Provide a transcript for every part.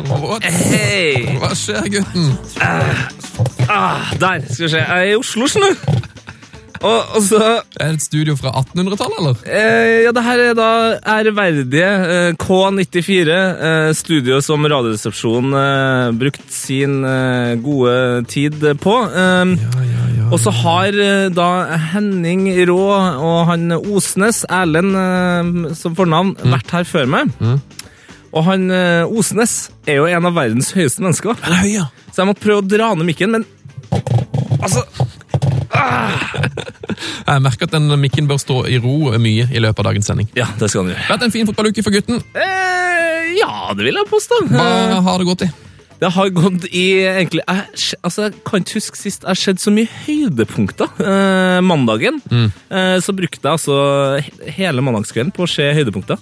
What? Hey. Hva skjer, gutten? Ah, der, skal vi se. Jeg er i Oslo, skjønner du. Og, og så Er det et studio fra 1800-tallet, eller? eh, Ja, det her er da ærverdige eh, K94, eh, studio som Radioresepsjonen eh, brukte sin eh, gode tid på. Eh, Ja, ja, ja. Og så har eh, da Henning Rå og han Osnes, Erlend eh, som fornavn, vært her før meg. Og han eh, Osnes er jo en av verdens høyeste mennesker. Er høy, ja? Så jeg måtte prøve å dra ned mikken, men Altså Jeg merker at den mikken bør stå i ro mye i løpet av dagens sending. Ja, det skal han gjøre. Vært en fin fotballuke for gutten. Eh, ja, det vil jeg påstå. Hva har det gått i? Det har gått i egentlig Jeg, altså, jeg kan ikke huske sist jeg har sett så mye høydepunkter. Eh, mandagen eh, så brukte jeg altså he- hele mandagskvelden på å se høydepunkter.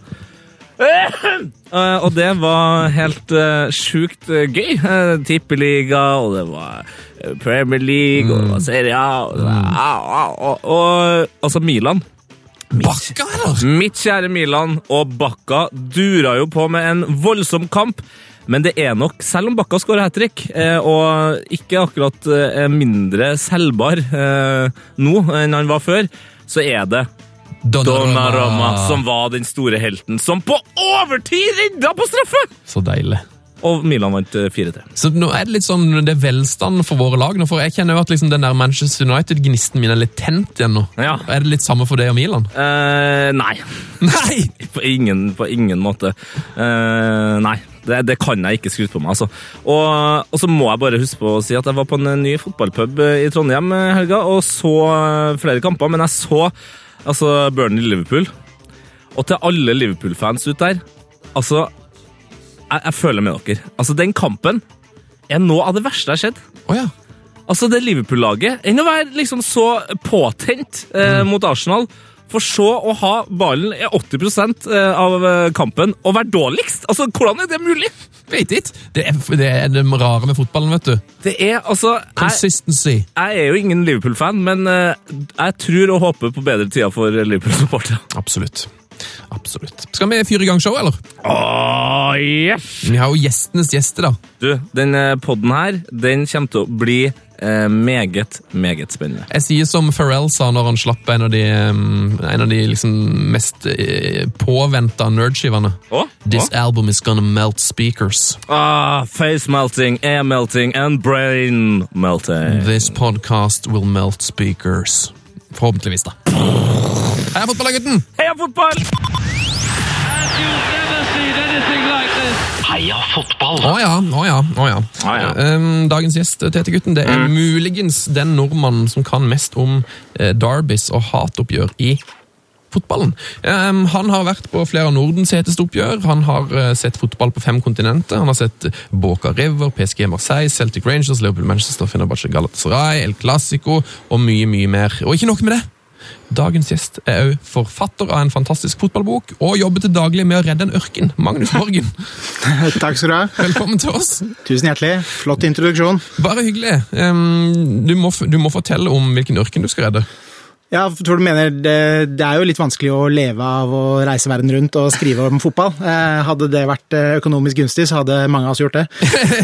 Eh, og det var helt uh, sjukt uh, gøy. Uh, Tippeliga, og det var Premier League, og det var Serie A, og, var, au, au, og, og altså Milan. Bakka, eller? Mitt kjære Milan og Bakka dura jo på med en voldsom kamp. Men det er nok, selv om Bakka skårer hat trick, og ikke akkurat er mindre selvbar nå enn han var før, så er det Donnarumma som var den store helten, som på overtid redda på straffe! Så deilig. Og Milan vant eh, 4-3. Så nå er det litt sånn, det er velstand for våre lag. nå, For jeg kjenner jo at liksom den der Manchester United-gnisten min er litt tent igjen nå. Ja. Er det litt samme for deg og Milan? Eh, nei. Nei! På ingen, på ingen måte. Eh, nei, det, det kan jeg ikke skryte på meg. altså. Og, og så må jeg bare huske på å si at jeg var på en ny fotballpub eh, i Trondheim i helga og så eh, flere kamper, men jeg så altså Burnley-Liverpool. Og til alle Liverpool-fans ut der Altså, jeg, jeg føler med dere. Altså, Den kampen er noe av det verste jeg har sett. Oh, ja. Altså, det Liverpool-laget Enn å være liksom så påtent eh, mot Arsenal, for så å ha ballen i 80 eh, av eh, kampen og være dårligst! Altså, Hvordan er det mulig? Vet ikke. Det er, det er det rare med fotballen, vet du. Det er altså Consistency. jeg er jo ingen Liverpool-fan, men eh, jeg tror og håper på bedre tider for Liverpool-supportere. Absolutt. Absolutt. Skal vi fyre i gang show, eller? Oh, yes! Vi har jo gjestenes gjester, da. Du, denne podden her, den kommer til å bli eh, meget, meget spennende. Jeg sier som Pharrell sa når han slapp en av de, um, en av de liksom mest uh, påventa nerdskivene. Oh? This oh? album is gonna melt speakers. Ah, face melting, air melting and brain melting. This podcast will melt speakers. Forhåpentligvis, da. Heia fotball, gutten! Heia fotball! You've never seen anything like this. Heia fotball! Å ja, å ja, å ja. Å ja. Um, dagens gjest, Tete Gutten, det er muligens den nordmannen som kan mest om eh, derbys og hatoppgjør i fotballen. Um, han har vært på flere av Nordens heteste oppgjør. Han har eh, sett fotball på fem kontinenter. Han har sett eh, Boca River, PSG Marseille, Celtic Rangers, Liverpool Manchester, Fenerbahçe Galatasaray, El Clásico og mye, mye mer. Og ikke nok med det! Dagens gjest er òg forfatter av en fantastisk fotballbok og jobber til daglig med å redde en ørken. Magnus Borgen, Takk skal du ha. velkommen til oss. Tusen hjertelig. Flott introduksjon. Bare hyggelig. Um, du, må, du må fortelle om hvilken ørken du skal redde. Ja, tror du mener det, det er jo litt vanskelig å leve av å reise verden rundt og skrive om fotball. Eh, hadde det vært eh, økonomisk gunstig, så hadde mange av oss gjort det.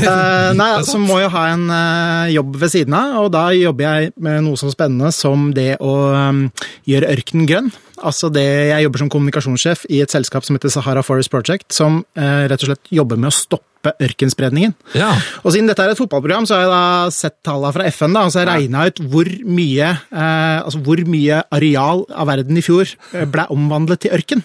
Eh, nei, så må jeg ha en eh, jobb ved siden av, og da jobber jeg med noe så spennende som det å um, gjøre ørkenen grønn. Altså det, Jeg jobber som kommunikasjonssjef i et selskap som heter Sahara Forest Project, som eh, rett og slett jobber med å stoppe ørkenspredningen. Ja. Og siden dette er et fotballprogram, så har jeg da sett tallene fra FN, da, og så har jeg regna ut hvor mye, eh, altså hvor mye areal av verden i fjor eh, ble omvandlet til ørken.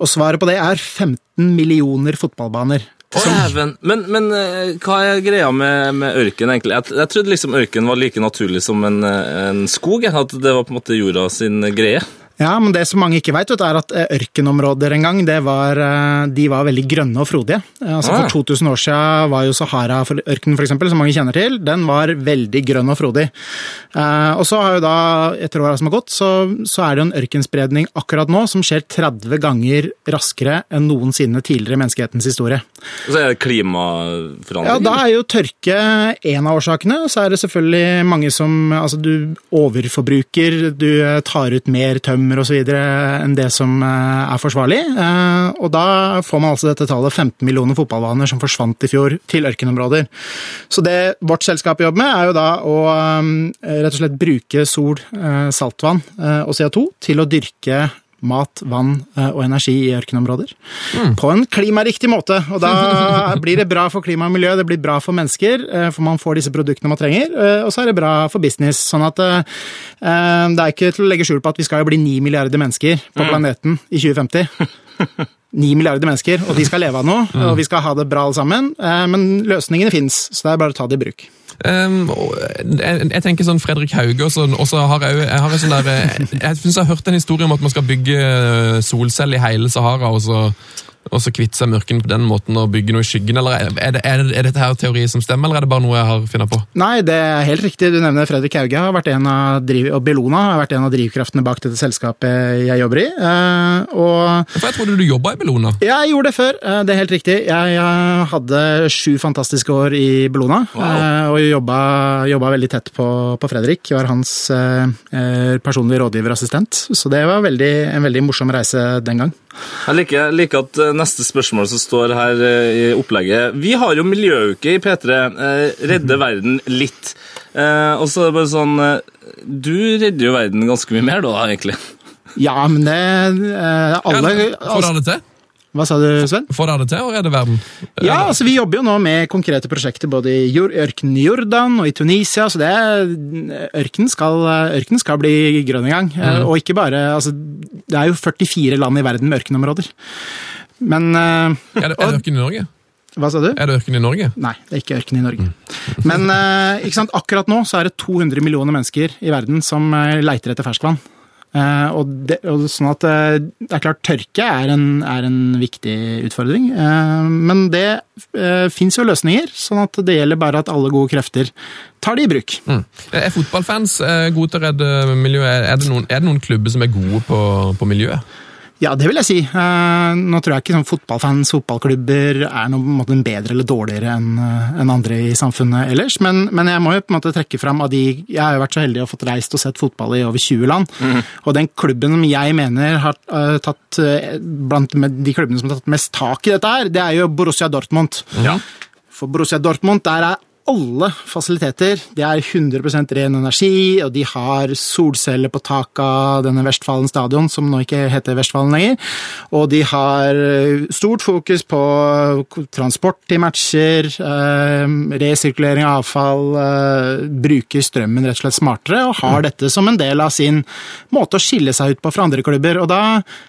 Og svaret på det er 15 millioner fotballbaner. Dæven. Men, men eh, hva er greia med, med ørken, egentlig? Jeg, jeg trodde liksom ørken var like naturlig som en, eh, en skog. At det var på en måte jorda sin greie. Ja, men det som mange ikke vet er at eh, ørkenområder en gang, det var, eh, de var veldig grønne og frodige. Eh, Altså Ah. For 2000 år siden var jo Sahara-ørkenen, eksempel, som mange kjenner til, den var veldig grønn og frodig. Og så har jo da, etter åra som har gått, så, så er det jo en ørkenspredning akkurat nå som skjer 30 ganger raskere enn noensinne tidligere i menneskehetens historie. Og så er det klimaforandring. Ja, da er jo tørke en av årsakene. Så er det selvfølgelig mange som Altså, du overforbruker, du tar ut mer tømmer osv. enn det som eh, er forsvarlig. Eh, Og da får man altså dette tallet 15 millioner fotballbaner som forsvant i fjor, til ørkenområder. Så det vårt selskap jobber med, er jo da å eh, rett og slett bruke sol, saltvann og CO2 til å dyrke mat, vann eh, og energi i ørkenområder. På en klimariktig måte. Og da blir det bra for klima og miljø, det blir bra for mennesker, eh, for man får disse produktene man trenger. eh, Og så er det bra for business. Sånn at det er ikke til å legge skjul på at vi skal jo bli ni milliarder mennesker på planeten i 2050. Ni milliarder mennesker, og de skal leve av noe, og vi skal ha det bra alle sammen. eh, Men løsningene fins, så det er bare å ta det i bruk. Um, jeg, jeg tenker sånn Fredrik Hauge, og så og så har jeg, jeg har sånn der jeg, Jeg synes jeg har hørt en historie om at man skal bygge eh, solceller i hele Sahara, og så, og så kvitte seg mørken på den måten og bygge noe i skyggen, eller er, det, er, det, er dette her teori som stemmer, eller er det bare noe jeg har funnet på? Nei, det er helt riktig. Du nevner Fredrik Hauge, har vært en av driv og Bellona har vært en av drivkraftene bak dette selskapet jeg jobber i. Eh, Og For jeg trodde du jobba i Bellona. Jeg gjorde det før, eh, det er helt riktig. Jeg, jeg hadde sju fantastiske år i Bellona, eh, og jobba, jobba veldig tett på, på Fredrik. Jeg var hans eh, personlige rådgiverassistent, så det var veldig, en veldig morsom reise den gang. Jeg liker, liker at neste spørsmål som står her eh, i opplegget Vi har jo miljøuke i P3. eh, Redde verden litt. Eh, og så er det bare sånn Du redder jo verden ganske mye mer, da, egentlig. Ja, men det Alle Får han det til? Hva sa du, Sven? Får dere det til å redde verden? Ja, altså Vi jobber jo nå med konkrete prosjekter både i ørkenen i Jordan og i Tunisia. så det er, Ørkenen skal, ørken skal bli grønn en gang. Mm. Og ikke bare altså, Det er jo 44 land i verden med ørkenområder. Men uh, Er det, er det ørken i Norge? Hva sa du? Er det ørken i Norge? Nei, det er ikke ørken i Norge. Men uh, sant? akkurat nå så er det 200 millioner mennesker i verden som eh, leiter etter ferskvann. Uh, og, det, og sånn at det er klart Tørke er en, er en viktig utfordring. Men det fins jo løsninger, sånn at det gjelder bare at alle gode krefter tar det i bruk. Mm. Er fotballfans gode til å redde miljøet? Er det noen, er det noen klubber som er gode på, på miljøet? Ja, det vil jeg si. Eh, nå tror jeg ikke sånn fotballfans, fotballklubber er noe, på en bedre eller dårligere enn eh, andre i samfunnet ellers, men, men jeg må jo på en måte trekke fram av de Jeg har jo vært så heldig å fått reist og sett fotball i over 20 land, og den klubben som jeg mener har eh, tatt blant de klubbene som har tatt mest tak i dette her, det er jo Borussia Dortmund. Ja. For Borussia Dortmund, der er alle fasiliteter. Det er 100% ren energi, og de har solceller på taket av denne Vestfallen stadion, som nå ikke heter Vestfallen lenger. Og de har eh, stort fokus på transport til matcher, eh, resirkulering av avfall, eh, bruker strømmen rett og slett smartere, og har dette som en del av sin måte å skille seg ut på fra andre klubber. Og da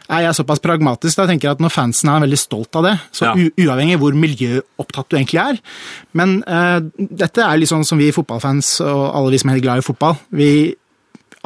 er jeg såpass pragmatisk da jeg tenker at når fansen er veldig stolt av det, så Ja. uavhengig hvor miljøopptatt du egentlig er. Men dette er litt sånn som vi fotballfans og alle vi som er glad i fotball. Vi,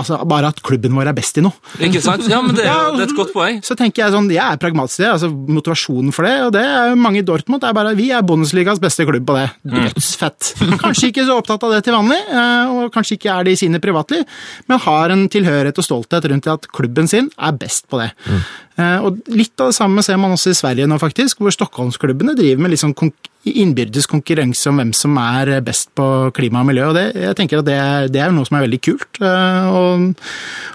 altså Bare at klubben vår er best i noe. Ikke sant? Ja, men det Ja, det er et godt poeng. Så tenker Jeg sånn, jeg er pragmatisk i det, altså motivasjonen for det. Og det er mange i Dortmund. Er bare, vi er Bundesligas beste klubb på det. Dødsfett. Kanskje ikke så opptatt av det til vanlig, eh, og kanskje ikke er det i sine privatliv, men har en tilhørighet og stolthet rundt at klubben sin er best på det. Eh, Og Litt av det samme ser man også i Sverige nå, faktisk, hvor Stockholmsklubbene driver med sånn innbyrdes konkurranse om hvem som er best på klima og miljø. og det, jeg tenker at det det er noe som er veldig kult. eh, Og,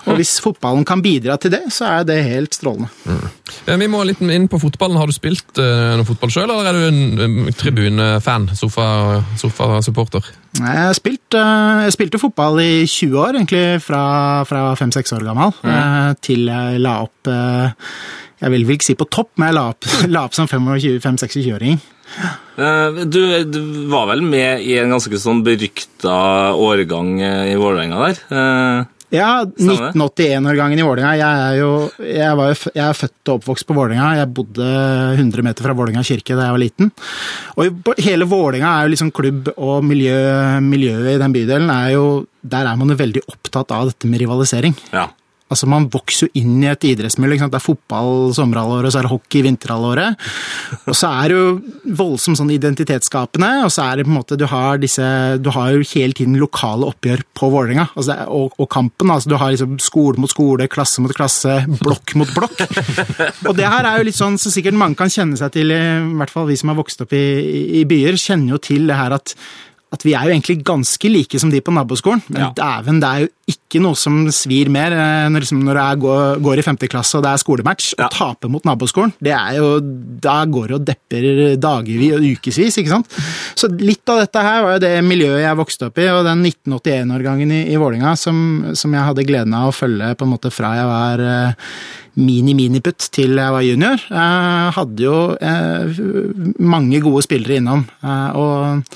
og hvis fotballen kan bidra til det, så er det helt strålende. Mm. Vi må litt inn på fotballen. Har du spilt noe fotball sjøl, eller er du en tribunefan? Sofa- Sofasupporter? Jeg, spilt, eh, jeg spilte fotball i 20 år, egentlig fra, fra 5-6 år gammel, mm. til jeg la opp eh, Jeg vil ikke si på topp, men jeg la opp, la opp som 25-26-åring. Eh, Du, du var vel med i en ganske sånn berykta årgang i Vålerenga der? Ja, Stemmer det. 1981-årgangen i Vålinga. Jeg er jo jeg, var jeg er født og oppvokst på Vålinga. Jeg bodde 100 meter fra Vålinga kirke da jeg var liten. Og hele Vålinga er jo liksom klubb, og miljø, miljøet i den bydelen er jo Der er man jo veldig opptatt av dette med rivalisering. ja. Altså, Man vokser jo inn i et idrettsmiljø. Det er fotball sommerhalvåret, så er det hockey vinterhalvåret. Og så er det jo voldsomt sånn identitetsskapende, og så er det på en måte Du har disse, du har jo hele tiden lokale oppgjør på Vålerenga, altså og, og kampen. altså Du har liksom skole mot skole, klasse mot klasse, blokk mot blokk. Og det her er jo litt sånn så sikkert mange kan kjenne seg til, i hvert fall vi som har vokst opp i, i byer, kjenner jo til det her at at vi er jo egentlig ganske like som de på naboskolen, men Ja. dæven, det er jo ikke noe som svir mer eh, når, liksom, når jeg går, går i femte klasse og det er skolematch. Ja. Å tape mot naboskolen, det er jo, da går det og depper dagevis og ukevis, ikke sant? Så litt av dette her var jo det miljøet jeg vokste opp i, og den 1981-årgangen i, i Vålinga som, som jeg hadde gleden av å følge på en måte fra jeg var eh, mini-miniputt til jeg var junior. Jeg hadde jo eh, mange gode spillere innom, eh, og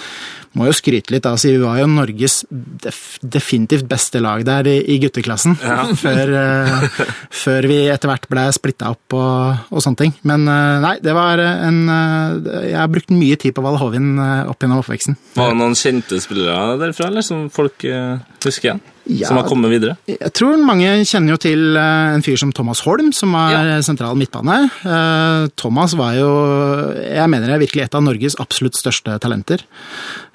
må jo skryte litt. Altså, vi var jo Norges def definitivt beste lag der i, gutteklassen. Før, eh, før vi etter hvert ble splitta opp og, og sånne ting. Men eh, nei, det var en eh, Jeg har brukt mye tid på Valhovin opp gjennom oppveksten. Var det noen kjente spillere derfra, eller som folk husker igjen? Ja. Som har kommet videre? Jeg tror mange kjenner jo til eh, en fyr som Thomas Holm, som var Ja. sentral midtbane. Eh, Thomas var jo, jeg mener er virkelig et av Norges absolutt største talenter.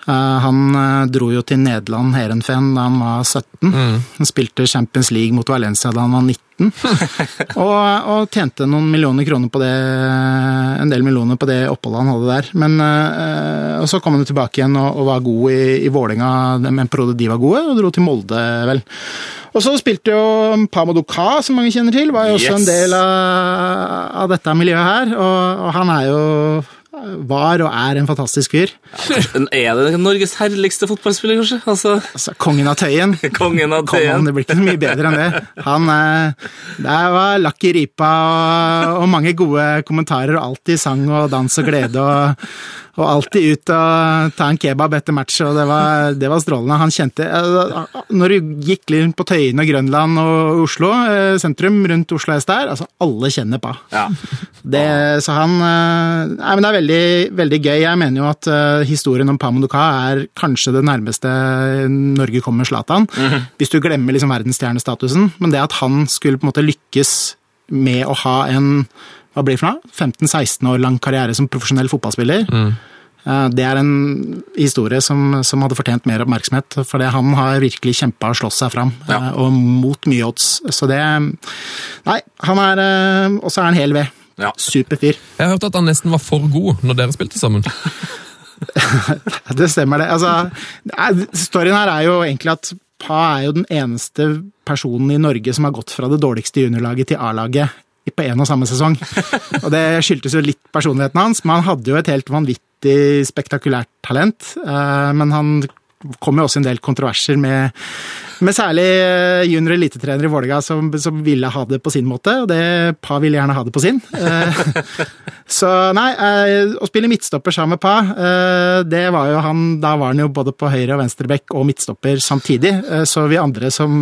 Eh, Han dro jo til Nederland, Heerenveen, da han var 17. Han spilte Champions League mot Valencia da han var 19. og, og tjente noen millioner kroner på det, en del millioner på det oppholdet han hadde der. Men, eh, og så kom han tilbake igjen og, og var god i, i Vålinga med en periode de var gode, og dro til Molde, vel. Og så spilte jo Pamadou Ka, som mange kjenner til, var jo også Yes. en del av, av dette miljøet her. Og, og han er jo var og er en fantastisk fyr. Ja, Er det Norges herligste fotballspiller, kanskje? Altså, Altså, kongen av Tøyen. Kongen av Tøyen. det blir ikke mye bedre enn det. Han, det var lakk i ripa og, og mange gode kommentarer, og alltid sang og dans og glede. og, og alltid ut og ta en kebab etter match, og det var, det var strålende. Han kjente eh, Når du gikk litt på Tøyen og Grønland og Oslo eh, sentrum, rundt Oslo S der, altså alle kjenner på. Ja. Det, så han eh, Nei, men det er veldig, veldig gøy. Jeg mener jo at eh, historien om Pamodoka er kanskje det nærmeste Norge kommer Zlatan. Hvis du glemmer liksom verdensstjernestatusen. Men det at han skulle på en måte lykkes med å ha en hva blir det for noe? 15-16 år lang karriere som profesjonell fotballspiller. Mm. Det er en historie som, som hadde fortjent mer oppmerksomhet, for det- han har virkelig kjempa og slåss seg fram, Ja. eh, og mot mye odds. Så det Nei, han er eh, Og så er han hel ved. Ja. Super fyr. Jeg hørte at han nesten var for god når dere spilte sammen. Det stemmer, det. Altså, storyen her er jo egentlig at Pa er jo den eneste personen i Norge som har gått fra det dårligste juniorlaget til A-laget på en og samme sesong. Og det skyldtes jo litt personligheten hans, men han hadde jo et helt vanvittig spektakulært talent. eh, Men han kom jo også en del kontroverser med, med særlig eh, junior- elitetrenere i Vålerenga som, som ville ha det på sin måte, og det Pa ville gjerne ha det på sin. Eh, Så nei, å spille midtstopper sammen med Pa, det var jo han Da var han jo både på høyre og venstrebekk og midtstopper samtidig. Så vi andre som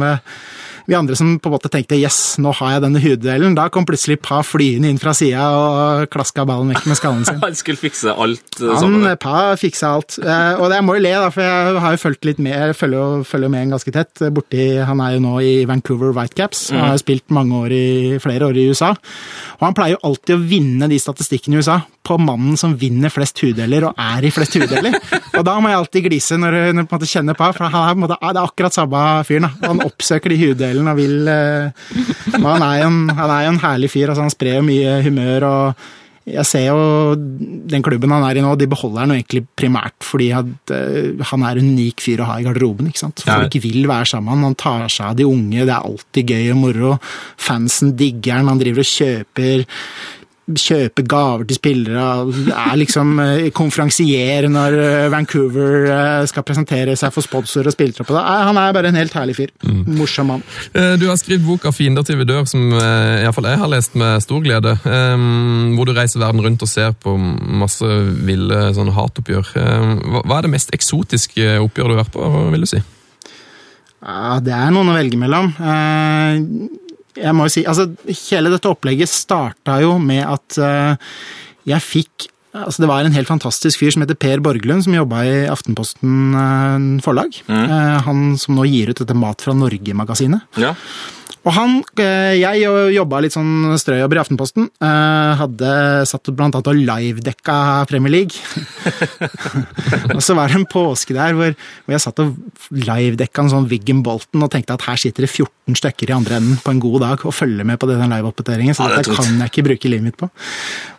vi andre som på en måte tenkte yes, nå har jeg denne huddelen, da kom plutselig Pa flyende inn fra sida og klaska ballen vekk med skallen sin. Han skulle fikse alt eh, Han sammen. Pa fiksa alt. Eh, Og jeg må jo le, da, for jeg har jo fulgt litt med, jeg følger følger med en ganske tett. eh, Borti, han er jo nå i Vancouver Whitecaps, han har jo spilt mange år i, flere år i USA. Og han pleier jo alltid å vinne de statistikkene i USA på mannen som vinner flest huddeler og er i flest huddeler. Og da må jeg alltid glise når jeg på en måte kjenner på, for han er, på en måte, det er akkurat samme fyren. Han oppsøker de huddelene og vil eh, han er jo en, han er en herlig fyr. altså Han sprer jo mye humør. og jeg ser jo den klubben han er i nå, de beholder han jo egentlig primært fordi at, uh, han er en unik fyr å ha i garderoben. ikke sant? Folk vil være sammen, han tar seg av de unge, det er alltid gøy og moro. Fansen digger han, han driver og kjøper kjøper gaver til spillere, er liksom eh, konferansier når eh, Vancouver eh, skal presentere seg for sponsor og spillertropp. Han er bare en helt herlig fyr. Morsom mann. Du har skrevet boka 'Fiender til vi dør', som iallfall i hvert fall jeg har lest med stor glede. Hvor du reiser verden rundt og ser på masse ville sånne hatoppgjør. Hva er det mest eksotiske oppgjøret du har vært på, vil du si? Ja, det er noen å velge mellom. Jeg må jo si, altså Hele dette opplegget starta jo med at uh, jeg fikk Altså Det var en helt fantastisk fyr som heter Per Borglund, som jobba i Aftenposten eh, forlag. Eh, Han som nå gir ut dette Mat fra Norge-magasinet. Ja. Og han, eh, Jeg jobba litt sånn strøjobber i Aftenposten. eh, Hadde satt blant annet og livedekka Premier League. og så var det en påske der hvor, hvor jeg satt og livedekka en sånn Wiggen Bolton og tenkte at her sitter det 14 stykker i andre enden på en god dag og følger med på den liveoppdateringen. Så Ja, det dette kan jeg ikke bruke livet mitt på.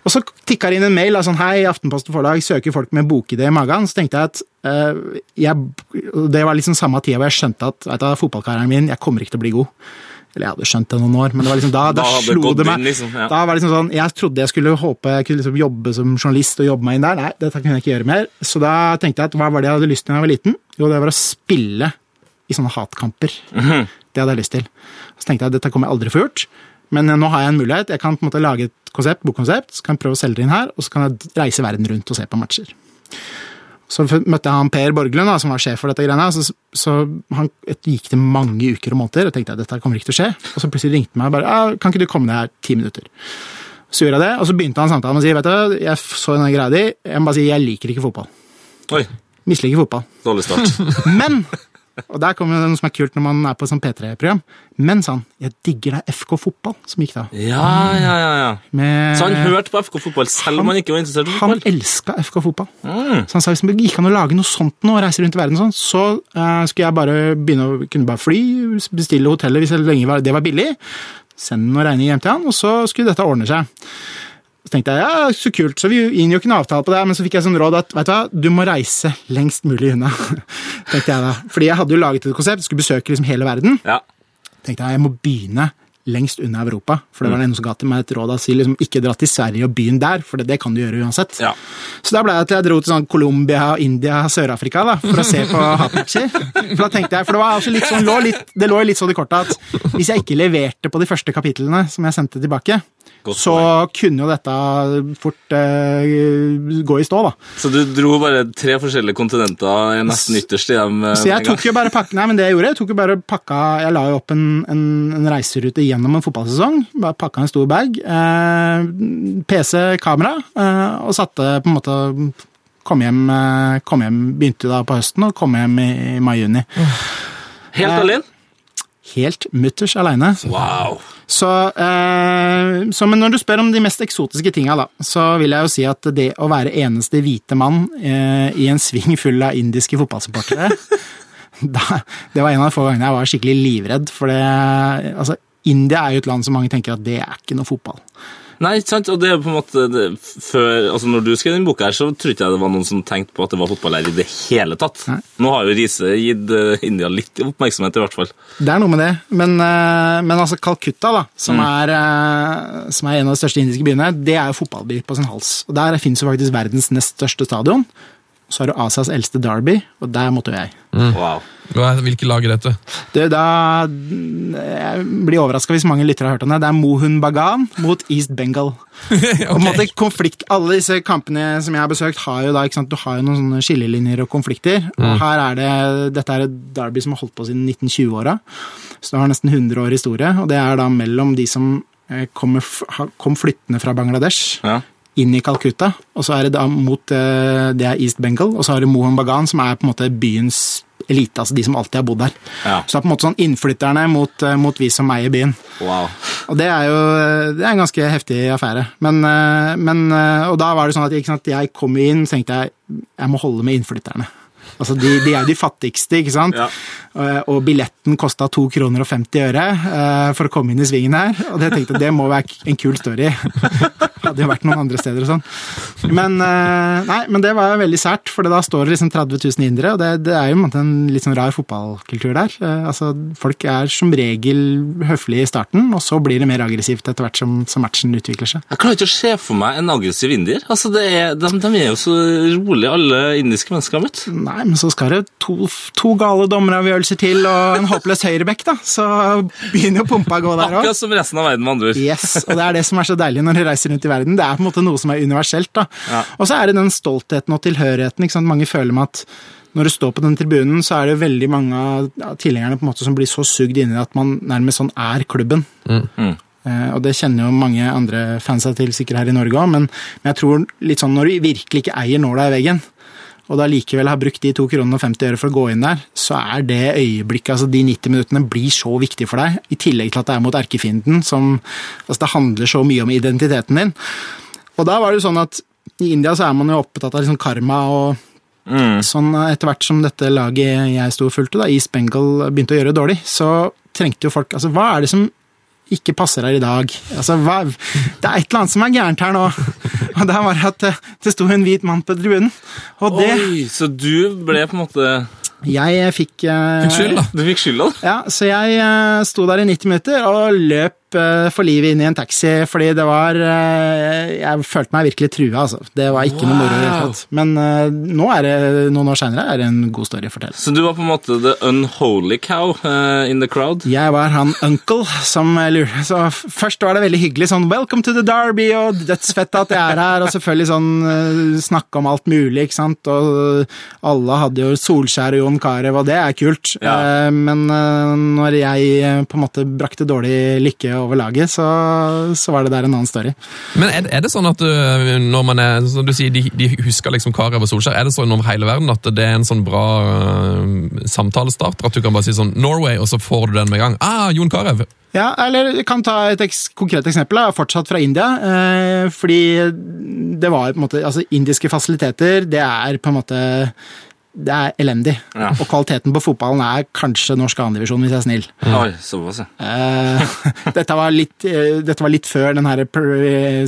Og så tikka det inn en mail av sånn Hei, Aftenposten Forlag søker folk med bokidé i magen. Så tenkte jeg at eh, jeg, Det var liksom samme tida hvor jeg skjønte at vet du, fotballkarrieren min, jeg kommer ikke til å bli god. Eller jeg hadde skjønt det noen år, men det var liksom da, da, Da slo det meg. inn, liksom, ja. Da var det liksom sånn, Jeg trodde jeg skulle håpe jeg kunne liksom jobbe som journalist og jobbe meg inn der. Nei, dette kunne jeg ikke gjøre mer. Så da tenkte jeg at hva var det jeg hadde lyst til da jeg var liten? Jo, det var å spille i sånne hatkamper. Mhm. Det hadde jeg lyst til. Så tenkte jeg at dette kommer jeg aldri få gjort. Men eh, nå har jeg en mulighet. Jeg kan på en måte lage et konsept, bokkonsept, så kan jeg prøve å selge det inn her, og så kan jeg reise verden rundt og se på matcher. Så møtte jeg han Per Borglund, da, som var sjef for dette greiene. Så, så han, det gikk det mange uker og måneder, og tenkte jeg dette kommer ikke til å skje. Og så plutselig ringte han meg og bare 'Kan ikke du komme ned her ti minutter?' Så gjorde jeg det, og så begynte han samtalen med å si vet du, jeg så denne greia di, jeg må bare si jeg liker ikke fotball. Oi, Misliker fotball. dårlig start. Men Og der kommer det noe som er kult når man er på sånn P3-program. Men sa han, jeg digger deg FK Fotball, som gikk da. Ja, ja, ja. ja. Med, Så han hørte på FK fotball selv om han ikke var interessert i fotball? han elska FK Fotball. Mm. Så han sa hvis det gikk an å lage noe sånt nå, og reise rundt i verden sånn, så uh, skulle jeg bare begynne å kunne bare fly, bestille hoteller hvis det lenge var, det var billig, sende noen regninger hjem til han, og så skulle dette ordne seg. Så tenkte jeg ja, så kult, så vi inngikk en avtale på det, men så fikk jeg sånn råd at vet du hva, du må reise lengst mulig unna. tenkte jeg da. Fordi jeg hadde jo laget et konsept, skulle besøke liksom hele verden. Ja. tenkte jeg jeg må begynne lengst unna Europa. For det var Mm. det noen som ga til meg et råd av å si liksom, ikke dra til Sverige og begynn der, for det, det kan du gjøre uansett. Ja. Så da ble det til jeg dro til sånn Colombia, India, Sør-Afrika da, for å se på hatmatcher. For da tenkte jeg, for det var altså litt sånn, lå litt, det lå litt sånn i kortet at hvis jeg ikke leverte på de første kapitlene som jeg sendte tilbake, så kunne jo dette fort eh, gå i stå, da. Så du dro bare tre forskjellige kontinenter nesten ytterst i dem? eh, Så jeg tok jo bare pakka, nei, men det jeg gjorde, jeg tok jo bare pakka, jeg la jo opp en, en, en reiserute gjennom en fotballsesong, bare pakka en stor bag, eh, PC, kamera, eh, og satte på en måte, kom hjem, eh, kom hjem, begynte da på høsten, og kom hjem i, i mai-juni. Helt Eh, alene? Helt mutters alene. Wow. Så, eh, så, men når du spør om de mest eksotiske tinga, da, så vil jeg jo si at det å være eneste hvite mann eh, i en sving full av indiske fotballsupportere Det var en av de få gangene jeg var skikkelig livredd, for det altså, India er jo et land som mange tenker at det er ikke noe fotball. Nei, ikke sant? Og det er på en måte det, før, altså Når du skrev den boka, her, så trodde jeg det var noen som tenkte på at det var fotballærer i det hele tatt. Nei. Nå har jo Riise gitt uh, India litt oppmerksomhet, i hvert fall. Det er noe med det, men, uh, men altså Calcutta, da, som, er, uh, som er en av de største indiske byene, det er jo fotballby på sin hals. Og Der finnes jo faktisk verdens nest største stadion. Så har du Asias eldste Derby, og der måtte jo jeg. Wow. Hva Hvilke lag er dette? Det, da, jeg blir overraska hvis mange lyttere har hørt om det. Det er Mohun Bagan mot East Bengal. Og en måte konflikt, Alle disse kampene som jeg har besøkt, har jo da, ikke sant, du har jo noen sånne skillelinjer og konflikter. Og her er det, Dette er et derby som har holdt på siden 1920-åra. Så det har nesten 100 år historie. Og det er da mellom de som kom, har- kom flyttende fra Bangladesh Ja. Inn i Calcutta, og så er det da mot eh, det er East Bengal, og så har du Mohan Bagan, som er på en måte byens elite, altså de som alltid har bodd der. Ja. Så det er på en måte sånn innflytterne mot, eh, mot vi som eier byen. wow. Og det er jo det er en ganske heftig affære. Men, eh, men Og da var det sånn at sant, jeg kom inn, så tenkte jeg jeg må holde med innflytterne. Altså, de, de er de fattigste, ikke sant? Ja. Og billetten kosta 2 kroner og 50 øre for å komme inn i svingen her. Og det tenkte jeg, det må være en kul story. Hadde jo vært noen andre steder og sånn. Men, eh, nei, men det var veldig sært, for da står det liksom 30 000 indere, og det, det er jo en en litt sånn rar fotballkultur der. Eh, Altså, folk er som regel høflige i starten, og så blir det mer aggressivt etter hvert som, som matchen utvikler seg. Jeg klarer ikke å se for meg en aggressiv indier. Altså, det er, de, de er jo så rolig, alle indiske mennesker har møtt. Nei, men så skal det to, to gale dommeravgjørelser til og en håpløs høyrebekk, da. Så begynner jo pumpa å gå der òg. Akkurat som resten av verden, med andre ord. Yes, og det er det som er så deilig når du reiser rundt i verden. Det er på en måte noe som er universelt. da. Ja. Og så er det den stoltheten og tilhørigheten. ikke sant? Mange føler med at når du står på den tribunen, så er det veldig mange av tilhengerne på en måte som blir så sugd inn i at man nærmest sånn er klubben. Mm. Eh, og det kjenner jo mange andre fansa til sikkert her i Norge òg, men, men jeg tror litt sånn når du virkelig ikke eier nåla i veggen, og da likevel har brukt de 2 kronene og 50 øre for å gå inn der, så er det øyeblikket, altså de 90 minuttene, blir så viktig for deg. I tillegg til at det er mot erkefienden, som altså Det handler så mye om identiteten din. Og da var det jo sånn at i India så er man jo opptatt av liksom karma og sånn etter hvert som dette laget jeg sto og fulgte, da, East Bengal, begynte å gjøre det dårlig, så trengte jo folk Altså, hva er det som ikke passer her i dag? Altså, hva, det er et eller annet som er gærent her nå. Og der var det at det, det sto en hvit mann på tribunen. Og det Oi, så du ble på en måte Jeg fikk eh, Fikk skyld, da. Du fikk skylda? Ja, så jeg eh, sto der i 90 minutter og løp eh, for livet inn i en taxi, fordi det var eh, Jeg følte meg virkelig trua, altså. Det var ikke noe moro i det hele tatt. Men eh, nå er det, noen år seinere er det en god story å fortelle. Så du var på en måte the unholy cow eh, in the crowd? Jeg var han uncle som lurte Så først var det veldig hyggelig, sånn 'welcome to the Derby', og dødsfett at jeg er her, og selvfølgelig sånn snakke om alt mulig, ikke sant, og alle hadde jo Solskjær og Jon Carew, og det er kult. Ja. Men når jeg på en måte brakte dårlig lykke over laget, så, så var det der en annen story. Men er, er det sånn at uh, når man er, som du sier, de, de husker liksom Karev og Solskjær, er det sånn over hele verden at det er en sånn bra uh, samtalestarter at du kan bare si sånn Norway, og så får du den med gang? Ah, Jon Carew! Ja, eller jeg kan ta et eks konkret eksempel, da, fortsatt fra India. Eh, fordi det var på en måte Altså, indiske fasiliteter, det er på en måte det er elendig. Ja. Og kvaliteten på fotballen er kanskje norsk andredivisjon, hvis jeg er snill. Oi, såpass, ja. Eh, dette, var litt, eh, dette var litt før den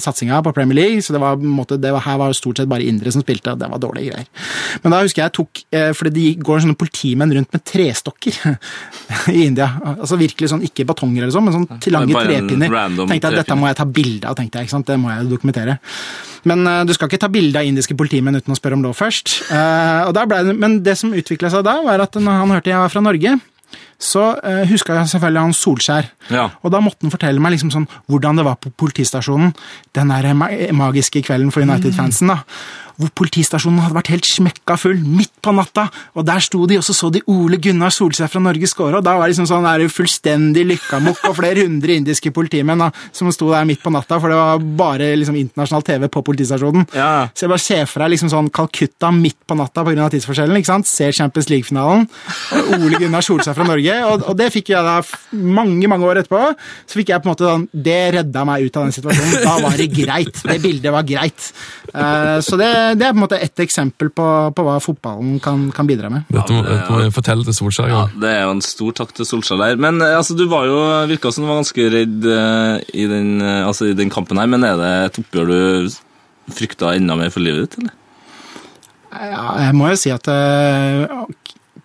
satsinga på Premier League, så det var, måte, det var, her var stort sett bare indre som spilte, og det var dårlige greier. Men da husker jeg tok eh, Fordi det går sånne politimenn rundt med trestokker i India. Altså virkelig sånn, ikke batonger eller sånn, men sånn til lange trepinner. Tenkte jeg dette må jeg ta bilde av, tenkte jeg. ikke sant? Det må jeg dokumentere. Men eh, du skal ikke ta bilde av indiske politimenn uten å spørre om lov først. Eh, og da ble det, men det som utvikla seg da, var at når han hørte jeg var fra Norge, så uh, huska jeg selvfølgelig han Solskjær. Ja. Og da måtte han fortelle meg liksom sånn, hvordan det var på politistasjonen den der magiske kvelden for United-fansen. da. Hvor politistasjonen hadde vært helt smekka full midt på natta. Og der sto de, og så så de Ole Gunnar Solskjær fra Norge score. Og da var det liksom sånn der fullstendig lykkamokk og flere hundre indiske politimenn da, som sto der midt på natta, for det var bare liksom internasjonal TV på politistasjonen. Ja. Så jeg bare ser for deg liksom sånn Calcutta midt på natta pga. tidsforskjellen. ikke sant? Ser Champions League-finalen. Ole Gunnar Solskjær fra Norge. Og, og det fikk jeg da mange mange år etterpå. Så fikk jeg på en måte sånn, Det redda meg ut av den situasjonen. Da var det greit. Det bildet var greit. Eh, så det, det er på en måte ett eksempel på, på hva fotballen kan, kan bidra med. Dette må, dette må jeg fortelle til Solskjær. Ja, Ja. det er jo en stor takk til Solskjær der. Men eh, altså, du var jo, virka som du var ganske redd eh, i, den, altså, i den kampen her, men er det et oppgjør du frykta enda mer for livet ditt, eller? Ja, jeg må jo si at uh,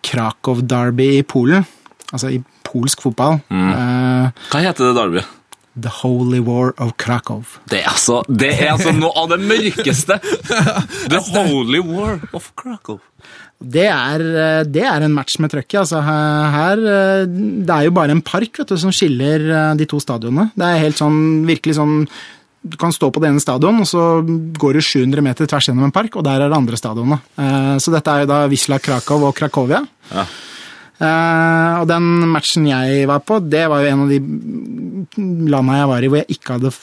Krakow Derby i Polen, altså i polsk fotball eh, Hva heter det derbyet? The Holy War of Krakow. Det er altså, det er altså noe av det mørkeste! The Holy War of Krakow. Det er, eh, det er en match med trøkket. Altså her, eh, Det er jo bare en park vet du, som skiller de to stadionene. Det er helt sånn, virkelig sånn Du kan stå på det ene stadion, og så går du 700 meter tvers gjennom en park, og der er det andre stadionet. Så dette er jo da Wisla Krakow og Krakovia. Ja. Eh, og den matchen jeg var på, det var jo en av de landa jeg var i hvor jeg ikke hadde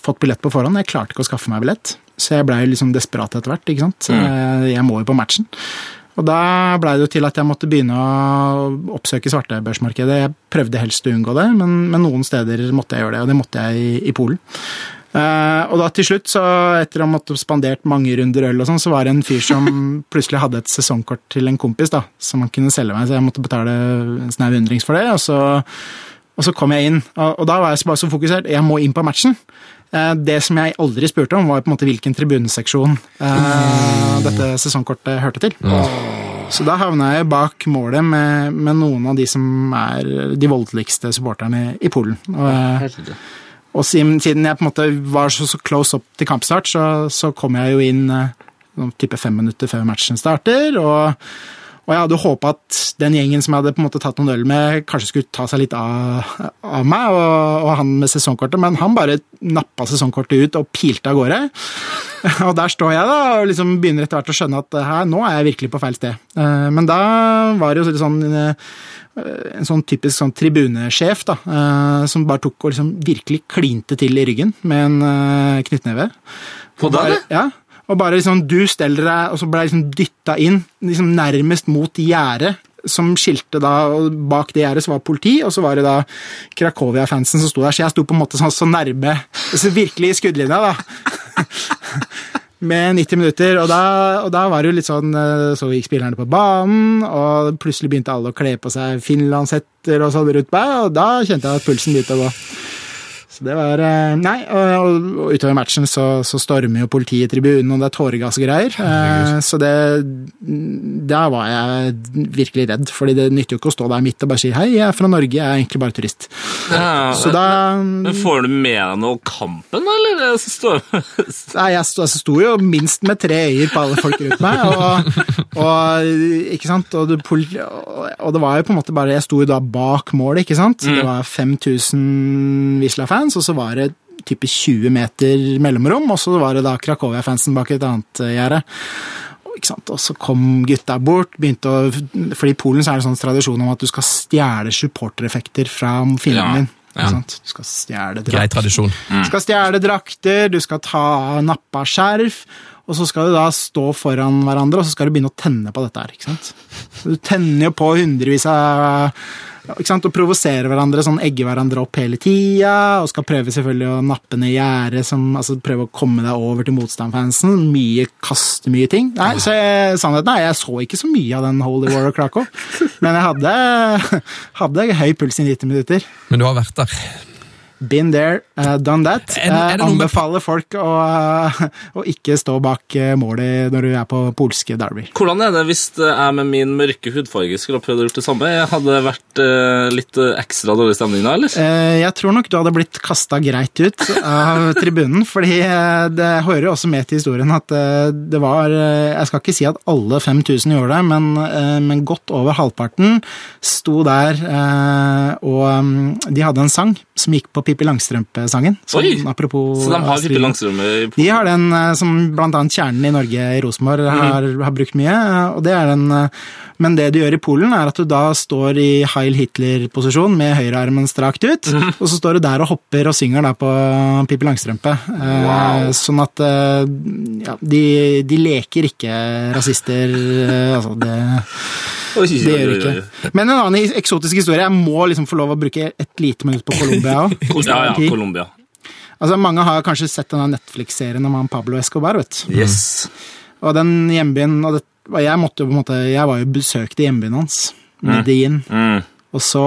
fått billett på forhånd. Jeg klarte ikke å skaffe meg billett, så jeg blei liksom desperat etter hvert. ikke sant? Eh, Jeg må jo på matchen. Og da blei det jo til at jeg måtte begynne å oppsøke svartebørsmarkedet. Jeg prøvde helst å unngå det, men, men noen steder måtte jeg gjøre det, og det måtte jeg i, i Polen. Eh, og da til slutt, så etter å ha måttet spandert mange runder øl og sånn, så var det en fyr som plutselig hadde et sesongkort til en kompis da, som han kunne selge meg, så jeg måtte betale en snau hundrings for det. Og så, og så kom jeg inn, og, og da var jeg bare så fokusert. Jeg må inn på matchen. Eh, det som jeg aldri spurte om, var på en måte hvilken tribuneseksjon eh, dette sesongkortet hørte til. Så da havna jeg bak målet med, med noen av de som er de voldeligste supporterne i Polen. Og, eh, og siden, jeg på en måte var så, så close up til kampstart, så, så kom jeg jo inn noen sånn type fem minutter før matchen starter. Og, og jeg hadde håpa at den gjengen som jeg hadde på en måte tatt noen øl med, kanskje skulle ta seg litt av, av meg og, og han med sesongkortet, men han bare nappa sesongkortet ut og pilte av gårde. Og der står jeg da og liksom begynner etter hvert å skjønne at her, nå er jeg virkelig på feil sted. Eh, Men da var det jo litt sånn eh, en sånn typisk sånn tribunesjef da, eh, som bare tok og liksom virkelig klinte til i ryggen med en knyttneve. På deg, det? Ja. Og bare liksom du steller deg, og så ble jeg liksom dytta inn, liksom nærmest mot gjerdet. Som skilte da, og Bak det gjerdet var politi, og så var det da Krakowia-fansen som sto der. Så jeg sto på en måte sånn så nærme, så virkelig i skuddlinja, da. Med 90 minutter, og da, og da var det jo litt sånn eh, Så gikk spillerne på banen, og plutselig begynte alle å kle på seg finlandshetter og sånn rundt meg, og da kjente jeg at pulsen begynte å gå. Det var eh, Nei, og, og utover matchen så, så stormer jo politiet i tribunen, og det er tåregass og greier. Eh, så det Der var jeg virkelig redd, fordi det nytter jo ikke å stå der midt og bare si hei, jeg er fra Norge, jeg er egentlig bare turist. Ja, Så da Men får du med deg noe kampen, eller? er står- Nei, jeg sto, jeg sto jo minst med tre øyer på alle folk rundt meg, og, og ikke sant, og det, og, og det var jo på en måte bare, jeg sto jo da bak målet, ikke sant, det var 5000 Wisla-fans, og så var det type 20 meter mellomrom, og så var det da Krakowia-fansen bak et annet eh, gjerde. Og, Ikke sant? Og så kom gutta bort, begynte å For i Polen så er det sånn tradisjon om at du skal stjele supportereffekter fra fienden Ja, din. Ikke ja. sant? Du skal stjele drakter. tradisjon. du skal stjele drakter, du skal ta nappa skjerf, og så skal du da stå foran hverandre, og så skal du begynne å tenne på dette her. ikke sant? Du tenner jo på hundrevis av ikke sant? Og provoserer hverandre, sånn egger hverandre opp hele tida, og skal prøve selvfølgelig å nappe ned gjerdet, altså prøve å komme deg over til motstandfansen. Mye, kaste mye ting. Nei, så jeg, sannheten er, jeg så ikke så mye av den Holy War of Krakow, men jeg hadde, hadde høy puls i 90 minutter. Men du har vært der. Been there, uh, done that. Er er med- anbefaler folk å, uh, å ikke stå bak uh, målet når du er på polske derby. Hvordan er det hvis jeg med min mørke hudfarge skulle ha prøvd å gjøre det samme? Hadde det vært litt ekstra dårlig stemning da, eller? Eh, Jeg tror nok du hadde blitt kasta greit ut av tribunen, fordi det hører jo også med til historien at det var Jeg skal ikke si at alle 5000 gjorde det, men, men godt over halvparten sto der, og mm, de hadde en sang som gikk på Pippi Langstrømpe-sangen. apropos Så de har Pippi Langstrømpe De har den eh, som blant annet kjernen i Norge, i Rosenborg, har, har brukt mye. og det er den, eh, Men det du gjør i Polen, er at du da står i Heil Hitler-posisjon med høyrearmen strakt ut, og så står du der og hopper og synger da på Pippi Langstrømpe. Eh, Wow. Sånn at ja, de, de leker ikke rasister, altså det Oi, det gjør ikke. Men en annen eksotisk historie. Jeg må liksom få lov å bruke et lite minutt på Colombia òg. Ja, ja, Colombia. Altså, mange har kanskje sett denne Netflix-serien om han Pablo Escobar. vet du. Yes. Og den hjembyen og det, og jeg, måtte jo på en måte, jeg var jo besøkte hjembyen hans, Medellin. Mm. Og så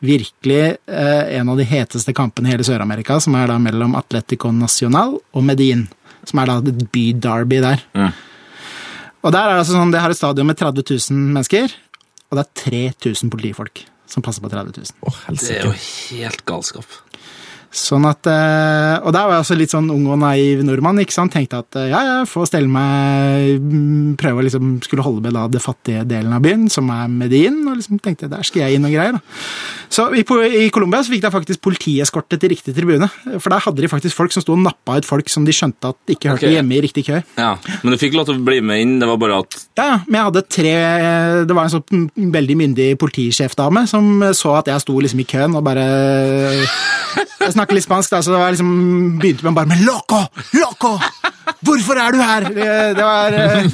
virkelig eh, en av de heteste kampene i hele Sør-Amerika, som er da mellom Atletico Nacional og Medellin. Som er da et by-derby der. Mm. Og der er det altså sånn, det har et stadion med 30 000 mennesker, og det er 3000 politifolk som passer på 30 000. Oh, Det er jo helt galskap. Sånn at, eh, og der var jeg også litt sånn ung og naiv nordmann. ikke sant? Tenkte at eh, ja, jeg får stelle meg mm, Prøve å liksom skulle holde med da det fattige delen av byen, som er Medin. Og liksom tenkte der skal jeg inn og greier. da. Så i, i Colombia så fikk de faktisk politieskorte til riktig tribune. For der hadde de faktisk folk som sto og nappa ut folk som de skjønte at ikke hørte okay. hjemme i riktig kø. Ja, Men du fikk lov til å bli med inn, det var bare at Ja, men jeg hadde tre Det var en sånn veldig myndig politisjefdame som så at jeg sto liksom i køen og bare snakker litt spansk, da, så det var liksom begynte man bare med 'loco! Loco! Hvorfor er du her?' Det var eh,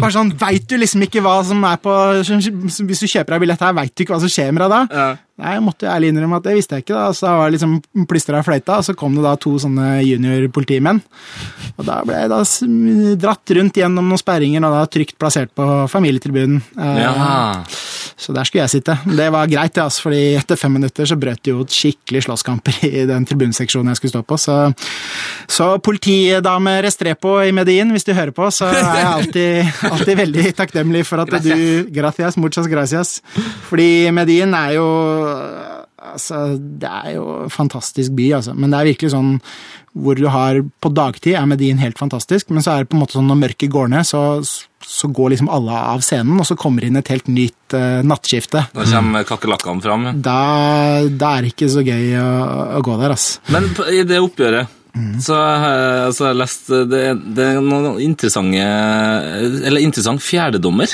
bare sånn Veit du liksom ikke hva som er på Hvis du kjøper deg billett her, veit du ikke hva som skjer med deg da? Nei, jeg måtte ærlig innrømme at det visste jeg ikke. da, Så da var det liksom plystra fløyta, og så kom det da to sånne juniorpolitimenn. Og da ble jeg da dratt rundt gjennom noen sperringer og da trygt plassert på familietribunen. Eh, Ja. Så der skulle jeg sitte. Det var greit, det, altså, fordi etter fem minutter så brøt det jo skikkelig slåsskamper i den tribunseksjonen jeg skulle stå på. Så, så politidame Restrepo i Medin, hvis du hører på, så er jeg alltid, alltid veldig takknemlig for at du Gracias, muchas gracias. Fordi Medin er jo Altså, det er jo en fantastisk by, altså. Men det er virkelig sånn hvor du har På dagtid er Medin helt fantastisk, men så er det på en måte sånn når mørket går ned, så, så går liksom alle av scenen, og så kommer inn et helt nytt uh, nattskifte. Da kommer kakerlakkene fram. ja. Da, da er det ikke så gøy å, å gå der, altså. Men i det oppgjøret så, har jeg- har lest det, det er noen interessante Eller interessant fjerdedommer.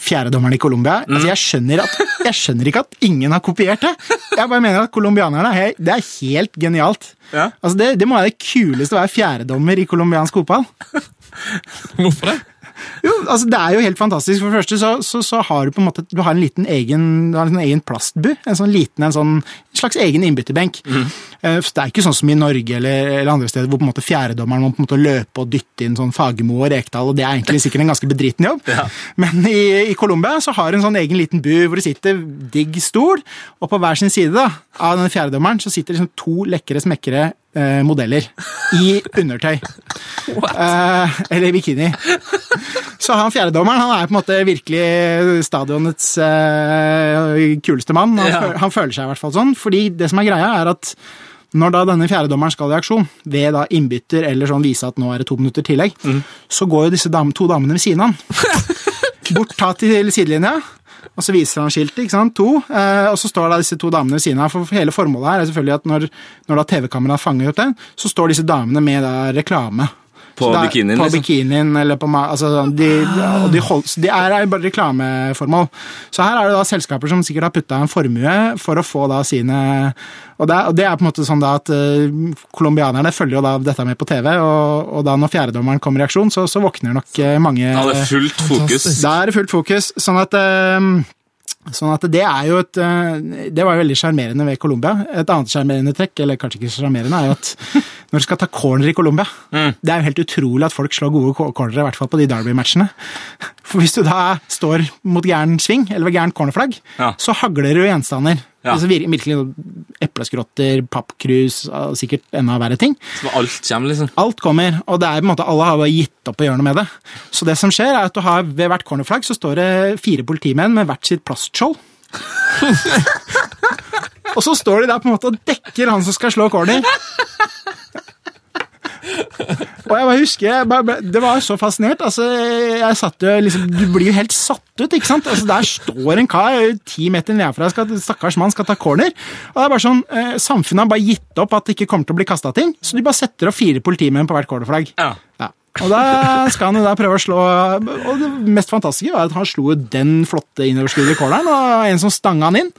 Fjerdedommeren i Colombia. Mm. Altså, jeg, skjønner at, jeg skjønner ikke at ingen har kopiert det. Jeg bare mener at colombianerne er- Det er helt genialt. Ja. Altså, det, det må være det kuleste å være fjerdedommer i colombiansk fotball. Hvorfor det? Jo, altså Det er jo helt fantastisk. For det første så, så, så har du på en måte Du har en liten egen, du har en egen plastbu. En sånn liten, en sånn en slags egen innbytterbenk. Mm. Det er ikke sånn som i Norge eller, eller andre steder hvor på en måte fjerdedommeren må på en måte løpe og dytte inn sånn Fagermo og Rekdal, og det er egentlig sikkert en ganske bedriten jobb. Men i, i Colombia så har du en sånn egen liten bu hvor det sitter digg stol, og på hver sin side da, av den fjerdedommeren så sitter liksom to lekre, smekkere eh, modeller i undertøy. Eh, eller bikini. Så han fjerdedommeren han er på en måte virkelig stadionets eh, kuleste mann. Han, Ja. føl- han føler seg i hvert fall sånn. fordi det som er greia, er at når da denne fjerdedommeren skal i aksjon, ved da innbytter eller sånn vise at nå er det to minutter tillegg, så går jo disse dam to damene ved siden av han. Bort ta til sidelinja. Og så viser han skiltet, ikke sant, to, eh, og så står da disse to damene ved siden av. For hele formålet her er selvfølgelig at når, når da TV-kameraet fanger opp den, så står disse damene med da reklame. På det er- bikinien, På liksom? bikinien, eller på altså, de, og de, de er, er jo bare reklameformål. Så her er det da selskaper som sikkert har putta en formue for å få da sine Og det er, og det er på en måte sånn da at uh, følger jo da dette med på TV, og, og da når fjerdedommeren kommer i reaksjon, så, så våkner nok mange... mange Ja, det er fullt fokus. Da er det fullt fokus. Sånn at, eh, sånn at det er jo et eh, Det var jo veldig sjarmerende ved Colombia. Et annet sjarmerende trekk, eller kanskje ikke sjarmerende, er jo at når du skal ta corner i Colombia Det er jo helt utrolig at folk slår gode co- cornere, i hvert fall på de Derby-matchene. For hvis du da står mot gæren sving, eller ved gærent cornerflagg, Ja. så hagler du gjenstander. Ja. Altså virkelig epleskrotter, pappkrus sikkert enda verre ting. Så alt kommer, liksom. Alt kommer, og det er på en måte alle har bare gitt opp å gjøre noe med det. Så det som skjer er at du har Ved hvert cornerflagg så står det fire politimenn med hvert sitt plastskjold. og så står de der på en måte og dekker han som skal slå corner. Og jeg bare husker, jeg bare, Det var så fascinert. altså, jeg satt jo liksom, Du blir jo helt satt ut. ikke sant? Altså, Der står en kar ti meter nedenfra, skal, stakkars mann skal ta corner. og det er bare sånn, eh, Samfunnet har bare gitt opp at det ikke kommer til å bli kasta ting, så de bare setter opp fire politimenn på hvert cornerflagg. Ja. Ja. Og da skal han jo da prøve å slå Og det mest fantastiske var at han slo den flotte innoverskuende corneren, og en som stanga han inn.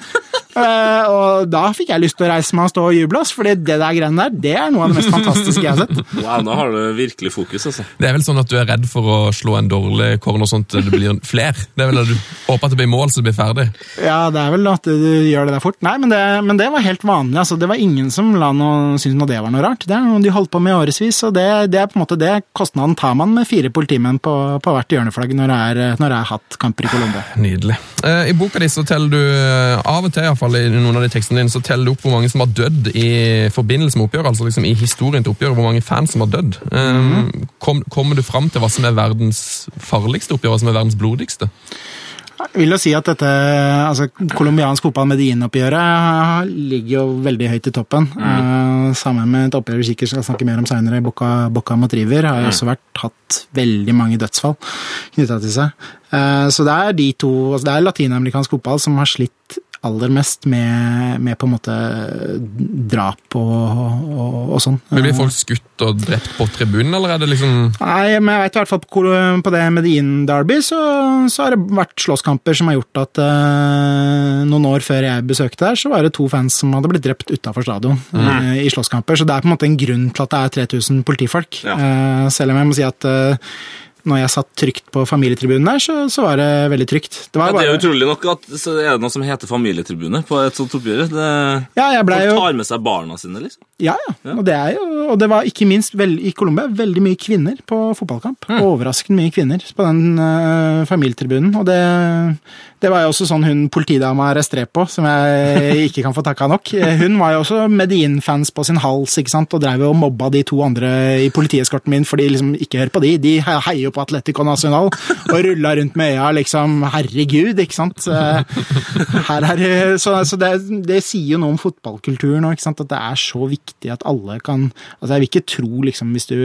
Eh, og da fikk jeg lyst til å reise meg og stå og juble, ass, fordi det der greiene der, det er noe av det mest fantastiske jeg har sett. Wow, nå har du virkelig fokus, altså. Det er vel sånn at du er redd for å slå en dårlig corner sånn at det blir flere? Det er vel at du håper at det blir mål så det blir ferdig? Ja, det er vel at du gjør det der fort. Nei, men det, men det var helt vanlig. altså. Det var ingen som la noe, syntes noe det var noe rart. Det er noe de holdt på med i årevis, og det, det er på en måte det kostnaden tar man med fire politimenn på, på hvert hjørneflagg når det er, når det er hatt kamper i Colombia. Nydelig. Eh, I boka di så teller du, eh, av og til i, hvert fall, i noen av de tekstene dine, så teller du opp hvor mange som har dødd i forbindelse med oppgjøret, altså liksom i historien til oppgjøret, hvor mange fans som har dødd. Eh, kom, kommer du fram til hva som er verdens farligste oppgjør, hva som er verdens blodigste? Jeg vil jo si at dette altså, colombiansk fotball Medellin-oppgjøret ligger jo veldig høyt i toppen. Eh, sammen med et oppgjør vi sikkert skal snakke mer om seinere, Boca, Boca mot River, har jo også vært hatt veldig mange dødsfall knytta til seg. Eh, så det er de to altså Det er latinamerikansk fotball som har slitt aller mest med, med på en måte drap og, og, og sånn. Men Blir folk skutt og drept på tribunen, eller er det liksom Nei, men jeg vet i hvert fall på, på det Medin-derby, så, så har det vært slåsskamper som har gjort at eh, noen år før jeg besøkte der, så var det to fans som hadde blitt drept utafor stadion eh, i slåsskamper. Så det er på en måte en grunn til at det er 3000 politifolk. Ja. Eh, selv om jeg må si at eh, når jeg satt trygt på familietribunen der, så, så var det veldig trygt. Det var Ja, det er utrolig nok at så er det noe som heter familietribune på et sånt oppgjør. Det, ja, jeg ble jo tar med seg barna sine, liksom. Ja, ja. Og det, er jo, og det var ikke minst veld, i Colombia veldig mye kvinner på fotballkamp. Overraskende mye kvinner på den uh, familietribunen. Og det, det var jo også sånn hun politidama Restrepo, som jeg ikke kan få takka nok. Hun var jo også Medin-fans på sin hals ikke sant? og drev og mobba de to andre i politieskorten min, for de liksom ikke hører på de. De he- heier jo på Atletico Nacional og rulla rundt med øya liksom Herregud, ikke sant. Eh, Her er, så så det, det sier jo noe om fotballkulturen òg, at det er så viktig at alle kan altså Jeg vil ikke tro, liksom, hvis du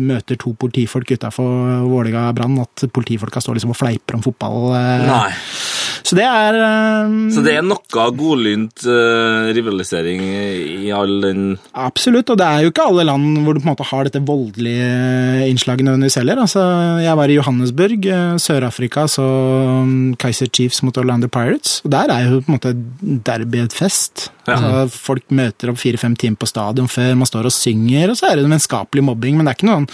møter to politifolk utafor Vålerenga Brann, at politifolka står liksom og fleiper om fotball. eh. Nei. Så det er um, Så det er noe godlynt uh, rivalisering i all den Absolutt, og det er jo ikke alle land hvor du på en måte har dette voldelige innslaget nødvendigvis heller. Altså, jeg var i Johannesburg, eh, Sør-Afrika, så um, Kaiser Chiefs mot Orlando Pirates. Og der er jo på en måte derby et fest. Ja. Altså, folk møter opp fire-fem timer på stadion før man står og synger, og så er det vennskapelig mobbing, men det er ikke noen,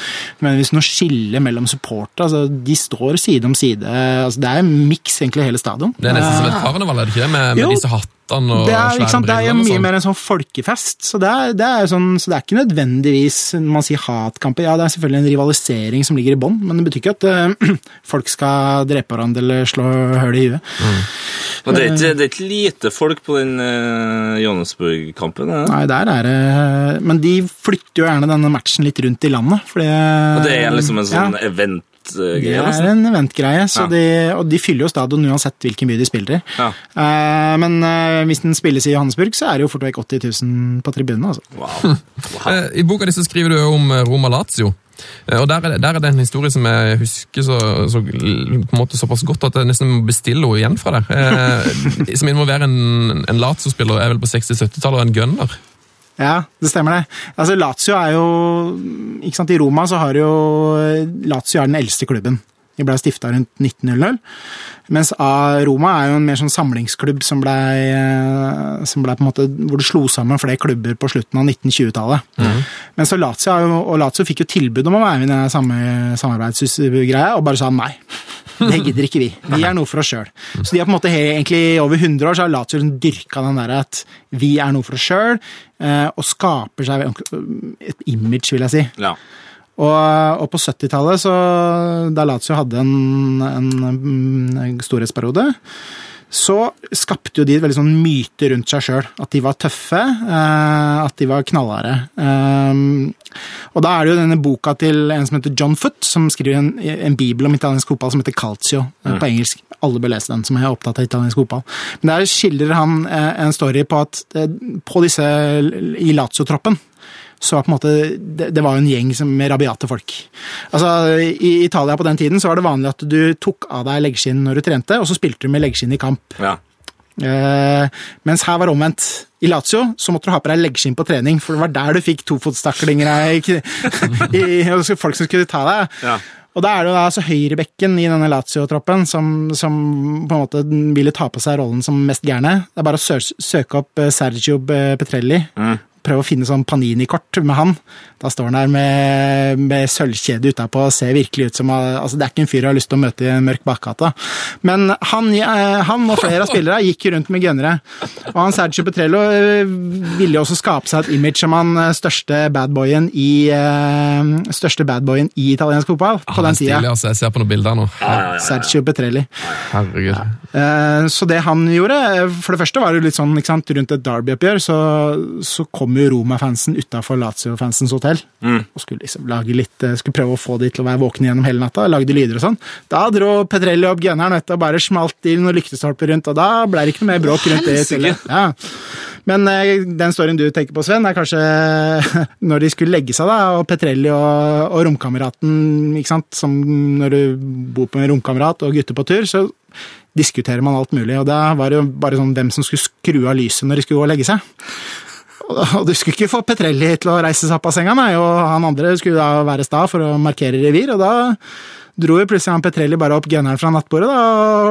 men hvis noe skille mellom supportere. Altså, de står side om side. Altså, det er en miks, egentlig, hele stadion. Det er nesten som et karneval, er det ikke? Med, med Jo. disse hattene og Det er, ikke sant, det er jo brillene mye sånn. mer en sånn folkefest, så det, er, det er sånn, så det er ikke nødvendigvis når man sier hatkamper. Ja, det er selvfølgelig en rivalisering som ligger i bånn, men det betyr ikke at uh, folk skal drepe hverandre eller slå høl i huet. Men det er ikke, det er ikke lite folk på den uh, Johannesburg-kampen? Ja. Nei, der er det Men de flytter jo gjerne denne matchen litt rundt i landet, fordi Og det er liksom en sånn ja, eventgreie? det er nesten? en eventgreie, så Ja. de, og de fyller jo stadion uansett hvilken by de spiller i. Ja. Uh, men uh, hvis den spilles i Johannesburg, så er det jo fort vekk 80 000 på tribunene. Altså. Wow. wow. Eh, I boka di så skriver du jo om Roma Lazio. Og der er, det, der er det en historie som jeg husker så, så, på en måte såpass godt at jeg nesten må bestille henne igjen fra deg. Eh, som involverer en, en Lazio-spiller er vel på 60-70-tallet og en gunner. Ja, det stemmer det. Altså, Lazio er jo ikke sant, I Roma så har jo Lazio er den eldste klubben. De ble stifta rundt 1900. Mens A- Roma er jo en mer sånn samlingsklubb som ble, eh, som ble på en måte, hvor det slo sammen flere klubber på slutten av 1920-tallet. Men så Lazio, og Lazio fikk jo tilbud om å være med i den samme samarbeidsgreia, og bare sa nei. Det gidder ikke vi. Vi er noe for oss sjøl. Så de har på en måte egentlig i over 100 år så har Lazio liksom dyrka den der at vi er noe for oss sjøl, og skaper seg et image, vil jeg si. Ja. Og, og på 70-tallet, så da Lazio hadde en, en, mm, storhetsperiode, så skapte jo de et veldig sånn myte rundt seg sjøl. At de var tøffe, eh, at de var knallharde. Um, og da er det jo denne boka til en som heter John Foot, som skriver en, en bibel om italiensk fotball som heter Calcio, mm. på engelsk. Alle bør lese den, som er opptatt av italiensk fotball. Men der skildrer han eh, en story på at eh, på disse i Lazio-troppen så på en måte, det, det var jo en gjeng med rabiate folk. Altså, I Italia på den tiden så var det vanlig at du tok av deg leggskinn når du trente, og så spilte du med leggskinn i kamp. ja. Eh, mens her var det omvendt. I Lazio så måtte du ha på deg leggskinn på trening, for det var der du fikk tofotstaklinger så folk som skulle ta deg. Ja. Og da er det jo altså høyrebekken i denne Lazio-troppen som, som på en måte ville ta på seg rollen som mest gærne. Det er bare å sø søke opp eh, Sergio Petrelli. Prøve å finne sånn Panini-kort med han. Da står han der med, med sølvkjede utapå og ser virkelig ut som altså Det er ikke en fyr jeg har lyst til å møte i en mørk bakgata. Men han, eh, han og flere av spillere gikk rundt med gunnere. Og han Sergio Petrello eh, ville jo også skape seg et image som han eh, største badboyen i, største badboyen i italiensk fotball på den tida. Stilig, altså. Jeg ser på noen bilder nå. Sergio Petrelli. Herregud. Ja. Så det han gjorde For det første var det litt sånn ikke sant, rundt et Derby-oppgjør, så, så kom jo Roma-fansen utafor Lazio-fansens hotell. Og skulle liksom lage litt eh, Skulle prøve å få de til å være våkne gjennom hele natta. Lagde lyder og sånn. Da dro Petrelli opp gunneren og bare smalt i noen lyktestolper rundt, og da ble det ikke noe mer bråk rundt det. Ja. Men eh, den storyen du tenker på, Sven, er kanskje når de skulle legge seg, da, og Petrelli og, og romkameraten ikke sant? Som Når du bor på en romkamerat og gutter på tur, så diskuterer man alt mulig. Og da var det jo bare sånn hvem som skulle skru av lyset når de skulle gå og legge seg. Og du skulle ikke få Petrelli til å reise seg opp av senga, nei, og han andre skulle da være sta for å markere revir, og da dro jo plutselig han Petrelli bare opp gunneren fra nattbordet da,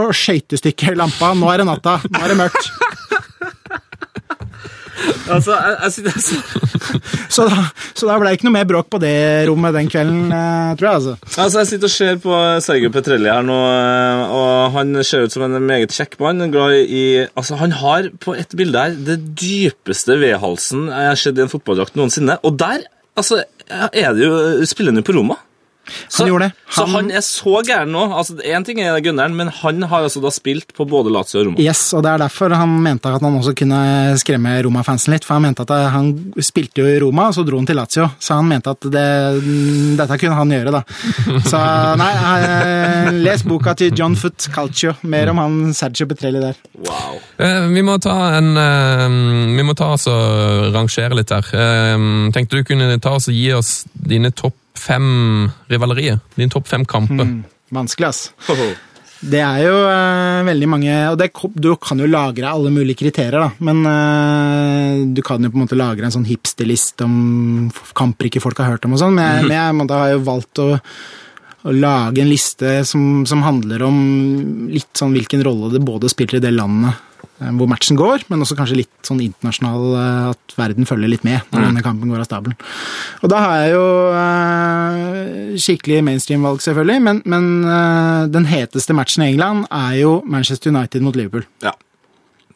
og skøyt lampa. Nå er det natta, nå er det mørkt. Altså, jeg, jeg sitter så Så da, så da ble det ikke noe mer bråk på det rommet den kvelden, eh, tror jeg. altså. Altså, Jeg sitter og ser på Sergio Petrelli her nå, eh, og han ser ut som en meget kjekk mann. Glad i Altså, Han har på et bilde her det dypeste V-halsen jeg har sett i en fotballdrakt noensinne. Og der altså, er det jo, spiller han jo på Roma. Så, gjorde det. så Han- han er så gæren nå. altså Én ting er Gunneren, men han har altså da spilt på både Lazio og Roma. Yes, og det er derfor han mente at han også kunne skremme Roma-fansen litt. For han mente at han spilte jo i Roma, og så dro han til Lazio. Så han mente at det, dette kunne han gjøre, da. Så nei, eh, les boka til John Foot Calcio. Mer om han Sergio Petrelli der. Wow. Eh, vi må ta en eh, Vi må ta oss og rangere litt her. Eh, tenkte du kunne ta oss og gi oss dine topp fem rivalerier? Dine topp fem kamper? Vanskelig, ass. Det er jo eh, veldig mange Og det, du kan jo lagre alle mulige kriterier, da. Men eh, du kan jo på en måte lagre en sånn hipsterliste om kamper ikke folk har hørt om og sånn. Men, jeg- men jeg måte har jo valgt å, å lage en liste som, som handler om litt sånn hvilken rolle det både spiller i det landet hvor matchen går, men også kanskje litt sånn internasjonal eh, at verden følger litt med når denne kampen går av stabelen. Og da har jeg jo eh, skikkelig mainstream-valg, selvfølgelig, men, men eh, den heteste matchen i England er jo Manchester United mot Liverpool. Ja.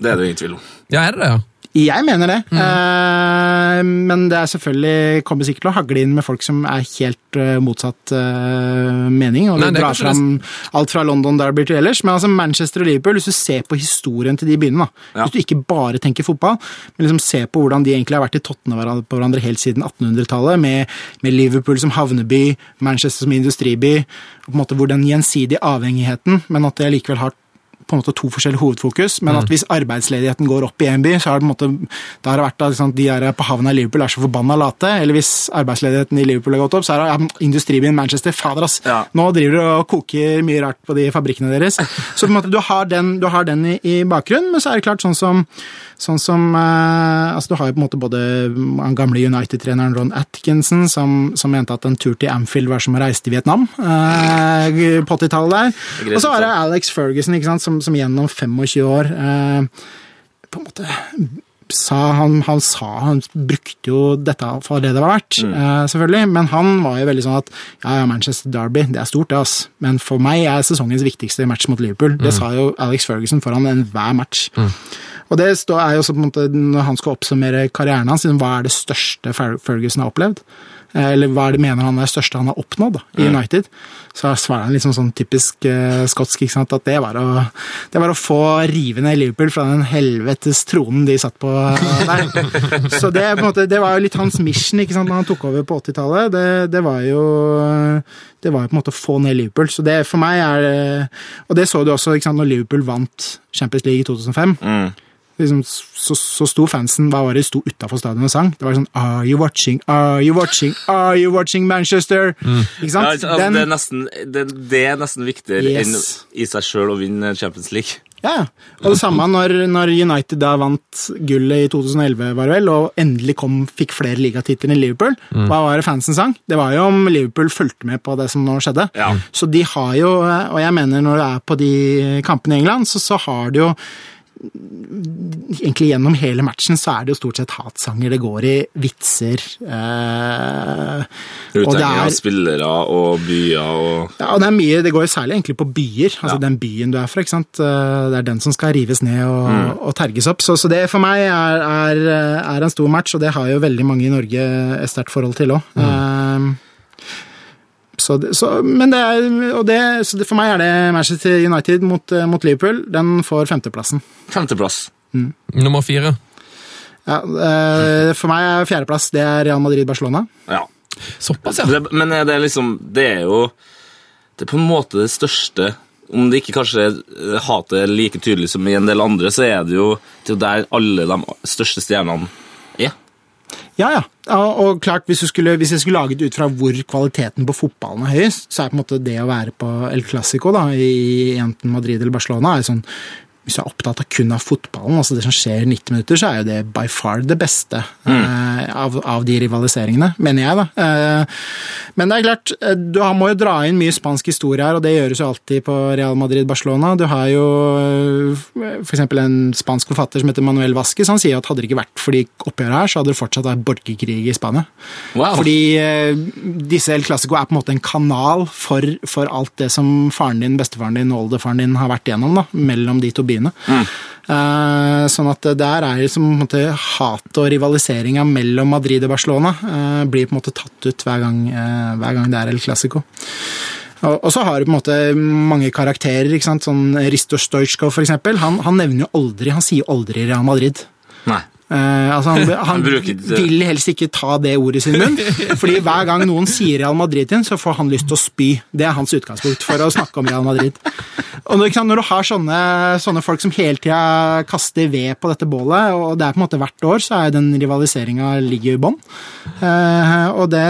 Det er det ingen tvil om. Ja, er det det, ja? Jeg mener det, eh, men det er selvfølgelig kommer sikkert til å hagle inn med folk som er helt uh, motsatt uh, mening, og Nei, det drar fram alt fra London Derby til ellers. Men altså Manchester og Liverpool, hvis du ser på historien til de byene, da, Ja. hvis du ikke bare tenker fotball, men liksom ser på hvordan de egentlig har vært i tottene på hverandre helt siden 1800-tallet, med, med Liverpool som havneby, Manchester som industriby, og på en måte hvor den gjensidige avhengigheten, men at det likevel har på en måte to forskjellige hovedfokus, men at hvis arbeidsledigheten går opp i en by, så har det på en måte, da har det vært at liksom, de der på havna i Liverpool er så forbanna late, eller hvis arbeidsledigheten i Liverpool har gått opp, så er det ja, industribyen Manchester, fader ass, Ja. nå driver du og koker mye rart på de fabrikkene deres. Så på en måte du har den, du har den i, i bakgrunnen, men så er det klart sånn som Sånn som eh, altså Du har jo på en måte både den gamle United-treneren Ron Atkinson, som, som mente at en tur til Anfield var som å reise til Vietnam eh, på 80-tallet der. Og så har det Alex Ferguson, ikke sant, som, som gjennom 25 år eh, på en måte sa han, han sa han brukte jo dette for det det var verdt, eh, selvfølgelig. Men han var jo veldig sånn at ja, ja, Manchester Derby, det er stort, det, ass. Men for meg er sesongens viktigste match mot Liverpool. Det sa jo Alex Ferguson foran enhver match. Og det står, er jo også på en måte, når han skal oppsummere karrieren hans, hva er det største Ferguson har opplevd? Eh, Eller hva er det mener han er det største han har oppnådd da, i United? Så svarer han liksom sånn typisk eh, skotsk, ikke sant, at det var, å, det var å få rive ned Liverpool fra den helvetes tronen de satt på eh, der. Så det, måte, det var jo litt hans mission ikke sant, når han tok over på 80-tallet. Det, det var jo det var jo på en måte å få ned Liverpool. Så det for meg er Og det så du også ikke sant, når Liverpool vant Champions League i 2005 liksom, så, så sto fansen hva var det, sto utafor stadion og sang. Det var sånn Are you watching? Are you watching? Are you watching Manchester? Ikke Ja, sant? altså, Den- det, er nesten, det, det er nesten viktigere Yes. enn i seg sjøl å vinne Champions League. Ja, ja. Og det samme når, når United da vant gullet i 2011, var det vel, og endelig kom, fikk flere ligatitler enn Liverpool. Hva var det fansen sang? Det var jo om Liverpool fulgte med på det som nå skjedde. Ja. Så de har jo, og jeg mener når du er på de kampene i England, så, så har du jo Egentlig gjennom hele matchen så er det jo stort sett hatsanger det går i, vitser eh, Og det av er spillere og byer og ja, og det er mye, det går jo særlig egentlig på byer, altså Ja. den byen du er fra. ikke sant? Eh, Det er den som skal rives ned og, Mm. og terges opp. Så, så det for meg er, er, er en stor match, og det har jo veldig mange i Norge et sterkt forhold til òg. Mm. Så, det- så, men det er, og det, så det, for meg er det Manchester United mot, eh, mot Liverpool. Den får femteplassen. femteplass. Nummer fire. Ja, eh, for meg er fjerdeplass det er Real Madrid-Barcelona. Ja. Såpass, ja. Det, men er det liksom Det er jo Det er på en måte det største Om det ikke kanskje er- hatet er like tydelig som i en del andre, så er det jo det er jo der alle de største stjernene er. Ja, ja. Og, klart, hvis, skulle, hvis jeg skulle laget ut fra hvor kvaliteten på fotballen er høyest, så er på en måte det å være på El Clásico i enten Madrid eller Barcelona er sånn hvis du er opptatt av kun av fotballen, altså det som skjer i 90 minutter, så er jo det by far det beste eh, av, av de rivaliseringene, mener jeg. da. Eh, men det er klart, eh, du må jo dra inn mye spansk historie her, og det gjøres jo alltid på Real Madrid-Barcelona. Du har jo for eksempel en spansk forfatter som heter Manuel Vasques, han sier at hadde det ikke vært for de oppgjørene her, så hadde det fortsatt vært borgerkrig i Spania. Wow. Fordi disse El Clásico er på en måte en kanal for, for alt det som faren din, bestefaren din og oldefaren din har vært igjennom da, mellom de to byene. Eh, sånn at der er liksom på en måte hat og rivaliseringa mellom Madrid og Barcelona eh, blir på en måte tatt ut hver gang, eh, hver gang det er El Clásico. Og, og så har du på en måte mange karakterer. ikke sant? Sånn Risto Stojkov, eksempel. Han, han nevner jo aldri, han sier aldri Real Madrid. Nei. Eh, altså han han vil helst ikke ta det ordet i sin munn, fordi hver gang noen sier Real Madrid til ham, så får han lyst til å spy. Det er hans utgangspunkt for å snakke om Real Madrid. Og når du har sånne, sånne folk som hele tida kaster ved på dette bålet, og det er på en måte hvert år, så er den rivaliseringa ligger i bånn. Eh, og det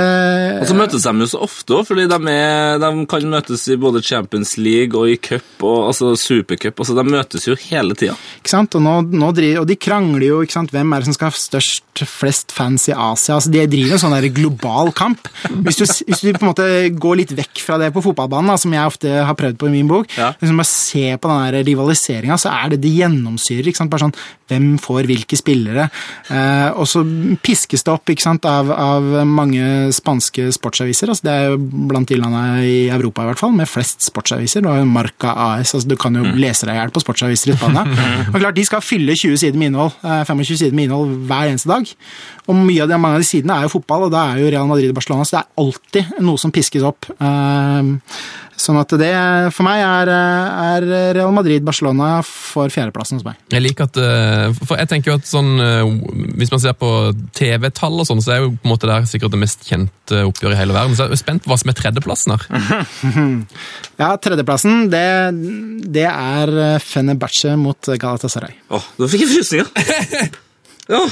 Og så møtes de jo så ofte òg, fordi de, er, de kan møtes i både Champions League og i cup og altså supercup. Altså, de møtes jo hele tida. Ikke sant? Og, nå, nå driver, og de krangler jo, ikke sant? hvem er det som skal ha størst, flest fans i Asia? Altså, de driver en sånn der global kamp. Hvis du, hvis du på en måte går litt vekk fra det på fotballbanen, da, som jeg ofte har prøvd på i min bok, Ja. liksom bare se på den rivaliseringa, så er det det gjennomsyrer. ikke sant? Bare sånn, Hvem får hvilke spillere? Eh, og så piskes det opp ikke sant? Av, av mange spanske sportsaviser. altså Det er jo blant de landene i Europa i hvert fall, med flest sportsaviser. Du har jo Marca AS, altså du kan jo lese deg i hjel på sportsaviser i Spania. og klart, De skal fylle 20 sider med innhold, eh, 25 sider med innhold hver eneste dag. Og mye av de, mange av de sidene er jo fotball, og da er jo Real Madrid og Barcelona, så det er alltid noe som piskes opp. Eh, sånn at det for meg er, er Real Madrid-Barcelona for fjerdeplassen hos meg. Jeg liker at, eh, for jeg tenker jo at sånn, eh, Hvis man ser på TV-tall, og sånn, så er jo på en måte det sikkert det mest kjente oppgjøret i hele verden. Så jeg er spent på hva som er tredjeplassen her. Ja, tredjeplassen, det, det er Fenerbahçe mot Galatasaray. Åh, nå fikk jeg frysninger! ja.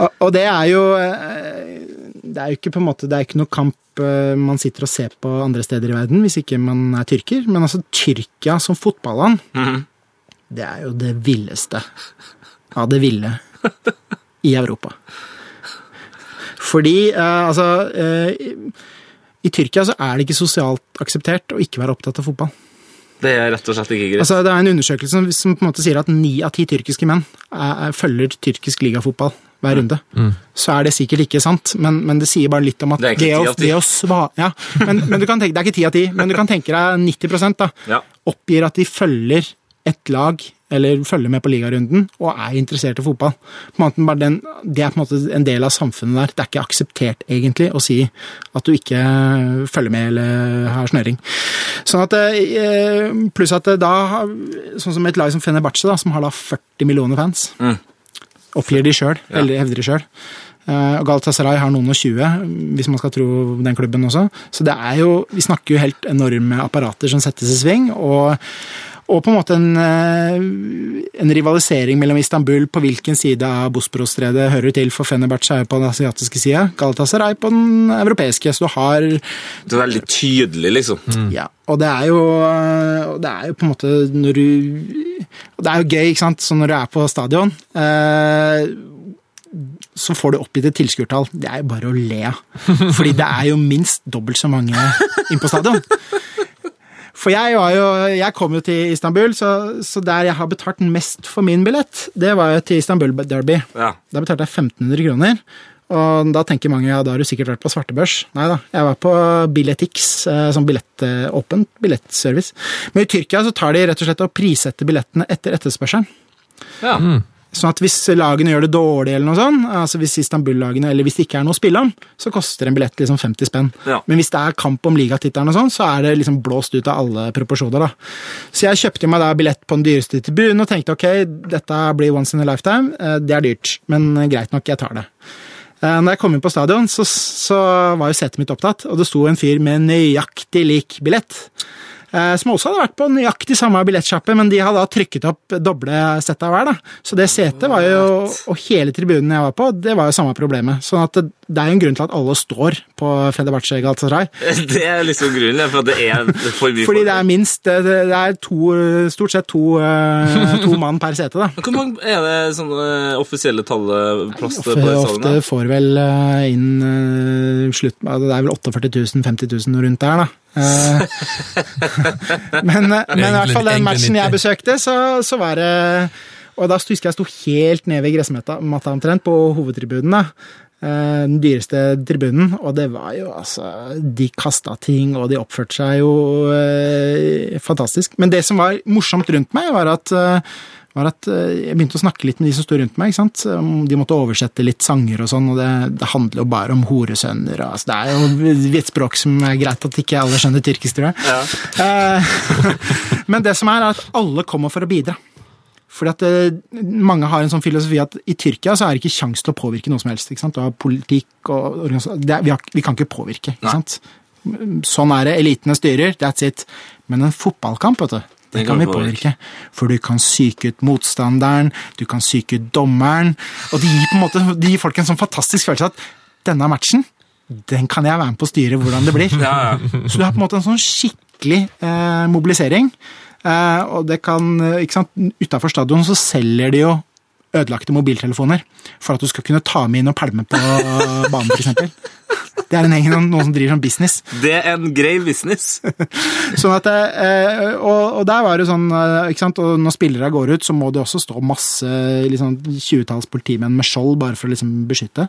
Og, og det er jo eh, Det er jo ikke på en måte, det er ikke noe kamp eh, man sitter og ser på andre steder i verden, hvis ikke man er tyrker. Men altså, Tyrkia som fotballand, det er jo det villeste av det ville i Europa. Fordi, eh, altså eh, i, I Tyrkia så er det ikke sosialt akseptert å ikke være opptatt av fotball. Det er rett og slett ikke greit. Altså, det er en undersøkelse som, som på en måte sier at ni av ti tyrkiske menn er, er, følger tyrkisk ligafotball hver runde. Så er det sikkert ikke sant, men, men det sier bare litt om at Det er ikke ti 10 av 10. det å sva, ja, men, men du kan tenke, Det er ikke ti av ti, men du kan tenke deg 90% da, Ja. oppgir at de følger et lag, eller følger med på ligarunden, og er interessert i fotball. Den, det er på en måte en del av samfunnet der. Det er ikke akseptert, egentlig, å si at du ikke følger med eller har snøring. Sånn at, eh, Pluss at da, sånn som et lag som Fenerbahçe, da, som har da 40 millioner fans, Mm. oppgir de sjøl, eller hevder de sjøl. Og Galatasaray har noen og 20, hvis man skal tro den klubben også. Så det er jo, vi snakker jo helt enorme apparater som settes i sving. og og på en måte en, eh, en rivalisering mellom Istanbul på hvilken side av Bosporosstredet hører til, for Fenerbahçe er jo på den asiatiske sida, Galatasaray på den europeiske. Så du har Det er veldig tydelig, liksom. ja, og det er jo Det er jo på en måte når du Det er jo gøy, ikke sant, så når du er på stadion eh, så får du oppgitt et tilskuertall. Det er jo bare å le av. Fordi det er jo minst dobbelt så mange inn på stadion. For jeg, var jo, jeg kom jo til Istanbul, så, så der jeg har betalt mest for min billett, det var jo til Istanbul Derby. Ja. Da betalte jeg 1500 kroner. Og da tenker mange ja, da har du sikkert vært på svartebørs. Nei da, jeg var på Billettix, eh, som billett, eh, billettservice. Men i Tyrkia så tar de rett og slett og prissetter billettene etter etterspørselen. Ja. Sånn at hvis lagene gjør det dårlig, eller noe sånt, altså hvis Istanbul-lagene, eller hvis det ikke er noe å spille om, så koster en billett liksom 50 spenn. Ja. Men hvis det er kamp om ligatittelen og sånn, så er det liksom blåst ut av alle proporsjoner, da. Så jeg kjøpte meg da billett på den dyreste tribunen og tenkte ok, dette blir once in a lifetime, eh, det er dyrt, men greit nok, jeg tar det. Eh, Når jeg kom inn på stadion, så, så var jo setet mitt opptatt, og det sto en fyr med nøyaktig lik billett. Eh, Som også hadde vært på nøyaktig samme billettsjappe, men de hadde da trykket opp doble sett av hver. da. Så det setet var jo, og hele tribunen jeg var på, det var jo samme problemet. Sånn at det, er jo en grunn til at alle står på Fenerbahçe Galatasaray. Det er liksom grunnen, for det er for mye Fordi det er minst Det er to, stort sett to, eh, to mann per sete, da. Hvor mange er det sånne offisielle tallet på Ofte, det ofte får vel eh, inn slutt altså Det er vel 48 000, 50 000 rundt der, da. Eh, men, eh, men i hvert fall den matchen jeg besøkte, så, så var det Og da husker jeg jeg sto helt ned ved gressmatta omtrent, på hovedtribunen. da. Eh, Den dyreste tribunen, og det var jo altså De kasta ting, og de oppførte seg jo eh, fantastisk. Men det som var morsomt rundt meg, var at eh, var at eh, jeg begynte å snakke litt med de som sto rundt meg. ikke sant? De måtte oversette litt sanger og sånn, og det, det handler jo bare om horesønner. og, Altså, det er jo et språk som er greit at ikke alle skjønner tyrkisk, tror jeg. Ja. Men det som er, er at alle kommer for å bidra. Fordi at det, Mange har en sånn filosofi at i Tyrkia så er det ikke kjangs til å påvirke noe som helst. ikke sant? Du har politikk og det vi, har, vi kan ikke påvirke. ikke Nei. Sånn er det. Elitene styrer, that's it. Men en fotballkamp, vet du, det kan vi påvirke. For du kan psyke ut motstanderen, du kan psyke ut dommeren. Og det gir måte, det gir folk en sånn fantastisk følelse at denne matchen, den kan jeg være med på å styre hvordan det blir. Ja, ja. Så du har på en måte en sånn skikkelig eh, mobilisering. Eh, og det kan, eh, ikke sant, Utafor stadion så selger de jo ødelagte mobiltelefoner for at du skal kunne ta med inn og pælme på banen, f.eks. Det er en egen, noen som driver sånn business. Det er en grei business. Sånn at, eh, og, og der var det sånn, eh, ikke sant, og når spillere går ut, så må det også stå masse liksom, 20-talls politimenn med skjold bare for å liksom, beskytte.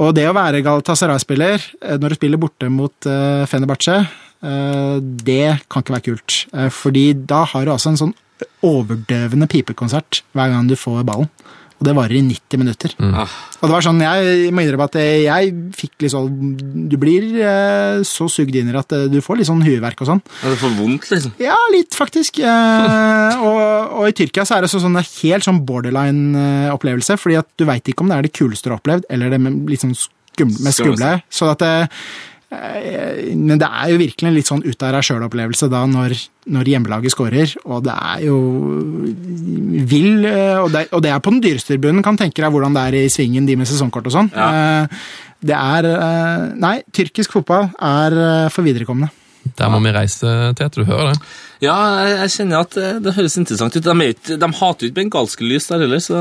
Og det å være Galatasaray-spiller eh, når du spiller borte mot Fenerbahçe, det kan ikke være kult. Fordi da har du altså en sånn overdøvende pipekonsert hver gang du får ballen. Og det varer i 90 minutter. Mm. Og det var sånn, jeg må innrømme at jeg fikk litt sånn Du blir eh, så sugd inn i at eh, du får litt sånn hueverk og sånn. det får vondt, liksom. Ja, litt faktisk. Eh, og, og i Tyrkia så er det sånn det er helt sånn borderline-opplevelse, fordi at du veit ikke om det er det kuleste du har opplevd, eller det med litt sånn skumle, mest skumle. Så at det, eh, men det er jo virkelig en litt sånn ut av deg sjøl-opplevelse da når, når hjemmelaget skårer. og det er jo vill eh, og det, og det er på den dyreste tribunen. Kan tenke deg hvordan det er i svingen, de med sesongkort og sånn. Ja. Eh, Det er eh, Nei, tyrkisk fotball er eh, for viderekomne. Der må vi reise til, du hører det. Ja, jeg, jeg kjenner at det, høres interessant ut. De, er ikke, de hater jo ikke bengalske lys der heller, så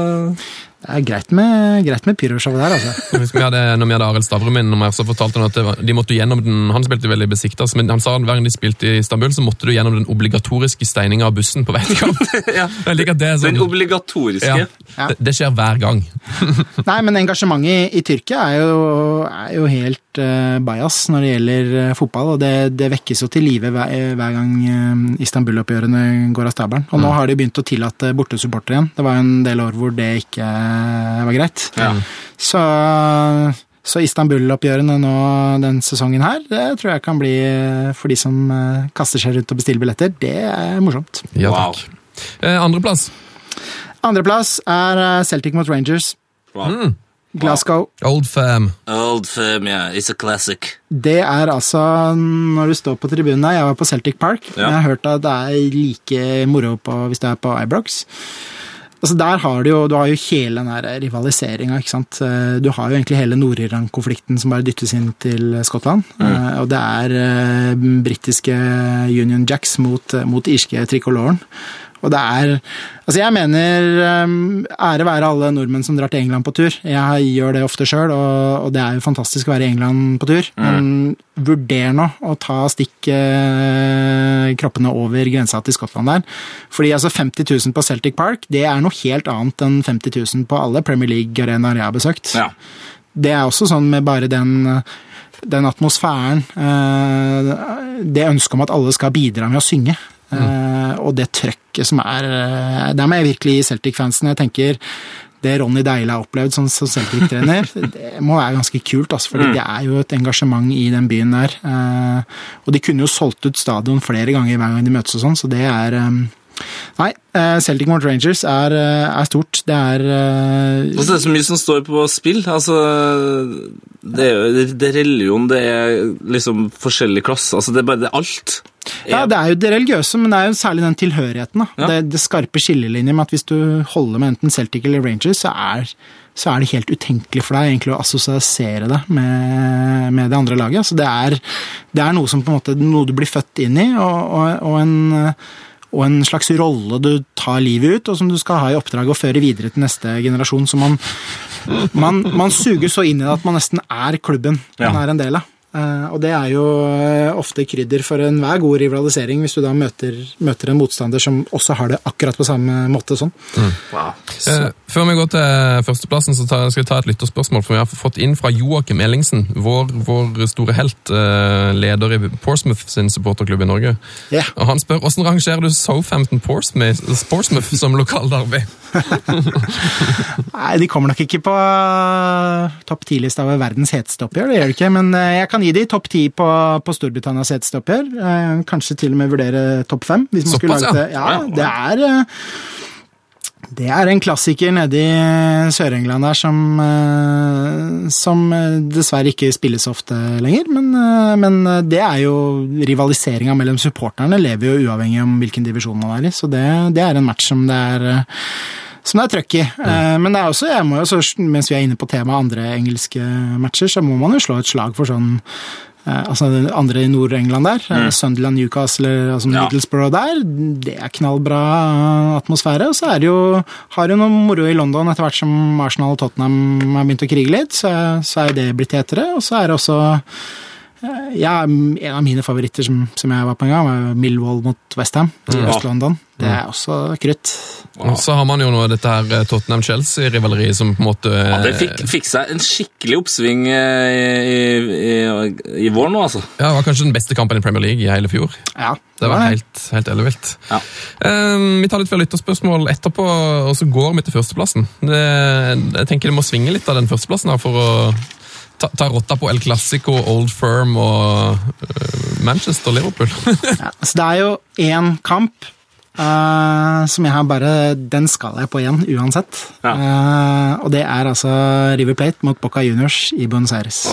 Det er greit med, greit med pyroshowet der, altså. Jeg husker vi hadde, når vi hadde Arild Stavrum inn, så fortalte han at det var, de måtte gjennom den, han spilte veldig besiktet, men han sa at hver gang de spilte i Istanbul, så måtte du gjennom den obligatoriske steininga av bussen på vei til kamp. ja. Sånn, Den obligatoriske. ja, det, det skjer hver gang. Nei, men engasjementet i, i Tyrkia er jo, er jo helt uh, bajas når det gjelder eh, fotball, og det, det vekkes jo til live hver, hver gang uh, Istanbul-oppgjørene går av stabelen. Og nå har de begynt å tillate bortesupportere igjen. Det var jo en del år hvor det ikke eh, var greit. Ja. Så, så Istanbul-oppgjørene nå den sesongen her, det tror jeg kan bli, eh, for de som eh, kaster seg rundt og bestiller billetter, det er morsomt. Ja, takk. Wow. Andreplass, Andreplass er eh, Celtic mot Rangers. Wow. Glasgow. Old Fam. Old firm, yeah. It's a classic. Det er altså når du står på tribunen der. Jeg var på Celtic Park. Ja. Jeg har hørt at det er like moro på, hvis du er på Ibrox. Altså Der har du jo, du har jo hele den rivaliseringa. Eh, Du har jo egentlig hele Nord-Iran-konflikten som bare dyttes inn til Skottland. Eh, Og det er eh, britiske Union Jacks mot, mot irske trikoloren. Og det er Altså, jeg mener um, ære være alle nordmenn som drar til England på tur. Jeg gjør det ofte sjøl, og, og det er jo fantastisk å være i England på tur. Men vurder nå å ta stikk eh, kroppene over grensa til Skottland der. Fordi altså 50 000 på Celtic Park, det er noe helt annet enn 50 000 på alle Premier League-arenaer jeg har besøkt. Ja. Det er også sånn med bare den, den atmosfæren, eh, det ønsket om at alle skal bidra med å synge. Eh, Og det trøkket som er eh, Der må jeg virkelig gi Celtic-fansen. Jeg tenker det Ronny Deile har opplevd som, som Celtic-trener, det må være ganske kult. Altså, fordi det er jo et engasjement i den byen der. eh, Og de kunne jo solgt ut stadion flere ganger hver gang de møtes og sånn, så det er Nei, eh, Celtic mot Rangers er, eh, er stort. Det er eh, Og så er det så mye som står på spill. Altså, det er jo det er religion, det er liksom forskjellig klasse. Altså, det er bare det er alt. Ja, det er jo det religiøse, men det er jo særlig den tilhørigheten. da. Ja. Det, det skarpe skillelinjer med at hvis du holder med enten Celtic eller Rangers, så er, så er det helt utenkelig for deg egentlig å assosiere det med, med det andre laget. Altså, det, er, det er noe som på en måte, noe du blir født inn i, og, og, og, en, og en slags rolle du tar livet ut, og som du skal ha i oppdrag å føre videre til neste generasjon. Så man, man, man suger så inn i det at man nesten er klubben man Ja. er en del av. Eh, og det er jo eh, ofte krydder for enhver god rivalisering, hvis du da møter, møter en motstander som også har det akkurat på samme måte. sånn. Wow. Eh, før vi går til førsteplassen, så skal vi ta et lytterspørsmål. For vi har fått inn fra Joakim Ellingsen, vår, vår store helt, leder i Portsmouth sin supporterklubb i Norge. Yeah. Og Han spør hvordan rangerer du Southampton Portsmouth, Portsmouth som lokalderby? Nei, de kommer nok ikke på topp ti-lista over verdens heteste oppgjør, det gjør de ikke. Men jeg kan gi de topp ti på, på Storbritannias heteste oppgjør. Eh, Kanskje til og med vurdere topp fem. Hvis man skulle Såpass, laget det. Ja, det er eh, Det er en klassiker nede i Sør-England der som, eh, som eh, dessverre ikke spilles ofte lenger. Men, men det er jo rivaliseringa mellom supporterne lever jo uavhengig om hvilken divisjon man er i. Så det, det er en match som det er som det er trøkk i. Men det er også, jeg må jo, så, mens vi er inne på temaet andre engelske matcher, så må man jo slå et slag for sånn Eh, altså det andre i Nord-England der. Mm. Sunderland, Newcastle, altså Ja. Middlesbrough der. Det er knallbra atmosfære. Og så er det jo, har jo noe moro i London etter hvert som Arsenal og Tottenham har begynt å krige litt. Så, så er det blitt hetere. Og så er det også eh, ja, en av mine favoritter som, som jeg var på en gang, var Millwall mot Westham i Øst-London. Det er også krutt. Og så har man jo nå dette her eh, Tottenham-Chelsea-rivaleriet som på en måte Ja, det fikk, fikk seg en skikkelig oppsving eh, i, i, i, i vår nå, altså. Ja, det var kanskje den beste kampen i Premier League i hele fjor. Ja, Det var helt, helt ellevilt. Ja. Um, vi tar litt flere lytterspørsmål etterpå, og så går vi til førsteplassen. Det, jeg tenker det må svinge litt av den førsteplassen her for å ta, ta rotta på El Clásico, Old Firm og øh, Manchester Liverpool. Ja, så det er jo én kamp uh, som jeg har bare Den skal jeg på igjen, uansett. Ja. Uh, og det er altså River Plate mot Boca Juniors i Buenos Aires.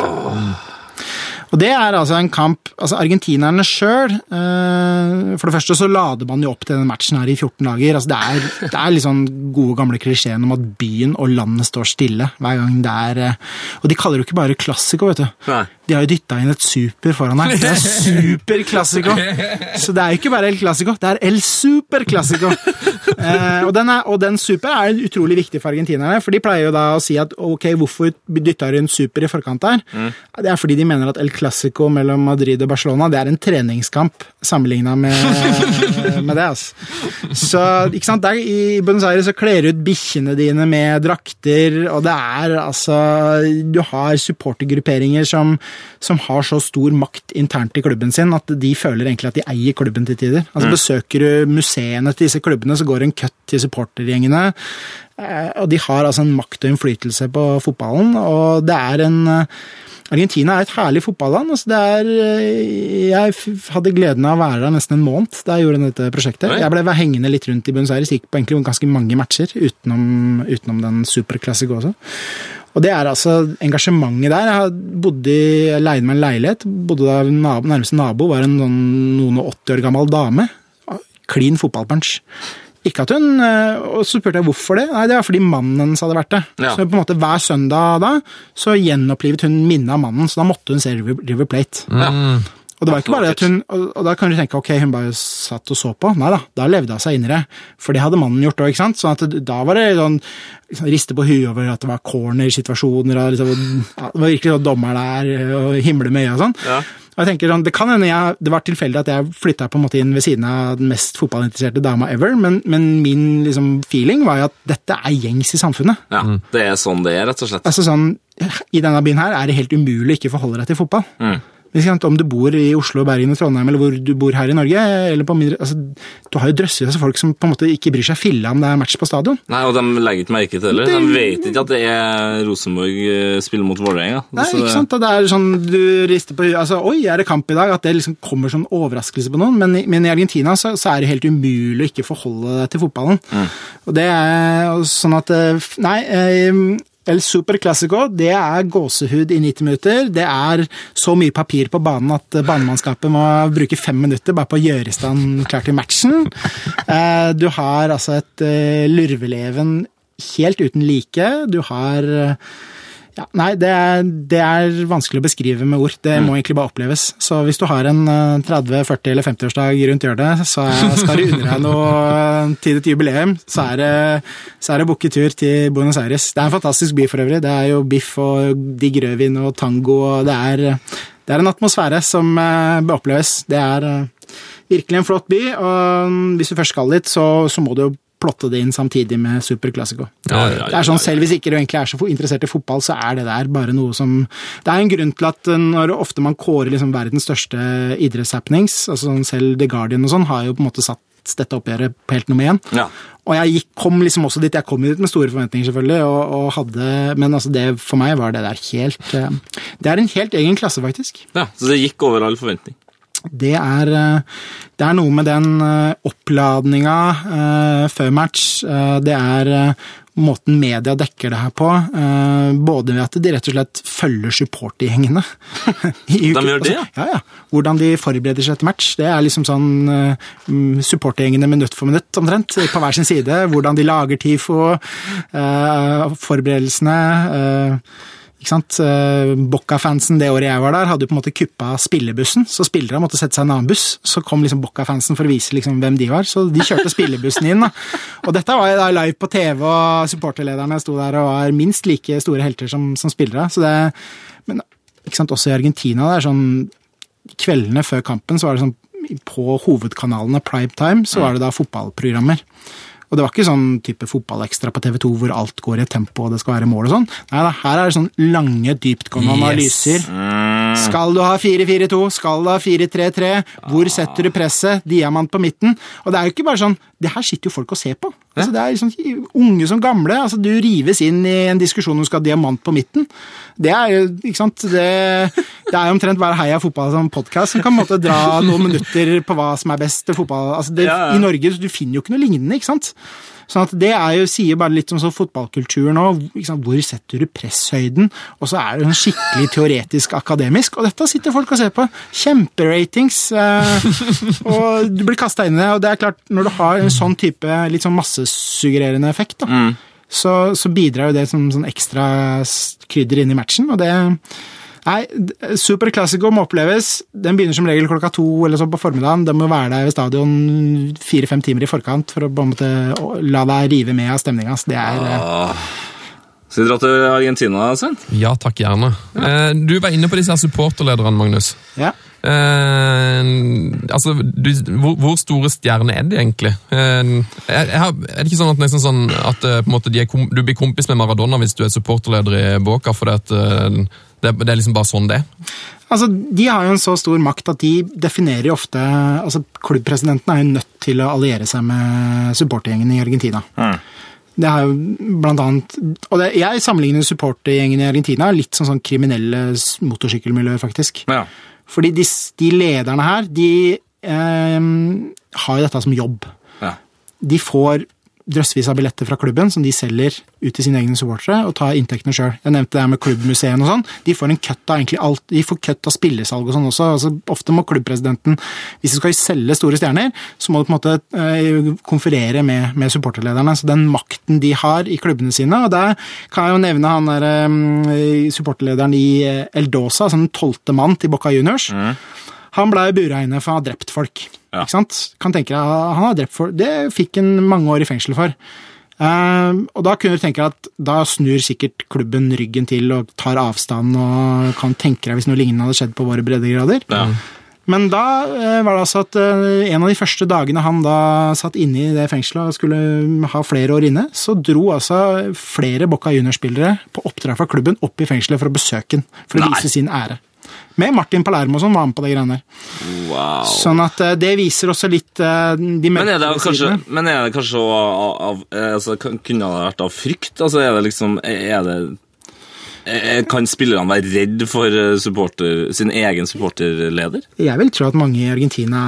Og det er altså en kamp altså Argentinerne sjøl For det første så lader man jo opp til denne matchen her i 14 dager. altså Det er, det er litt sånn gode, gamle klisjeen om at byen og landet står stille hver gang det er eh, Og de kaller det jo ikke bare klassiko, vet du. Nei. De har jo dytta inn et super foran her. Det er super classico. Så det er jo ikke bare El Classico, det er El Super Classico. Eh, og, den er, og den super er utrolig viktig for argentinerne, for de pleier jo da å si at ok, hvorfor dytta du inn super i forkant her? Det er fordi de mener at El Classico mellom Madrid og Barcelona det er en treningskamp sammenligna med, med det. altså. Så ikke sant, der I Buenos Aires så kler du ut bikkjene dine med drakter, og det er altså Du har supportergrupperinger som, som har så stor makt internt i klubben sin at de føler egentlig at de eier klubben til tider. Altså Besøker du museene til disse klubbene, så går det en cut til supportergjengene. Eh, Og de har altså en makt og innflytelse på fotballen, og det er en eh, Argentina er et herlig fotballand. Altså det er, eh, jeg hadde gleden av å være der nesten en måned da jeg gjorde dette prosjektet. Oi. Jeg ble hengende litt rundt i Buenos Aires, gikk på egentlig ganske mange matcher utenom, utenom den superklassiske også. Og det er altså engasjementet der. Jeg bodde i, jeg leide meg en leilighet. bodde der nabo, Nærmeste nabo var en sånn noen og 80 år gammel dame. Klin fotballpunch. Ikke at hun, eh, Og så spurte jeg hvorfor det. Nei, Det var fordi mannen hennes hadde vært det. Ja. Så på en måte hver søndag da, så gjenopplivet hun minnet av mannen, så da måtte hun se River, Plate. Plate. Og det var ikke bare det at hun, og da kan du tenke ok, hun bare satt og så på. Nei da, da levde hun seg inn i det. For det hadde mannen gjort òg, ikke sant. Sånn at da var det sånn liksom, riste på huet over at det var corner-situasjoner, og liksom, ja, det var virkelig sånn dommer der, og himle med øya og sånn. Ja. Og jeg tenker sånn, Det kan hende jeg, det var tilfeldig at jeg flytta på en måte inn ved siden av den mest fotballinteresserte dama ever, men, men min liksom, feeling var jo at dette er gjengs i samfunnet. Ja, Det er sånn det er, rett og slett. Altså sånn, I denne byen her er det helt umulig å ikke forholde deg til fotball. Mm. Ikke? Om du bor i Oslo, Bergen og Trondheim, eller hvor du bor her i Norge eller på mindre, altså, Du har jo drøssevis av folk som på en måte ikke bryr seg filla om det er match på stadion. Nei, Og de legger ikke merke til det heller. De vet ikke at det er Rosenborg eh, spiller mot Vålerenga. Nei, Så det- ikke sant? Det er sånn, Du rister på altså, Oi, er det kamp i dag? At det liksom kommer sånn overraskelse på noen. Men, men i Argentina så, så er det helt umulig å ikke forholde deg til fotballen. Og det er sånn at eh, Nei. eh, El Superclassico, det er gåsehud i 90 minutter. Det er så mye papir på banen at eh, banemannskapet må bruke fem minutter bare på å gjøre i stand klar til matchen. Eh, Du har altså et eh, lurveleven helt uten like. Du har ja, nei, det er, det er vanskelig å beskrive med ord. Det må egentlig bare oppleves. Så hvis du har en eh, 30-, 40- eller 50-årsdag rundt hjørnet, så skal du unne deg noe eh, til et jubileum, så er det, så er det booke tur til Buenos Aires. Det er en fantastisk by for øvrig. Det er jo biff og digg rødvin og tango, og det er, det er en atmosfære som eh, bør oppleves. Det er eh, virkelig en flott by, og mm, hvis du først skal dit, så, så må du jo plotte det inn samtidig med Super Classico. Ja, ja, Det er sånn, Selv hvis ikke du egentlig er så interessert i fotball, så er det der bare noe som Det er en grunn til at eh, når ofte man kårer liksom verdens største idrettshappenings, altså sånn selv The Guardian og sånn, har jo på en måte satt dette oppgjøret på helt nummer én. Ja. Og jeg gikk, kom liksom også dit, jeg kom dit med store forventninger, selvfølgelig, og, og hadde Men altså det, for meg var det der helt eh, Det er en helt egen klasse, faktisk. ja, Så det gikk over all forventning. Det er, eh, det er noe med den eh, oppladninga eh, før match. Det er måten media dekker det her på. eh, både ved at de rett og slett følger supportergjengene. De gjør det, ja? Ja, ja. Hvordan de forbereder seg til match. Det er liksom sånn eh, mm, supportergjengene minutt for minutt, omtrent, på hver sin side. Hvordan de lager TIFO, forberedelsene. Eh, Bocca-fansen det året jeg var der, hadde jo på en måte kuppa spillebussen, så spillere måtte sette seg i en annen buss. Så kom liksom Bocca-fansen for å vise liksom hvem de var, så de kjørte spillebussen inn. Da. Og dette var da live på TV, og supporterlederne sto der og var minst like store helter som, som spillere. Så det, men ikke sant, også i Argentina, det er sånn Kveldene før kampen så var det sånn på hovedkanalene prime time så var det da fotballprogrammer. Og det var ikke sånn type fotballekstra på TV 2 hvor alt går i et tempo og det skal være mål og sånn. Nei her er det sånn lange, dyptgående Yes. analyser. Skal du ha 4-4-2? Skal du ha 4-3-3? Hvor setter du presset? Diamant på midten? Og det er jo ikke bare sånn Det her sitter jo folk og ser på. Altså, det er liksom Unge som gamle. altså Du rives inn i en diskusjon om du skal ha diamant på midten. Det er jo ikke sant, det, det er omtrent bare Heia fotball som podkast som kan måte dra noen minutter på hva som er best til fotball. Altså, det, Ja, ja. I Norge du finner jo ikke noe lignende. ikke sant? Sånn at Det er jo, sier bare litt om sånn fotballkultur nå. Hvor setter du presshøyden? Og så er det sånn skikkelig teoretisk akademisk. Og dette sitter folk og ser på. Kjemperatings. Eh, og du blir kasta inn i det. Og det er klart, når du har en sånn type litt sånn massesuggererende effekt, da, så, så bidrar jo det som sånn ekstra krydder inn i matchen. Og det Nei, d- Super Classico må oppleves. Den begynner som regel klokka to eller sånn på formiddagen. Den må være der ved stadion fire-fem timer i forkant for å på en måte la deg rive med av stemninga. Det er eh, Skal vi dra til Argentina, Sven? Ja, takk gjerne. Eh, Du var inne på disse supporterlederne, Magnus. Ja. Eh, altså, du, hvor, hvor store stjerner er de egentlig? Eh, jeg er det ikke sånn at, nesten sånn at eh, på måte, de er kom, du blir kompis med Maradona hvis du er supporterleder i Boca, For at eh, det, det er liksom bare sånn det er? Altså, De har jo en så stor makt at de definerer jo ofte altså Klubbpresidenten er jo nødt til å alliere seg med supportergjengen i Argentina. Det er jo blant annet Og det, jeg sammenligner supportergjengen i Argentina litt som sånn kriminelle motorsykkelmiljøer, faktisk. Ja. Fordi de, de lederne her, de eh, har jo dette som jobb. ja. De får drøssevis av billetter fra klubben som de selger ut til sine egne supportere, og tar inntektene sjøl. Jeg nevnte det her med klubbmuseene og sånn. De får en cut av egentlig alt. De får cut av spillesalg og sånn også. Altså, ofte må klubbpresidenten, hvis du skal selge store stjerner, så må du på en måte eh, konferere med, med supporterlederne. Så den makten de har i klubbene sine, og der kan jeg jo nevne han der eh, supporterlederen i eh, Eldosa, altså den tolvte mann til Boca Juniors. Han ble bura inne for å ha drept folk. Ja. Ikke sant? Kan tenke deg, han har drept folk. Det fikk han mange år i fengsel for. Eh, og da kunne du tenke deg at da snur sikkert klubben ryggen til og tar avstand og kan tenke deg hvis noe lignende hadde skjedd på våre breddegrader. Ja. Men da uh, var det altså at uh, en av de første dagene han da satt inne i det fengselet og skulle ha flere år inne, så dro altså flere Bocca Junior-spillere på oppdrag fra klubben opp i fengselet for å besøke ham, for å Nei. vise sin ære. Med Martin Palermo som var med på de greiene der. Wow. Sånn at eh, det viser også litt eh, de Men er, det kanskje, men er det kanskje av, av eh, altså, Kunne det vært av frykt? Altså, er det liksom Er det Kan spillerne være redd for eh, supporter, sin egen supporterleder? Jeg vil tro at mange i Argentina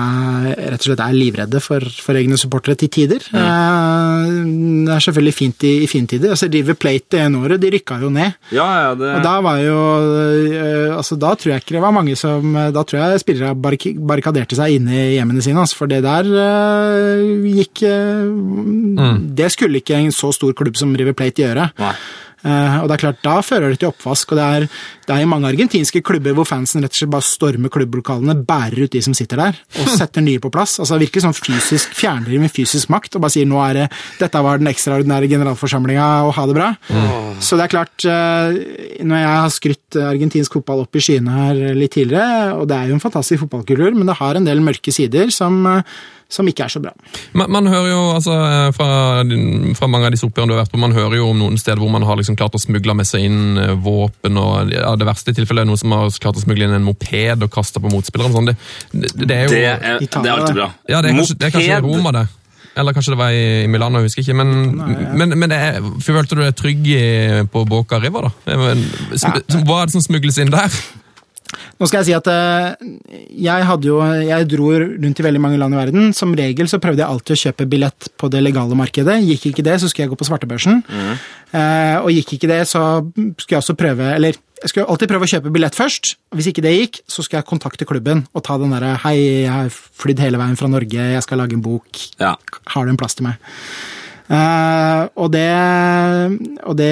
rett og slett er livredde for, for egne supportere til tider. Mm. Det er selvfølgelig fint i, i fine tider. Altså, River Plate det ene året, de rykka jo ned. Ja, ja, det Og da var jo altså Da tror jeg ikke det var mange som Da tror jeg spillere barrik barrikaderte seg inne i hjemmene sine, altså, for det der gikk mm. Det skulle ikke en så stor klubb som River Plate gjøre. Nei. Eh, og det er klart, Da fører det til oppvask. og Det er, det er i mange argentinske klubber hvor fansen rett og slett bare stormer klubblokalene, bærer ut de som sitter der, og setter nye på plass. altså Virkelig sånn fysisk, fjerner de med fysisk makt og bare sier nå er det, dette var den ekstraordinære generalforsamlinga, og ha det bra. Så det er klart, eh, når jeg har skrytt argentinsk fotball opp i skyene her litt tidligere, og det er jo en fantastisk fotballkultur, men det har en del mørke sider som, eh, som ikke er så bra. Man, man hører jo altså, eh, fra, fra mange av disse oppgjørene du har vært på, man hører jo om noen steder hvor man har liksom klart å smugle med seg inn eh, våpen, og ja, det verste tilfellet er noen som har klart å smugle inn en moped og kaste på motspilleren. Sånn. Det, det, det er jo Det er, det er alltid bra. Ja, det er kanskje, det er kanskje i Roma, det. Eller kanskje det var i i Milano, jeg husker ikke. Men, men, men det er, følte du deg trygg i, på Boca River, da? Det var en- som- som- Hva er det som smugles inn der? Nå skal jeg si at eh, jeg jo Jeg dro rundt i veldig mange land i verden. Som regel så prøvde jeg alltid å kjøpe billett på det legale markedet. Gikk ikke det, så skulle jeg gå på svartebørsen. Eh, og gikk ikke det, så skulle jeg også prøve Eller jeg skulle alltid prøve å kjøpe billett først. Hvis ikke det gikk, så skulle jeg kontakte klubben og ta den derre Hei, jeg har flydd hele veien fra Norge, jeg skal lage en bok. Ja. Har du en plass til meg? Eh, og det, og det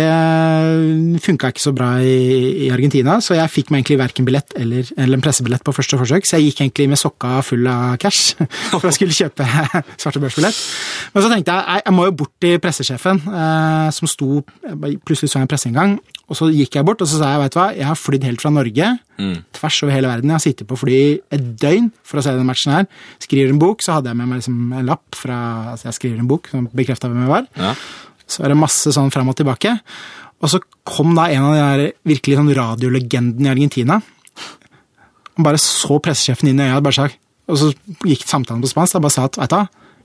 funka ikke så bra i, i Argentina, så jeg fikk meg egentlig verken billett eller, eller en pressebillett på første forsøk, så jeg gikk egentlig med sokka full av cash for å skulle kjøpe svarte børsbillett. Men så tenkte jeg jeg, jeg må jo bort til pressesjefen, eh, som sto Plutselig så jeg en presseinngang, og så gikk jeg bort og så sa jeg, vet du hva, jeg har flydd helt fra Norge, tvers over hele verden. Jeg har sittet på fly et døgn for å se den matchen her. Skriver en bok, så hadde jeg med meg liksom en lapp fra altså jeg skriver en bok som bekrefta hvem jeg var. Ja. Så er det masse sånn frem og tilbake. Og så kom da en av de der virkelig sånn radiolegendene i Argentina. Han bare så pressesjefen inn i øya og bare sa Og så gikk samtalen på spansk og bare sa at vet du hva,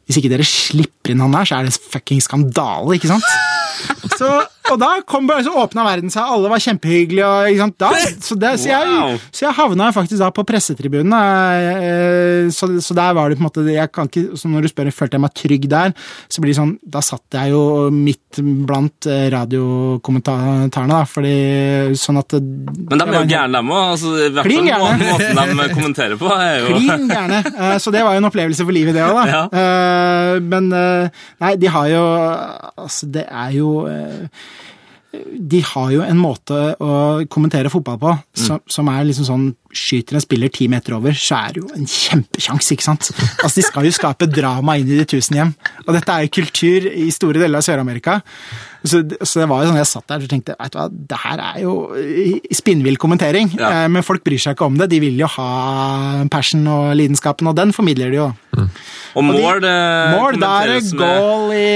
hvis ikke dere slipper inn han der, så er det fucking skandale, ikke sant? Så, og da kom bare så åpna verden seg, alle var kjempehyggelige. Og? Da, så, det, så, jeg, Wow. så jeg havna faktisk da på pressetribunen. eh, Så, så der var det på en måte jeg kan ikke, så Når du spør følte jeg meg trygg der, så blir det sånn Da satt jeg jo midt blant radiokommentarene, da, fordi sånn at Men de er jo gærne, dem òg. Altså, I hvert fall må- måten de kommenterer på, Klin gærne. Eh, Så det var jo en opplevelse for livet, det òg, da. Ja. Eh, Men eh, nei, de har jo Altså, det er jo eh, De har jo en måte å kommentere fotball på som, som er liksom sånn Skyter en spiller ti meter over, så er det jo en kjempesjanse, ikke sant? Altså, De skal jo skape drama inn i de tusen hjem. Og dette er jo kultur i store deler av Sør-Amerika. Så, så det var jo sånn jeg satt der og tenkte vet du hva, det her er jo eh, spinnvill kommentering. Ja. Eh, Men folk bryr seg ikke om det. De vil jo ha passion og lidenskapen, og den formidler de jo. Og mål det Mål, da er det goal i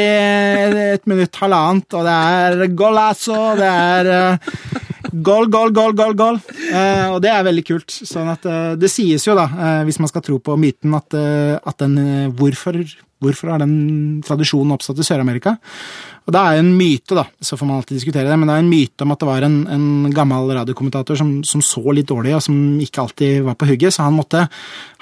et minutt, halvannet, og det er golazo, det er eh, goal, goal, goal, goal, goal. Eh, og det er veldig kult. Sånn at eh, Det sies jo, da, eh, hvis man skal tro på myten, at, eh, at den eh, hvorfor, hvorfor har den tradisjonen oppstått i Sør-Amerika? Og det er jo en myte, da, så får man alltid diskutere det, men det er en myte om at det var en, en gammel radiokommentator som, som så litt dårlig, og som ikke alltid var på hugget, så han måtte,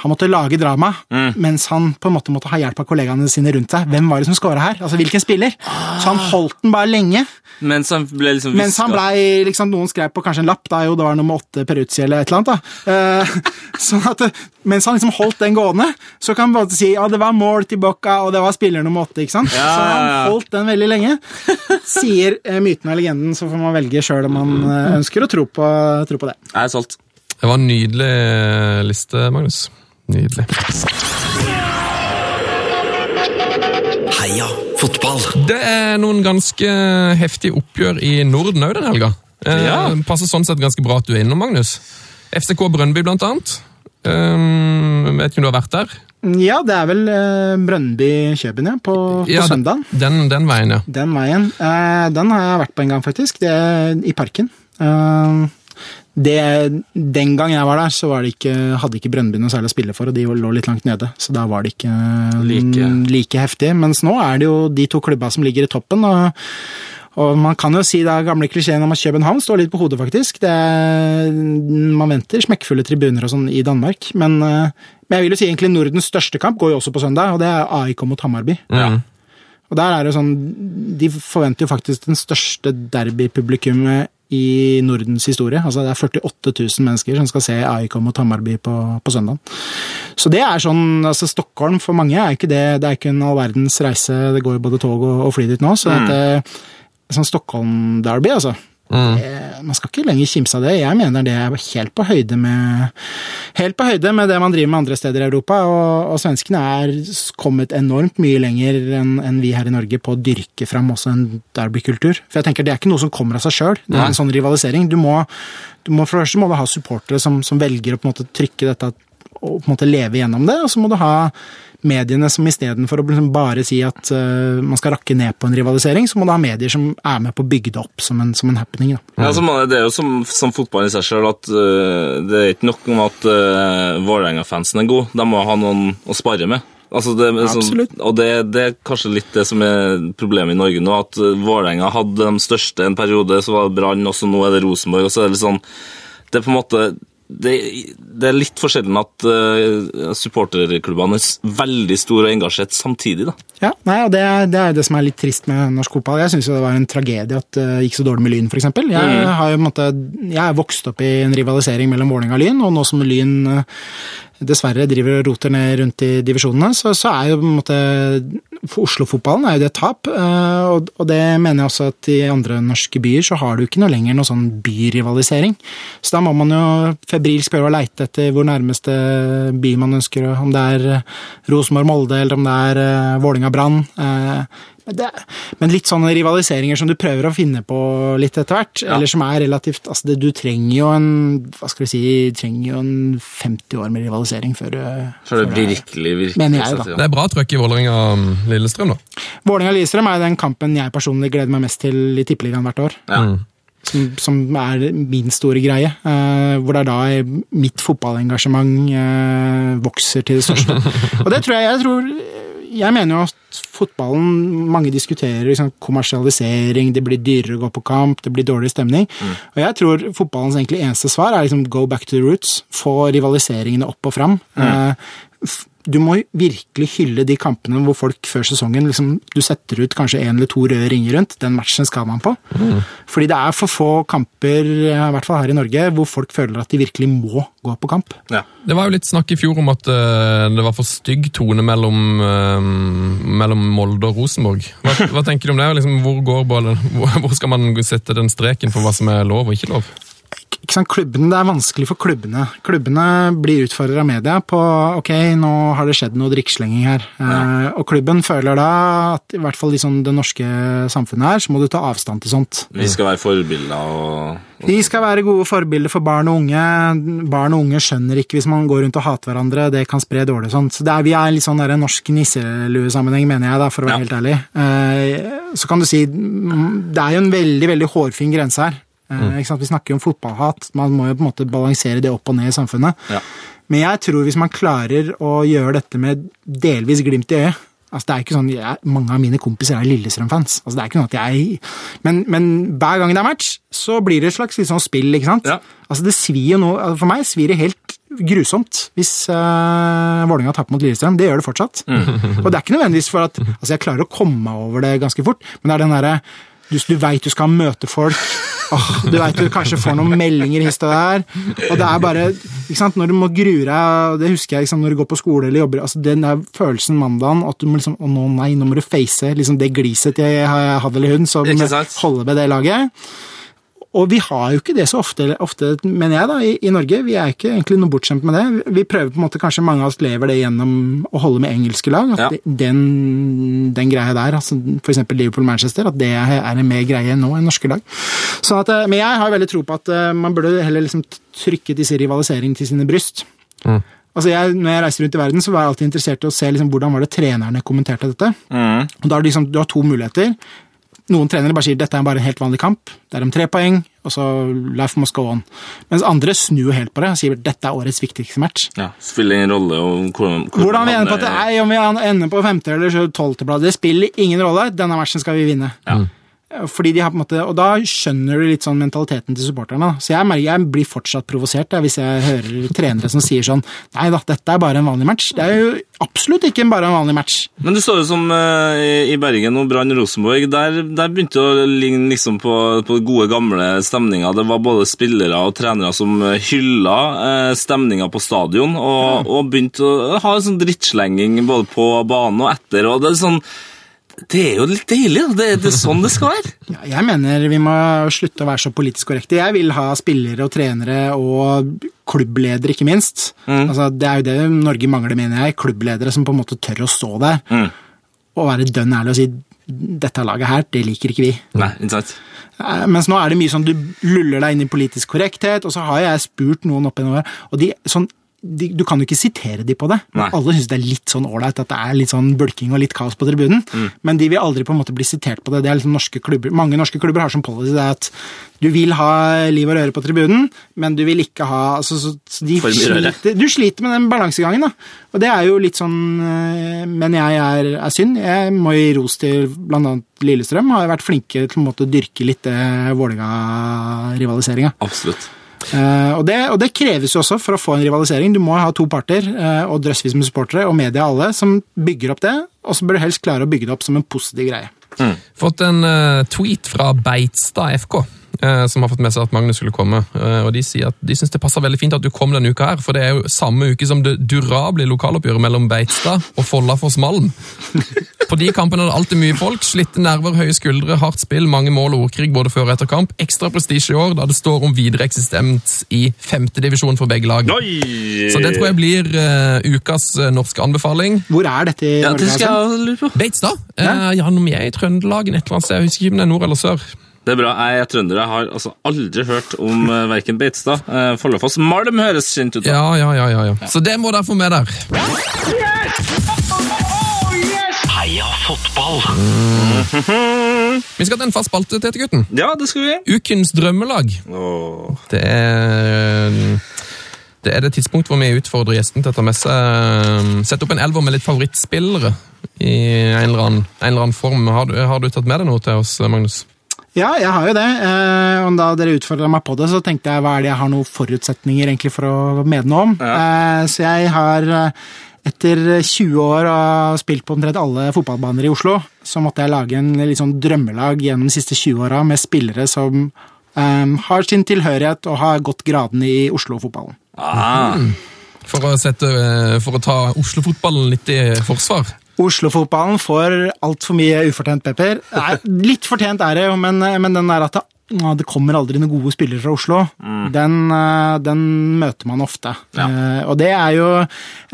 han måtte lage drama, mens han på en måte måtte ha hjelp av kollegaene sine rundt seg. Hvem var det som scora her? Altså, hvilken spiller? Så han holdt den bare lenge, Mens han ble liksom mens han ble, liksom, Noen skrev på kanskje en lapp, da jo det var nummer åtte Peruzzi eller et eller annet. da. Eh, sånn at Mens han liksom holdt den gående, så kan han bare si ja, det var mål til Bocca, og det var spiller nummer åtte. ikke sant? Ja, Så han holdt den veldig lenge. Sier eh, myten og legenden, så får man velge sjøl om man eh, ønsker å tro på, tro på det. Jeg er solgt. Det var en nydelig eh, liste, Magnus. Nydelig. Heia fotball! Det er noen ganske heftige oppgjør i Norden òg den helga. Eh, Ja. Passer sånn sett ganske bra at du er innom, Magnus. FCK Brønnby, blant annet. Um, vet ikke om du har vært der? Ja, det er vel uh, Brønnby-Kjøben, ja, på, på Ja, søndag. Den, den veien, ja. Den veien. Uh, den har jeg vært på en gang, faktisk. Det er I parken. Uh, det, den gang jeg var der, så var det ikke, hadde ikke Brønnby noe særlig å spille for, og de lå litt langt nede. Så da var det ikke Like. mm, like heftig. Mens nå er det jo de to klubba som ligger i toppen. og og man kan jo si da gamle klisjeen om at København står litt på hodet, faktisk. Det er, man venter smekkfulle tribuner og sånn i Danmark. Men, eh, men jeg vil jo si egentlig Nordens største kamp går jo også på søndag, og det er AIK mot Hammarby. Mm. Og der er det sånn, De forventer jo faktisk den største derbypublikummet i Nordens historie. Altså Det er 48 000 mennesker som skal se AIK mot Hammarby på, på søndag. Så det er sånn, altså Stockholm for mange er ikke det det er ikke en all verdens reise. Det går jo både tog og, og fly dit nå. så dette, sånn Stockholm-derby, altså. Eh, Man skal ikke lenger kimse av det. Jeg mener det er helt på høyde med helt på høyde med det man driver med andre steder i Europa. Og, og svenskene er kommet enormt mye lenger enn en vi her i Norge på å dyrke fram også en derbykultur. For jeg tenker Det er ikke noe som kommer av seg sjøl, en sånn rivalisering. Du må, du må, for det første må du ha supportere som, som velger å på en måte trykke dette og på en måte leve gjennom det, og så må du ha mediene som istedenfor å liksom bare si at uh, man skal rakke ned på en rivalisering, så må du ha medier som er med på å bygge det opp som en, som en happening. Da. Ja, altså, man, det, det er jo som, som fotball i seg sjøl at uh, det er ikke nok om at uh, Vålerenga-fansen er god. De må ha noen å spare med. Altså det, sånn, Absolutt. og det, det er kanskje litt det som er problemet i Norge nå, at Vålerenga hadde de største en periode, så var det Brann, og så nå er det Rosenborg. og så er det litt sånn, det er på en måte det, det er litt forskjellen at uh, supporterklubbene er veldig store og engasjert samtidig. da. Ja, nei, og det, det er det som er litt trist med norsk fotball. Jeg syns det var en tragedie at det gikk så dårlig med Lyn, f.eks. Jeg, har jo, måte, jeg er vokst opp i en rivalisering mellom Vålerenga og Lyn, og nå som Lyn eh, dessverre driver og roter ned rundt i divisjonene, så, så er jo på en måte Oslo-fotballen er jo det et tap, eh, og, og det mener jeg også at i andre norske byer så har du ikke noe lenger noe sånn byrivalisering. Så da må man jo febrilsk prøve å leite etter hvor nærmeste by man ønsker, om det er eh, Rosenborg-Molde, eller om det er eh, men det- men litt sånne rivaliseringer som du prøver å finne på litt etter hvert, eller som er relativt altså det, Du trenger jo en hva skal vi si, trenger jo en 50 år med rivalisering før det For blir virkelig, virkelig Mener jeg, da. Det er bra trøkk i Vålerenga-Lillestrøm, da. Vålerenga-Lillestrøm er den kampen jeg personlig gleder meg mest til i Tippeligaen hvert år. Ja. Som, som er min store greie. eh, hvor det er da mitt fotballengasjement eh, vokser til det største. Og det tror jeg Jeg tror jeg mener jo at fotballen Mange diskuterer liksom, kommersialisering, det blir dyrere å gå på kamp, det blir dårlig stemning. Og jeg tror fotballens egentlig eneste svar er liksom go back to the roots. Få rivaliseringene opp og fram. Eh, f- du må virkelig hylle de kampene hvor folk før sesongen liksom, Du setter ut kanskje én eller to røde ringer rundt. Den matchen skal man på. Fordi det er for få kamper, i hvert fall her i Norge, hvor folk føler at de virkelig må gå på kamp. Ja. Det var jo litt snakk i fjor om at uh, det var for stygg tone mellom, uh, mellom Molde og Rosenborg. Hva, hva tenker du om det? Liksom, hvor, går ballen, hvor, hvor skal man sette den streken for hva som er lov og ikke lov? Ikke sant, klubbene, Det er vanskelig for klubbene. Klubbene blir utfordret av media på ok, nå har det skjedd noe drikkeslenging her. Eh, og klubben føler da at i hvert fall sånn det norske samfunnet her, så må du ta avstand til sånt. Vi skal være forbilder og De skal være gode forbilder for barn og unge. Barn og unge skjønner ikke hvis man går rundt og hater hverandre, det kan spre dårlig og sånt. Så er, vi er litt sånn der en norsk nisseluesammenheng, mener jeg, da, for å være Ja. helt ærlig. Eh, så kan du si mm, det er jo en veldig, veldig hårfin grense her. Eh, ikke sant? Vi snakker jo om fotballhat, man må jo på en måte balansere det opp og ned i samfunnet. Ja. Men jeg tror hvis man klarer å gjøre dette med delvis glimt i øyet altså det er ikke sånn, jeg, Mange av mine kompiser er Lillestrøm-fans. altså det er ikke noe at jeg, men, men hver gang det er match, så blir det et slags litt sånn spill. ikke sant? Ja. Altså Det svir jo noe, altså For meg svir det helt grusomt hvis uh, Vålerenga taper mot Lillestrøm. Det gjør det fortsatt. Og det er ikke nødvendigvis for at altså jeg klarer å komme meg over det ganske fort, men det er den derre du, du veit du skal møte folk, Oh, du veit du kanskje får noen meldinger hist og der. Og det er bare ikke sant, Når du må grue deg, det husker jeg liksom, når du går på skole eller jobber altså Den der følelsen mandagen at du må liksom Å nå, nei, nå må du face liksom det gliset til han eller hun som holder med det laget. Og vi har jo ikke det så ofte, ofte mener jeg, da, i, i Norge. Vi er ikke egentlig noe bortskjemt med det. Vi prøver på en måte, kanskje mange av oss lever det gjennom å holde med engelske lag. At Ja. det- den, den greia der, altså f.eks. Liverpool-Manchester, at det er en mer greie nå enn norske lag. Sånn at, eh, men jeg har veldig tro på at eh, man burde heller liksom trykke disse rivaliseringene til sine bryst. Altså jeg, når jeg reiser rundt i verden, så var jeg alltid interessert i å se liksom, hvordan var det trenerne kommenterte dette. Mm. Og da er det liksom, Du har to muligheter. Noen trenere bare sier dette er bare en helt vanlig kamp. Det er om tre poeng, og så life must go on. Mens andre snur helt på det og sier dette er årets viktigste match. ja, spiller ingen rolle om hvordan, Hvordan vi ender på er, om vi ender på femte eller tolvteplass, det spiller ingen rolle. Denne matchen skal vi vinne. Ja. Fordi de har på en måte, Og da skjønner du litt sånn mentaliteten til supporterne. Så jeg, jeg blir fortsatt provosert hvis jeg hører trenere som sier sånn Nei da, dette er bare en vanlig match. Det er jo absolutt ikke bare en vanlig match. Men du så jo som eh, i- Bergen og Brann Rosenborg. Der, der begynte det å ligne liksom på, på gode, gamle stemninger. Det var både spillere og trenere som hylla eh, stemninga på stadion, og, og begynte å ha en sånn drittslenging både på banen og etter. og det er sånn det er jo litt deilig. Det, det er sånn det skal være. Ja, jeg mener vi må slutte å være så politisk korrekte. Jeg vil ha spillere og trenere og klubbledere, ikke minst. Altså, det er jo det Norge mangler, mener jeg. Klubbledere som på en måte tør å stå der Mm. og være dønn ærlig og si dette laget her, det liker ikke vi. Nei, sant? Eh, Mens nå er det mye sånn du luller deg inn i politisk korrekthet, og så har jeg spurt noen opp gjennom her, og de, sånn, de, du kan jo ikke sitere de på det. Nei. Alle syns det er litt sånn ålreit at det er litt sånn bulking og litt kaos på tribunen, men de vil aldri på en måte bli sitert på det. Det er liksom norske klubber, Mange norske klubber har som policy det at du vil ha liv og røre på tribunen, men du vil ikke ha altså, så, så de sliter, Du sliter med den balansegangen, da. Og det er jo litt sånn eh, Men jeg er, er synd. Jeg må gi ros til bl.a. Lillestrøm. Har vært flinke til å på en måte dyrke litt det Vålerenga-rivaliseringa. Absolutt. Eh, og, det, og det kreves jo også for å få en rivalisering. Du må ha to parter uh, og drøssvis med supportere og media alle som bygger opp det, og så bør du helst klare å bygge det opp som en positiv greie. Fått en uh, tweet fra Beitstad FK. Eh, som har fått med seg at Magnus skulle komme. Eh, og De sier at de syns det passer veldig fint at du kom denne uka, her, for det er jo samme uke som det durable lokaloppgjøret mellom Beitstad og Follafoss Malm. På de kampene er det alltid mye folk, slitte nerver, høye skuldre, hardt spill, mange mål og ordkrig både før og etter kamp. Ekstra prestisje i år, da det står om videre eksistens i femtedivisjon for begge lag. Så det tror jeg blir uh, ukas norske anbefaling. Hvor er dette i Ja, det skal jeg lure på. Beitstad? Uh, ja, når vi er i Trøndelag, et eller annet sted, jeg husker ikke om det er nord eller sør. Det er bra. Jeg er trønder. Jeg har altså aldri hørt om uh, verken Beitstad, uh, Follefoss Malm høres kjent ut. Ja, ja, ja, ja, ja. Så det må dere få med der. Heia fotball! Vi skal til en fast spalte, Tete gutten. Ja, det skal vi. Ukens drømmelag. Oh. Det er det er det tidspunkt hvor vi utfordrer gjesten til å ta med seg Sette opp en elver med litt favorittspillere i en eller annen, en eller annen form. Har du, har du tatt med deg noe til oss, Magnus? Ja, jeg har jo det. Eh, og da dere utfordra meg på det, så tenkte jeg hva er det jeg har noen forutsetninger egentlig for å mene noe om. Eh, så jeg har eh, etter 20 år og spilt på omtrent alle fotballbaner i Oslo, så måtte jeg lage en litt sånn drømmelag gjennom de siste 20 åra med spillere som um, har sin tilhørighet og har gått gradene i Oslo-fotballen. Ah. For å, sette, for å ta Oslo-fotballen litt i forsvar. Oslo-fotballen får altfor mye ufortjent pepper. Nei, litt fortjent er det jo, men, men den der at det, det kommer aldri noen gode spillere fra Oslo, den, eh, den møter man ofte. Eh, og det er jo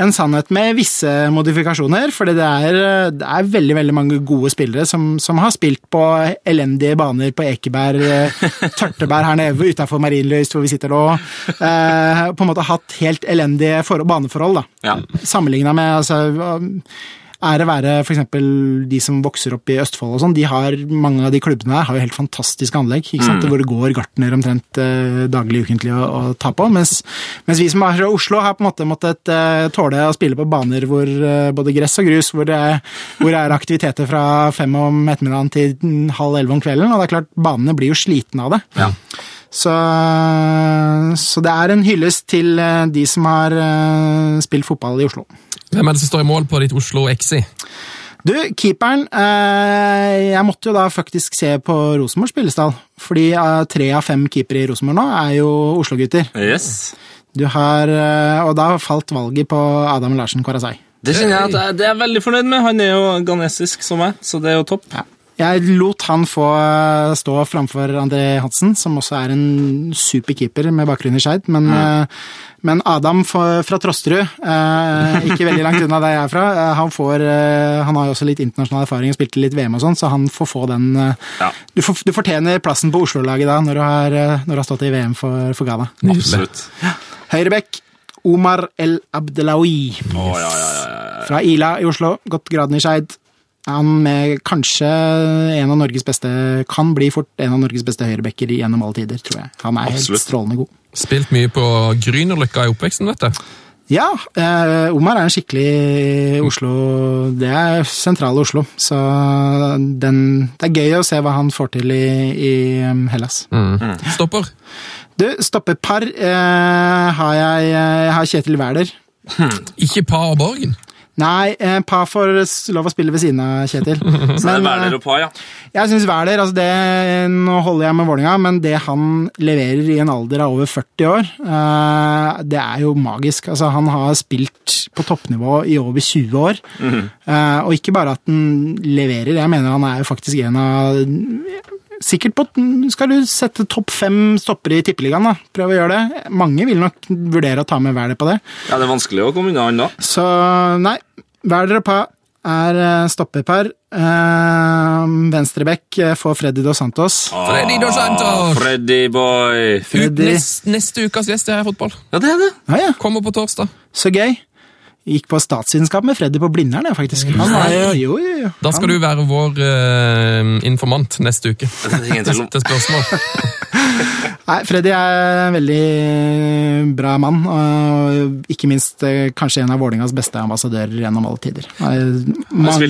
en sannhet med visse modifikasjoner, for det det er veldig veldig mange gode spillere som, som har spilt på elendige baner på Ekeberg, eh, Tørteberg her nede utafor Marienlyst, hvor vi sitter nå. På en måte hatt helt elendige for baneforhold, da. Ja. Sammenligna med altså, Ære være f.eks. de som vokser opp i Østfold og sånn. de har, Mange av de klubbene her har jo helt fantastiske anlegg, ikke sant? hvor det går gartner omtrent eh, daglig ukentlig å, å ta på. Mens, mens vi som er fra Oslo, har på en måte måttet eh, tåle å spille på baner hvor eh, både gress og grus, hvor det, er, hvor det er aktiviteter fra fem om ettermiddagen til mm, halv elleve om kvelden. Og det er klart, banene blir jo slitne av det. Ja. Så, så det er en hyllest til eh, de som har eh, spilt fotball i Oslo. Hvem er det som står i mål på ditt Oslo Exi? Du, keeperen eh, Jeg måtte jo da faktisk se på Rosenborg spillestall. Fordi eh, tre av fem keepere i Rosenborg nå er jo Oslo-gutter. Yes. Du har, eh, Og da falt valget på Adam Larsen Kwarasai. Det kjenner jeg at jeg, det er jeg veldig fornøyd med. Han er jo ghanesisk som meg, så det er jo topp. Jeg lot han få eh, stå framfor André Hansen, som også er en super keeper med bakgrunn i Skeid. Men, eh, men Adam fra Trosterud, eh, ikke veldig langt unna der jeg er fra, han, får, han har jo også litt internasjonal erfaring og spilte litt VM og sånn, så han får få den Ja. du, får, du fortjener plassen på Oslo-laget da, når du har, når du har stått i VM for, for Ghana. Absolutt. Høyrebekk, Omar El Abdelawi. Oh, ja, ja, ja. Fra Ila i Oslo, gått graden i Skeid. Han med kanskje en av Norges beste Kan bli fort en av Norges beste høyrebacker gjennom alle tider, tror jeg. Han er Absolutt. helt strålende god. Spilt mye på Grünerløkka i oppveksten, vet du. Ja, eh, Omar er en skikkelig Oslo Det er sentrale Oslo, så den, det er gøy å se hva han får til i, i um, Hellas. Stopper. Du, stoppepar eh, har jeg Jeg har Kjetil Wæler. Ikke par og Borgen. Nei, eh, Pa får lov å spille ved siden av Kjetil. Så det er Men, Werner eh, og Pa, ja. Jeg syns Wæler altså det, Nå holder jeg med Vålinga, men det han leverer i en alder av over 40 år, eh, det er jo magisk. Altså, han har spilt på toppnivå i over 20 år. Eh, og ikke bare at han leverer, jeg mener han er jo faktisk en av Sikkert på Skal du sette topp fem stoppere i Tippeligaen, da? Prøv å gjøre det. Mange vil nok vurdere å ta med Wæler på det. ja. Det er vanskelig å komme unna han da. Så nei, Wæler og Pa er eh, stopperpar. Uh, Venstrebekk eh, får Freddy Dos Santos. Freddy Dos Santos! Freddy boy. Ut, Freddy. nest, neste ukas gjest i Fotball. Ja, det er det. Ja, ja, Kommer på torsdag. så gøy. Gikk på statsvitenskap med Freddy på Blindern, faktisk. Han var jo, jo, jo. Da skal du være vår uh, informant neste uke. Til spørsmål. Nei, Freddy er en veldig bra mann, og ikke minst eh, kanskje en av Vålingas beste ambassadører gjennom alle tider. Mange,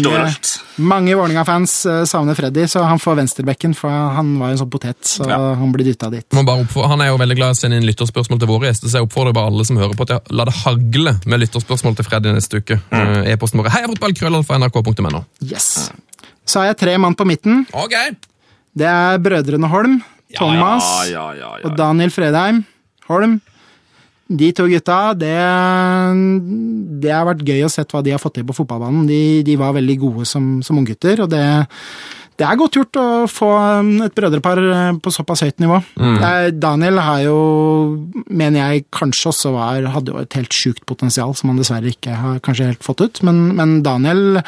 mange Vålinga-fans eh, savner Freddy, så han får venstrebekken, for han var jo en sånn potet, så Ja. han blir dytta dit. Bare Han er jo veldig glad i å sende inn lytterspørsmål til våre gjester, så jeg oppfordrer bare alle som hører på til å la det hagle med lytterspørsmål til Freddy neste uke. Mm. E-posten vår er heiafotballkrøllalfa.nrk.no. Yes. Så har jeg tre mann på midten. Okay. Det er brødrene Holm, Thomas Ja, ja, ja, ja. og Daniel Fredheim Holm. De to gutta, det, det har vært gøy å se hva de har fått til på fotballbanen. De, de var veldig gode som, som unggutter, og det, det er godt gjort å få et brødrepar på såpass høyt nivå. Mm. Daniel har jo, mener jeg, kanskje også var, hadde jo et helt sjukt potensial som han dessverre ikke har kanskje helt fått ut, men, men Daniel,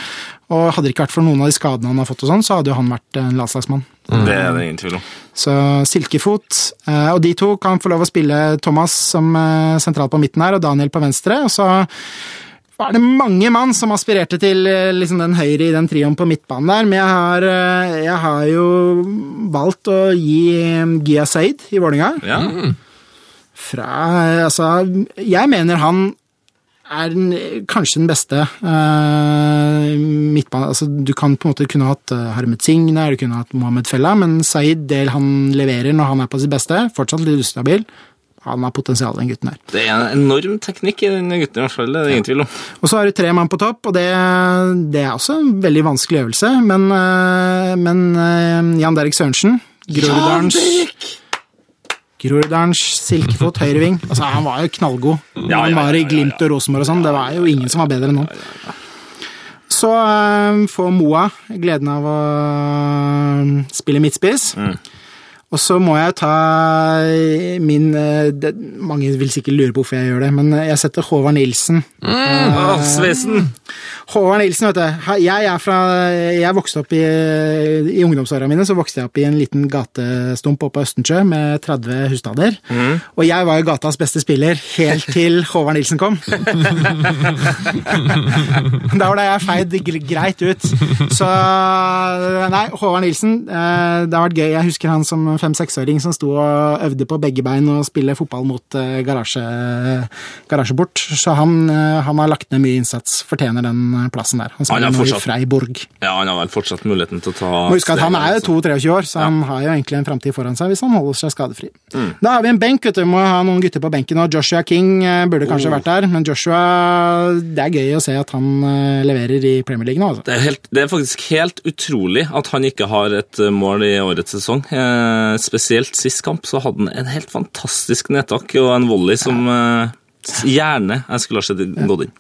og hadde det ikke vært for noen av de skadene han har fått og sånn, så hadde jo han vært en landslagsmann. Det er det ingen tvil om. Så Silkefot. eh, Og de to kan få lov å spille Thomas som eh, sentral på midten her, og Daniel på venstre. Og så var det mange mann som aspirerte til eh, liksom den høyre i den trioen på midtbanen der, men jeg har, eh, jeg har jo valgt å gi eh, Gia Said i Vålerenga. Ja. fra Altså, jeg mener han er den, kanskje den beste uh, midtbanen Altså, du kan på en måte kunne hatt uh, Harmet Singh der, du kunne hatt Mohammed Fella, men Saeed, det han leverer når han er på sitt beste, fortsatt litt ustabil. Han har potensial, den gutten her. Det er en enorm teknikk i den gutten, i hvert fall. Det er ingen tvil om. Og så har du tre mann på topp, og det, det er også en veldig vanskelig øvelse, men, uh, men uh, Jan Derek Sørensen, Groruddalens Groruddalens silkefot høyreving. Altså, han var jo knallgod. Ja, han var i Glimt og Rosenborg og sånn. Det var jo ingen som var bedre enn han. Så eh, får Moa gleden av å eh, spille midtspiss. Og så må jeg ta min eh, det, Mange vil sikkert lure på hvorfor jeg gjør det, men jeg setter Håvard Nilsen. Mm, uh, Håvard Nilsen, vet du. Jeg er fra Jeg vokste opp i I ungdomsåra mine så vokste jeg opp i en liten gatestump oppe på Østensjø med 30 husstander. Og jeg var jo gatas beste spiller helt til Håvard Nilsen kom. da var det jeg feid greit ut. Så Nei, Håvard Nilsen, eh, det har vært gøy. Jeg husker han som fem-seksåring som sto og øvde på begge bein og spille fotball mot eh, garasje, garasjeport. Så han, eh, han har lagt ned mye innsats, fortjener den eh, plassen der. Han Han spiller er i fortsatt- Freiburg. Ja, han har vel fortsatt muligheten til å ta Må huske at han er jo steget, 22-23 år, så han har jo egentlig en framtid foran seg hvis han holder seg skadefri. Mm. Da har vi en benk, vet du. Må ha noen gutter på benken. Og Joshua King burde kanskje Oh. vært der, men Joshua Det er gøy å se at han leverer i Premier League nå, altså. Det er, helt, det er faktisk helt utrolig at han ikke har et mål i årets sesong. Eh, spesielt sist kamp så hadde han en helt fantastisk nedtak og en volley som eh, gjerne jeg skulle ha sett gått inn.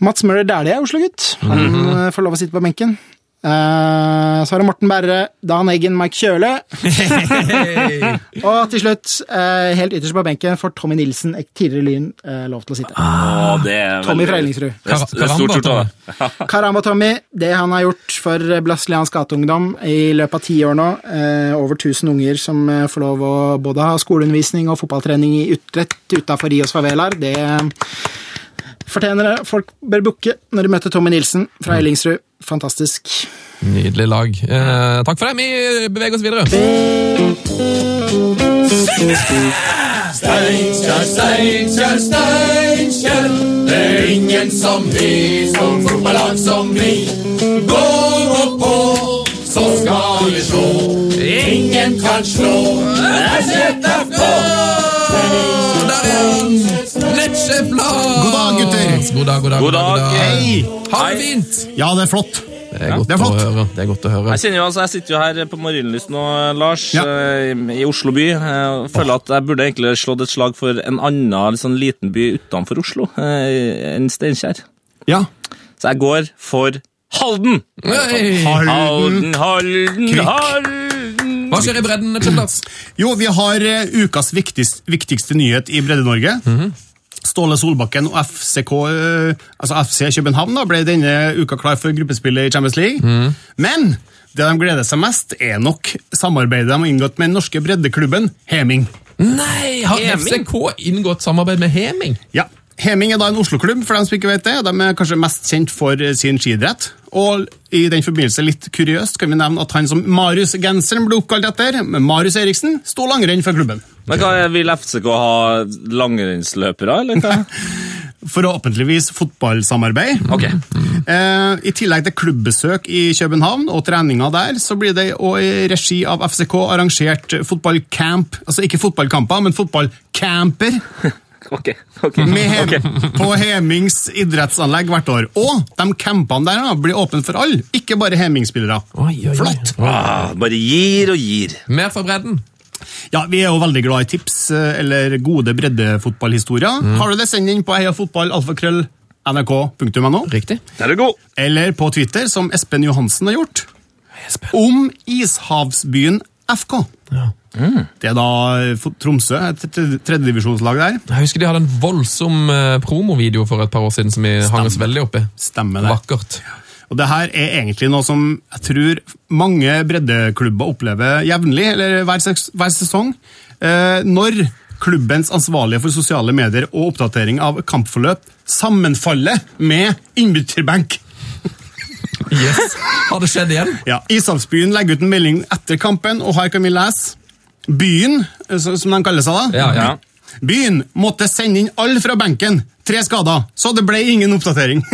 Mats Møller Dæhlie er Oslo-gutt. Han Mhm. eh, får lov å sitte på benken. Eh, så har det Morten Berre, Dan Eggen, Mike Kjøle. Og til slutt, uh, helt ytterst på benken, får Tommy Nilsen, tidligere Lyn, uh, lov til å sitte. Ah, det er Tommy fra Ellingsrud. Karamba Tommy, det han har gjort for brasiliansk gateungdom i løpet av ti år nå, over 1000 unger som får lov å både ha skoleundervisning og fotballtrening i utrett utafor Rios favelaer, det fortjener det. Folk bør booke når de møter Tommy Nilsen fra Ellingsrud. Fantastisk. Nydelig lag. Eh, takk for det. Vi beveger oss videre. Steinkjer, Steinkjer, Steinkjer. Det er ingen som vi, som fotballag som vi. Gå nå på, så skal vi slå. Ingen kan slå SFK. Er Lars! God dag, gutter. God dag, god dag. God dag. Hei! Ha det fint! Ja, det er flott. Det er godt det er å flott. høre. Det er godt å høre. Jeg kjenner jo, altså, jeg sitter jo her på Marienlyst nå, Lars, Ja. eh, i Oslo by. Jeg føler at jeg burde egentlig slått et slag for en annen sånn liten by utenfor Oslo eh, enn Steinkjer. Ja. Så jeg går for Halden! Halden, Halden, Kvikk. Halden! Hva skjer i bredden, Lars? Jo, vi har eh, ukas viktigste, viktigste nyhet i Bredde-Norge. Ståle Solbakken og FCK, eh, altså FC København da, ble denne uka klar for gruppespillet i Champions League. Men det de gleder seg mest, er nok samarbeidet de har inngått med den norske breddeklubben Heming. Nei, har Heming? FCK inngått samarbeid med Heming? Ja, Heming er da en Oslo-klubb, for dem som ikke vet det. De er kanskje mest kjent for eh, sin skiidrett. Og i den forbindelse litt kuriøst kan vi nevne at han som Marius-genseren ble oppkalt etter, Marius Eriksen, sto langrenn for klubben. Men hva er, Vil FCK ha langrennsløpere, eller hva? Forhåpentligvis fotballsamarbeid. Ok. Eh, I tillegg til klubbbesøk i København og treninger der, så blir det i regi av FCK arrangert fotballcamp. Altså ikke fotballkamper, men fotballcamper Ok, okay. med hem okay. på Hemings idrettsanlegg hvert år. Og de campene der da, blir åpne for alle, ikke bare Heming-spillere. Oi, oi, oi. Flott! Ah, bare gir og gir. Mer for bredden. Ja, Vi er jo veldig glad i tips eh, eller gode breddefotballhistorier. Har du det, send inn på heiafotballalfakrøll.nrk.no. Riktig. Der er du god. Eller på Twitter, som Espen Johansen har gjort. Om ishavsbyen FK. Det er da Tromsø, et tredjedivisjonslag der. Jeg husker de hadde en voldsom eh, promovideo for et par år siden som vi hang oss veldig opp i. Stemmer det. Vakkert. Og det her er egentlig noe som jeg tror mange breddeklubber opplever jevnlig, eller hver, hver sesong. Eh, når klubbens ansvarlige for sosiale medier og oppdatering av kampforløp sammenfaller med innbytterbenk. Yes. Har det skjedd igjen? Ja, Ishavsbyen legger ut en melding etter kampen, og her kan vi lese Byen, eh, som de kaller seg da. Ja, ja. Byen måtte sende inn alle fra benken. Tre skader, så det ble ingen oppdatering.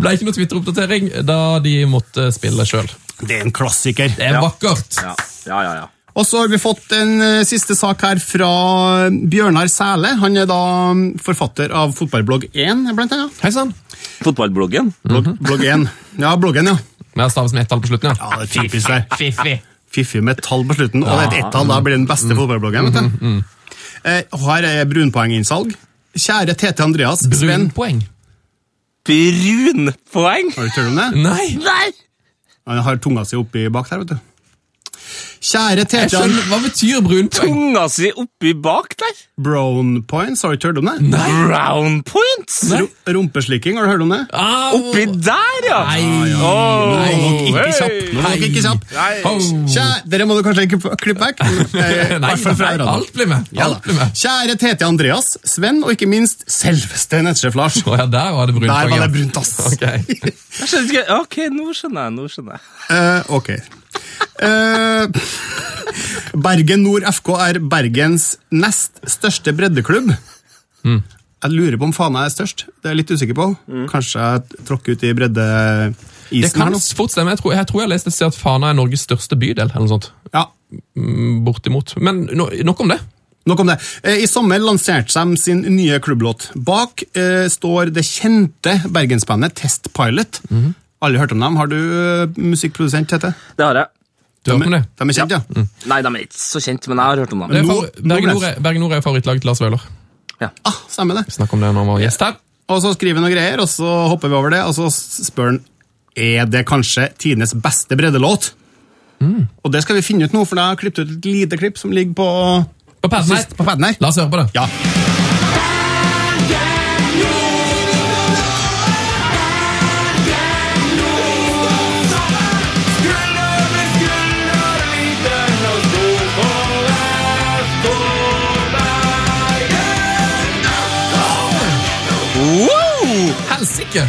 Ble ikke noe Twitter-oppdatering da de måtte spille sjøl. Det er en klassiker. Det er vakkert. Ja, ja, ja. ja. Og så har vi fått en eh, siste sak her fra Bjørnar Sæle. Han er da mm, forfatter av fotballblogg 1, blant annet. Hei sann. Fotballbloggen. Blog, blogg 1. Ja, bloggen, ja. Med staves med ett tall på slutten, ja. Ja, det er typisk der. Fiffi. Fiffi med tall på slutten, og et ett-tall. Da blir den beste fotballbloggen. vet du. Eh, og her er brunpoenginnsalg. Kjære Tete Andreas, Brunpoeng. Brunpoeng? Har du hørt om det? Nei! Nei! Han har tunga si oppi bak der, vet du. Kjære Tete Hva betyr brun poeng? Tunga si oppi bak der? Brown points, har du ikke hørt om det? Nei! Brown points? Nei. Rumpeslikking, har du hørt om det? Ah, Oppi der, ja! Nei! Må dere ikke kjapp. Nei. ikke kjapp. Nei. Kjære, dere må du kanskje ikke klippe vekk. Eh, i Nei, nei, alt blir med. Ja Alt blir med. Kjære Tete Andreas, Sven og ikke minst selveste nettsjef Lars. Oh, ja, der var det brunt. Der var det brunt, ass. Ok. Jeg skjønner ikke. Ok, nå skjønner jeg. Nå skjønner jeg. Uh, ok. Eh, Bergen Nord FK er Bergens nest største breddeklubb. Mm. Jeg lurer på om Fana er størst. Det er jeg litt usikker på. Kanskje jeg tråkker ut i Det breddeisen her kan nå. fort stemme. Jeg tror, jeg tror jeg har lest et sted at Fana er Norges største bydel. eller noe sånt. Ja, Mm, Bortimot. Men no, nok om det. Nok om det. Eh, I sommer lanserte de sin nye klubblåt. Bak eh, står det kjente bergensbandet Test Pilot. Mhm. Alle hørt om dem? Har du eh, musikkprodusent, Tete? Det har jeg. Du har hørt om det? De er kjent, ja. Nei, de er ikke så kjent, men jeg har hørt om dem. er Bergen Nord er- Bergen Nord er favorittlaget til Lars Vøhler. Ah, stemmer det. Snakk om det når han var gjest her. Og så skriver vi noen greier, og så hopper vi over det, og så spør han er det kanskje tidenes beste breddelåt. Mm. Og det skal vi finne ut nå, for da har jeg klippet ut et lite klipp som ligger på, På paden her. sist- på padden her. La oss høre på det. Ja. Helsike!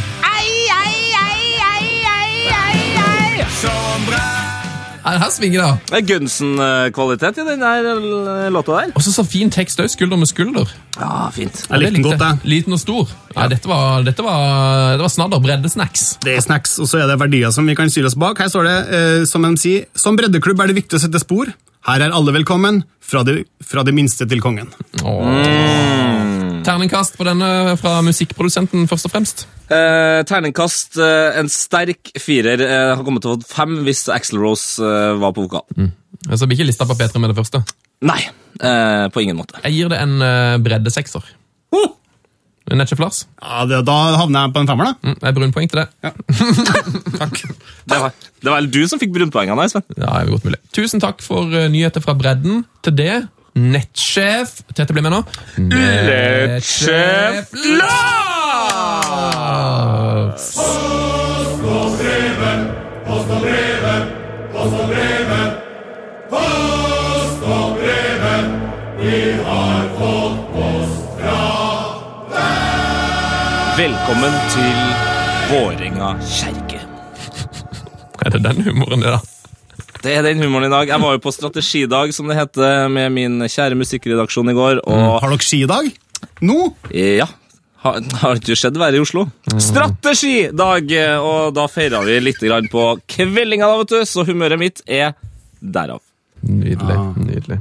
ei. Her svinger det. Det er Gunsen-kvalitet i den der eh, låta der. Og så så fin tekst òg. Skulder med skulder. Ja, fint. Jeg likte den godt, jeg. Liten og stor. Nei, dette var, dette var, det var snadder. Breddesnacks. Det er snacks, og så er det verdier som vi kan styre oss bak. Her står det, eh, som de sier, som breddeklubb er det viktig å sette spor. Her er alle velkommen, fra det, fra det minste til kongen. Terningkast på denne fra musikkprodusenten, først og fremst. Eh, terningkast eh, en sterk firer. Eh, har kommet til å få fem hvis Axel Rose eh, var på vokal. Altså, blir ikke lista på P3 med det første. Nei, eh, på ingen måte. Jeg gir det en uh, breddesekser. Oh! Nettsjef Lars? Ja, det, da havner jeg på en femmer, da. Mm, det er brunpoeng til det. Takk. Det var, det var vel du som fikk brunpoengene, Sven. Ja, det godt mulig. Tusen takk for uh, nyheter fra bredden. Til det, nettsjef Tete blir med nå. Nettsjef Lars! Velkommen til Våringa kjerke. er det den humoren, det, da? Det er den humoren i dag. Jeg var jo på strategidag, som det heter, med min kjære musikkredaksjon i går, og Har dere skidag? Nå? Ja. Har, har ikke skjedd verre i Oslo. Strategidag! Og da feira vi litt på kveldinga, da, vet du, så humøret mitt er derav. Nydelig. nydelig.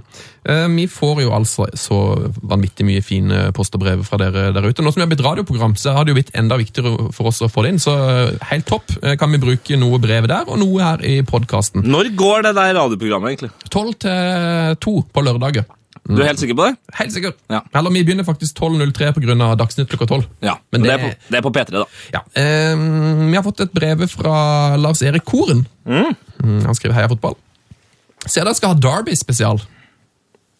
Eh, vi får jo altså så vanvittig mye fine post og brev fra dere der ute. Nå som vi har blitt radioprogram, så har det jo blitt enda viktigere for oss å få det inn. Så eh, helt topp eh, kan vi bruke noe brev der, og noe her i podkasten. Når går det der radioprogrammet, egentlig? Tolv til to på lørdager. Du er helt sikker på det? Helt sikker. Ja. Eller vi begynner faktisk 12.03 pga. Dagsnytt klokka tolv. Ja, Men men det, det- er på, det er på P3, da. Ja. Eh, vi har fått et brev fra Lars Erik Koren. Mm, Han skriver 'Heia fotball'. Ser dere skal ha Derby spesial.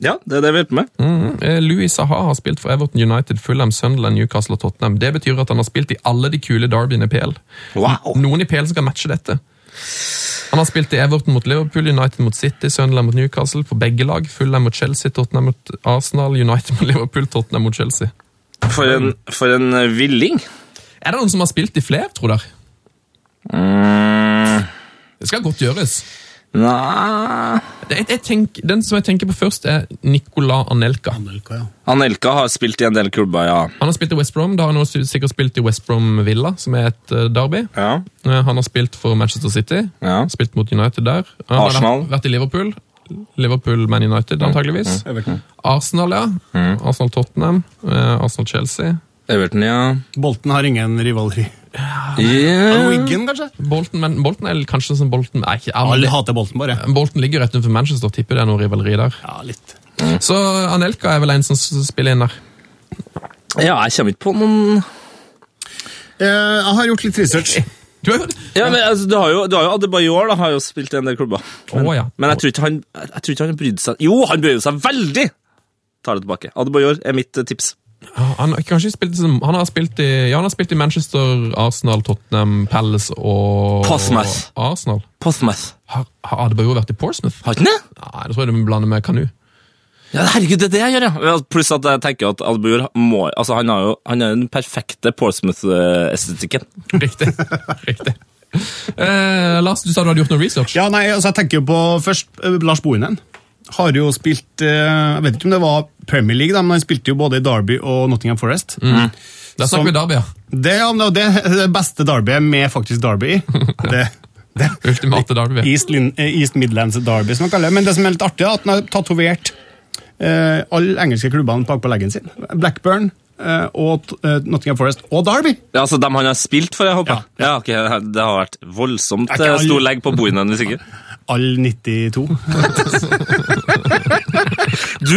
Ja, det er det vi hjelper med. Mm. Louis Saha har spilt for Everton United, Fulham, Sunderland, Newcastle og Tottenham. Det betyr at han har spilt i alle de kule derbyene i PL. Wow. Noen i PL som kan matche dette. Han har spilt i Everton mot Liverpool, United mot City, Sunderland mot Newcastle for begge lag. Fulham mot Chelsea, Tottenham mot Arsenal, United mot Liverpool, Tottenham mot Chelsea. For en, for en eh, villing. Er det noen som har spilt i flere, tror dere? Mm, Det skal godt gjøres. Nei Jeg, jeg tenker, den som jeg tenker på først, er Nicola Anelka. Anelka, ja. Anelka har spilt i en del klubber, ja. Han har spilt i West Brom, da har han også sikkert spilt i West Brom Villa, som er et eh, derby. ja. Eh, Han har spilt for Manchester City, Ja. spilt mot United der. Han Arsenal. har vært i Liverpool. Liverpool, Man United, antageligvis. Mm. Arsenal, ja. Arsenal Tottenham. eh, Arsenal Chelsea. Everton, ja. Bolten har ingen rivaleri. Yeah. Wiggen, kanskje? Bolton, men Bolton er kanskje som Bolton er ikke Alle hater Bolten, bare. Bolton ligger rett utenfor Manchester, tipper det er noe rivaleri der. Ja, litt. Så Anelka er vel en som spiller inn der. Ja, jeg kommer ikke på noen Eh, jeg har gjort litt research. Du har Ja, men altså, Du har jo, du har jo Adebayor, da, har jo spilt i en del klubber. Å, ja. Men jeg tror ikke han jeg tror ikke han brydde seg Jo, han brydde seg veldig! Tar det tilbake. Adebayor er mitt eh, tips. Han, har spilt, han, har spilt i, ja, han har spilt i Manchester, Arsenal, Tottenham, Palace og Portsmouth. Arsenal. Portsmouth. Har, har Adebayor vært i Portsmouth? Har ikke det? Nei, det tror jeg du blander med Kanu. Ja, herregud, det er det jeg gjør, ja. Ja, Pluss at jeg tenker at Adebayor må Altså, han har jo han er den perfekte Portsmouth-estetikken. Riktig. Riktig. Eh, Lars, du sa du hadde gjort noe research. Ja, nei, altså jeg tenker jo på først eh, Lars Bohinen. Har jo spilt eh, Jeg vet ikke om det var Premier League, da, men han spilte jo både i Derby og Nottingham Forest. Mm. Da snakker vi Derby, ja. Det, ja, det er det beste Derby med faktisk Derby i. Det, det, Ultimate Derby. East, eh, East Midlands Derby, som man kaller det. Men det som er litt artig, er at han har tatovert eh, alle engelske klubbene bak på leggen sin. Blackburn eh, og eh, Nottingham Forest og Derby. Ja, altså dem han har spilt for, jeg håper? Ja, ok, Det har vært voldsomt stor legg på bordene hennes, ikke. Alle 92. Du,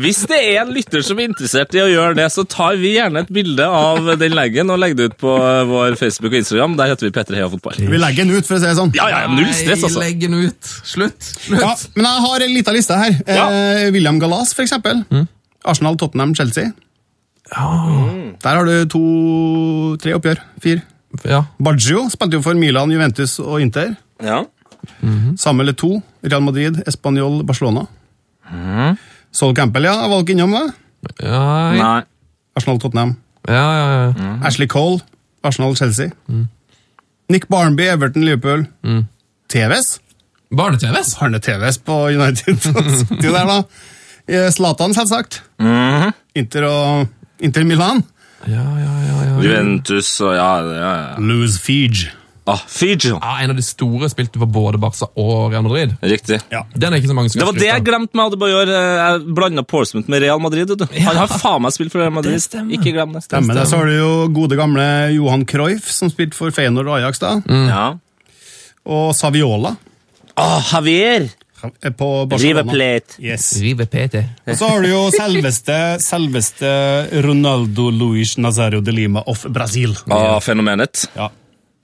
hvis det er en lytter som er interessert i å gjøre det, så tar vi gjerne et bilde av den leggen og legger det ut på vår Facebook og Instagram. Der heter vi P3 Heia Fotball. Vi legger den ut, for å si det sånn. Ja, ja, null stress, Nei, altså. Legg den ut. Slutt. Slutt. Ja, men jeg har en liten liste her. Eh, William Galas, for eksempel. Arsenal, Tottenham, Chelsea. Der har du to-tre oppgjør. Fire. Ja. Baggio spilte jo for Milan, Juventus og Inter. Ja. Samuel to. Real Madrid, Español, Barcelona. Sol Campbell, ja. Var innom det. Ja, jeg... Nei. Arsenal, Tottenham. ja, ja. Ashley Cole, Arsenal, Chelsea. Nick Barnby, Everton, Liverpool. TVs. Barne-TVs? Barne-TVs på United. Jo der, da. Eh, Zlatan, selvsagt. Inter og Inter Milan. Ja, ja, ja, ja. Juventus og ja, ja, ja. Louis Fige. Ah, Fiji. ja. En av de store spilte for både Barca og Real Madrid. Riktig. Den er ikke så mange som Det var det jeg glemte med Adebayor. eh, Jeg blanda Portsmouth med Real Madrid. du. Han har faen meg spilt for Real Madrid. Det stemmer. Ikke glem det. Stemmer det. Så har du jo gode gamle Johan Cruyff, som spilte for Feyenoord og Ajax, da. Ja. Og Saviola Ah, Javier! på River Plate. Yes. Og så har du jo selveste, selveste Ronaldo Luis Nazario de Lima of Brasil. Ah, fenomenet. Ja.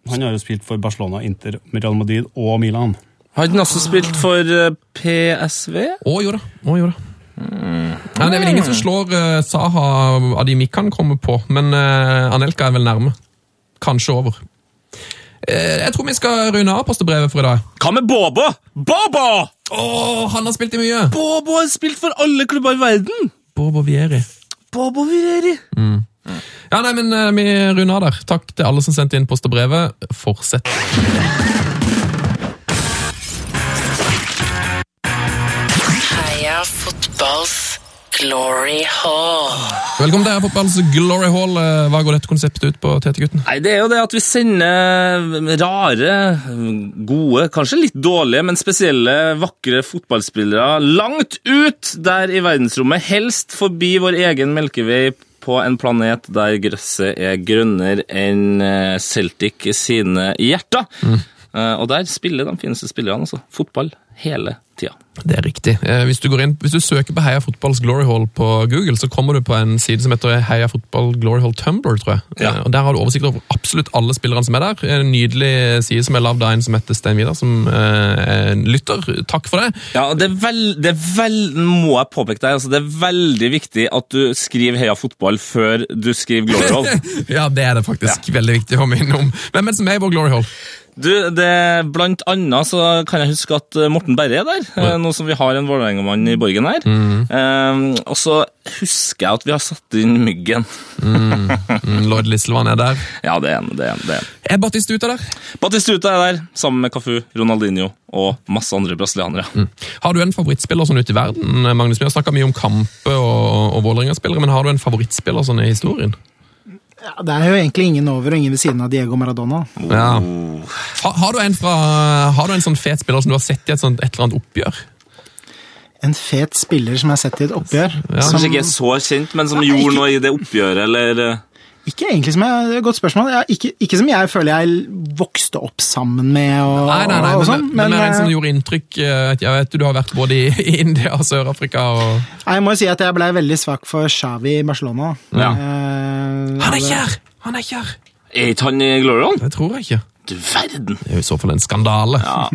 Han har jo spilt for Barcelona, Inter, Real Madrid og Milan. Har han også spilt for eh, PSV? Å jo da. Å jo da. Ja, det er vel ingen som slår eh, Saha av de vi kan komme på, men eh, Anelka er vel nærme. Kanskje over. Eh, jeg tror vi skal runde av postebrevet for i dag. Hva med Bobo? Bobo! Oh, han har spilt i mye! Bobo har spilt for alle klubber i verden! Bobo Vieri. Bobo Vireri. Ja, nei, men eh, Vi runder av der. Takk til alle som sendte inn post og brevet. Fortsett. Heia fotballs glory hall. Velkommen til Heia Fotballs Glory Hall. Eh, Hva går dette konseptet ut på, TT-gutten? Nei, Det er jo det at vi sender rare, gode, kanskje litt dårlige, men spesielle, vakre fotballspillere langt ut der i verdensrommet. Helst forbi vår egen melkevei på en planet der gresset er grønnere enn eh, Celtic sine hjerter. Mm. Og der spiller de fineste spillerne, altså. Fotball hele tida. Det er riktig. Eh, Hvis du, går inn, hvis du søker på Heia Fotballs Glory Hall på Google, så kommer du på en side som heter Heia Fotball Glory Hall Tumblr, tror jeg. Ja. Eh, Og Der har du oversikt over absolutt alle spillerne som er der. En nydelig side som er lagd av en som heter Stein Vidar, som eh, er lytter. Takk for det. Ja, det er vel, det er vel, må jeg påpeke deg, altså det er veldig viktig at du skriver Heia fotball før du skriver Glory Hall. Ja, det er det faktisk veldig viktig å minne om. Hvem er det som er i vår Glory Hall? Du, det, blant annet så kan jeg huske at eh, Morten Berre er der, ja. nå som vi har en Vålerenga-mann i borgen her. Eh, og så husker jeg at vi har satt inn Myggen. Mm, Lord Lisselvann er der. Ja, det er en, det er. Det er. Er Batistuta der? Batistuta er der, sammen med Cafu, Ronaldinho og masse andre brasilianere. Har du en favorittspiller sånn ute i verden? Magnus, Vi har snakka mye om kamper og, og Vålerenga-spillere, men har du en favorittspiller sånn i historien? Ja, det er jo egentlig ingen over og ingen ved siden av Diego Maradona. Ja. Har, har, du en fra, har du en sånn fet spiller som du har sett i et, sånt, et eller annet oppgjør? En fet spiller som jeg har sett i et oppgjør. Ja. som, Kanskje ikke så kjent, men som gjorde ikke- noe i det oppgjøret, eller eh, ikke egentlig som jeg, det er et godt spørsmål. Jeg, ikke, ikke som jeg føler jeg vokste opp sammen med og, Nei, nei, nei, og men, sånn. men, men en som eh, gjorde inntrykk eh, Jeg vet du har vært både i, i India og Sør-Afrika og jeg må jo si at jeg ble veldig svak for Xavi i Barcelona. Ja. Eh, Han er ikke her! Han er ikke her! Er ikke han i Glorion? Det tror jeg ikke. Du verden! Det er jo i så fall en skandale. Ja.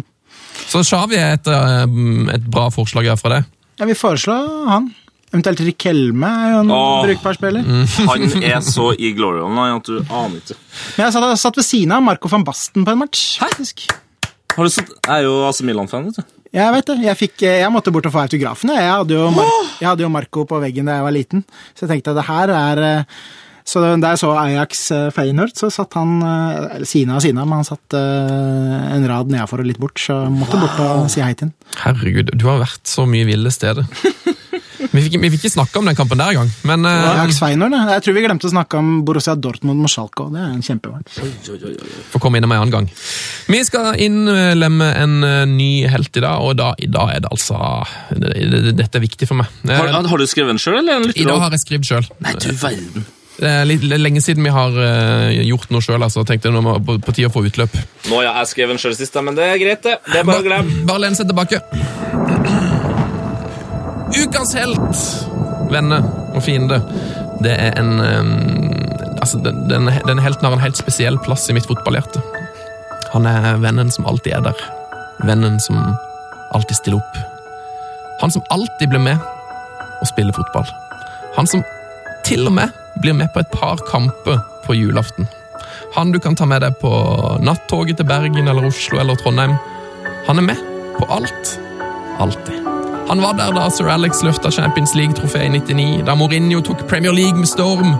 Så Xavi er et, eh, et bra forslag her fra deg. Jeg vil foreslå han. Eventuelt Rikelme er jo en Åh. brukbar spiller. Han er så i Glory nå at du aner ikke. Men jeg satt, satt ved siden av Marco van Basten på en match. faktisk. Har du sett? Jeg er jo AC Milan-fan, vet du. Jeg vet det. Jeg, fikk, jeg måtte bort og få autografen. Jeg hadde, jo Mar jeg hadde jo Marco på veggen da jeg var liten, så jeg tenkte at det her er eh, Så da jeg så Ajax eh, Feyenoord, så satt han eh, Eller siden av siden av, men han satt eh, en rad nedafor og litt bort, så jeg måtte bort og si hei til han. Herregud, du har vært så mye ville steder. Vi fikk, vi fikk ikke snakke om den kampen der engang, men eh, da. Jeg tror vi glemte å snakke om Borussia Dortmund mot Schalke, det er en kjempematch. får komme innom en annen gang. Vi skal innlemme en eh, ny helt i dag, og da, i dag er det altså det, det, Dette er viktig for meg. Eh, Har, har du skrevet den sjøl, eller I dag har jeg skrevet sjøl. Nei, du verden. Det er litt lenge siden vi har gjort noe sjøl, altså. Tenkte jeg nå på, på tide å få utløp. Nå, ja, jeg skrev den sjøl sist, men det er greit, det. Det er bare å glemme. Bare len seg tilbake. Ukas helt, venner og fiende, det er en Altså, den, den, den helten har en helt spesiell plass i mitt fotballhjerte. Han er vennen som alltid er der. Vennen som alltid stiller opp. Han som alltid blir med og spiller fotball. Han som til og med blir med på et par kamper på julaften. Han du kan ta med deg på nattoget til Bergen eller Oslo eller Trondheim. Han er med på alt. Alltid. Han var der da Sir Alex løfta Champions League-trofeet i 99, da Mourinho tok Premier League med storm.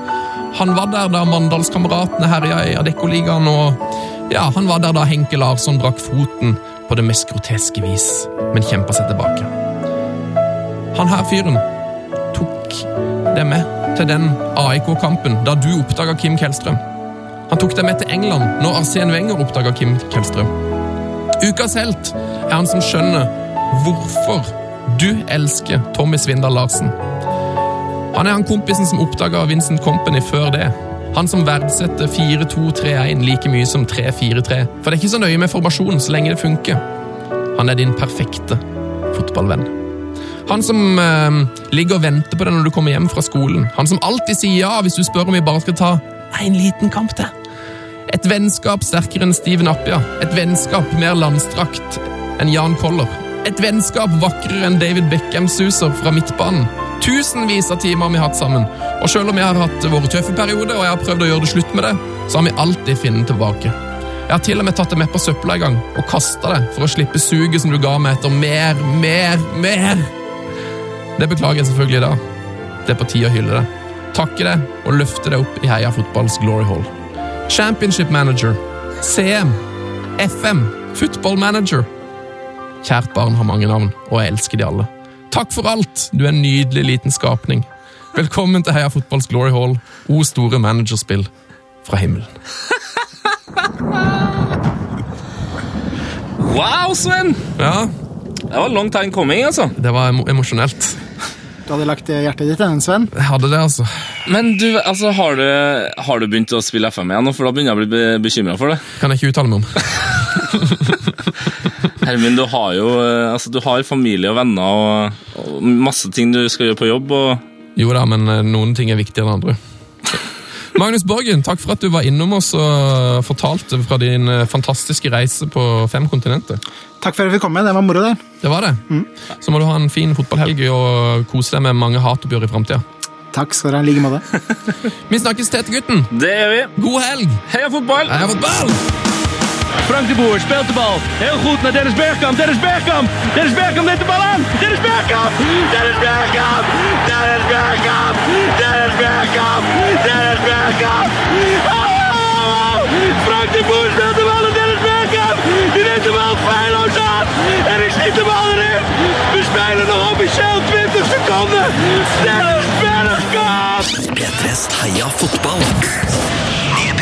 Han var der da Mandalskameratene herja i Adeccoligaen, og ja, han var der da Henke Larsson brakk foten på det mest groteske vis, men kjempa seg tilbake. Han her fyren tok det med til den AIK-kampen da du oppdaga Kim Kelstrøm. Han tok deg med til England når Arsen Wenger oppdaga Kim Kelstrøm. Ukas helt er han som skjønner hvorfor du elsker Tommy Svindal Larsen. Han er han kompisen som oppdaga Vincent Company før det. Han som verdsetter 4-2-3-1 like mye som 3-4-3. For det er ikke så nøye med formasjonen så lenge det funker. Han er din perfekte fotballvenn. Han som eh, ligger og venter på deg når du kommer hjem fra skolen. Han som alltid sier ja hvis du spør om vi bare skal ta en liten kamp til. Et vennskap sterkere enn Steven Appia. Et vennskap mer landstrakt enn Jan Koller. Et vennskap vakrere enn David Beckham-suser fra midtbanen. Tusenvis av timer har vi hatt sammen. Og selv om jeg har hatt våre tøffe perioder, og jeg har prøvd å gjøre det slutt med det, så har vi alltid funnet tilbake. Jeg har til og med tatt det med på søpla en gang, og kasta det for å slippe suget som du ga meg etter mer, mer, mer. Det beklager jeg selvfølgelig da. Det er på tide å hylle det. takke det og løfte det opp i Heia Fotballs Glory Hall. Championship Manager, CM, FM, Football Manager. Kjært barn har mange navn, og jeg elsker de alle. Takk for alt, du er en nydelig liten skapning. Velkommen til Heia Fotballs Glory Hall, O store managerspill fra himmelen. Wow, Sven! Ja, Det var long time coming, altså. det var emo emosjonelt. Du hadde lagt hjertet ditt i den, Sven. Jeg hadde det, altså. Men du, altså, har du, har du begynt å spille FM igjen nå? For da begynner jeg å bli be bekymra for det. Kan jeg ikke uttale meg om. Hermin, du har jo eh, altså, du har familie og venner og, og masse ting du skal gjøre på jobb. og Jo da, men eh, noen ting er viktigere enn andre. Magnus Borgen, takk for at du var innom oss og fortalte fra din eh, fantastiske reise på fem kontinenter. Takk for at vi kom. med, Det var moro, der. Det var det. Så må du ha en fin fotballhelg og kose deg med mange hatoppgjør i framtida. Takk skal dere ha. I like måte. Vi snakkes, Tete-gutten. Det gjør vi. God helg! Heia fotball! Heia fotball! Frank de Boer speelt de bal. Heel goed naar Dennis Bergkamp. Dennis Bergkamp. Dennis Bergkamp neemt de bal aan. Dennis Bergkamp. Dennis Bergkamp. Dennis Bergkamp. Dennis Bergkamp. Dennis Bergkamp. Oh! Frank de Boer speelt de bal naar Dennis Bergkamp. Die neemt de bal feilloos aan. En ik schiet de bal erin. We spelen nog officieel 20 seconden. Dennis Bergkamp. P3s Heia fotball. Ny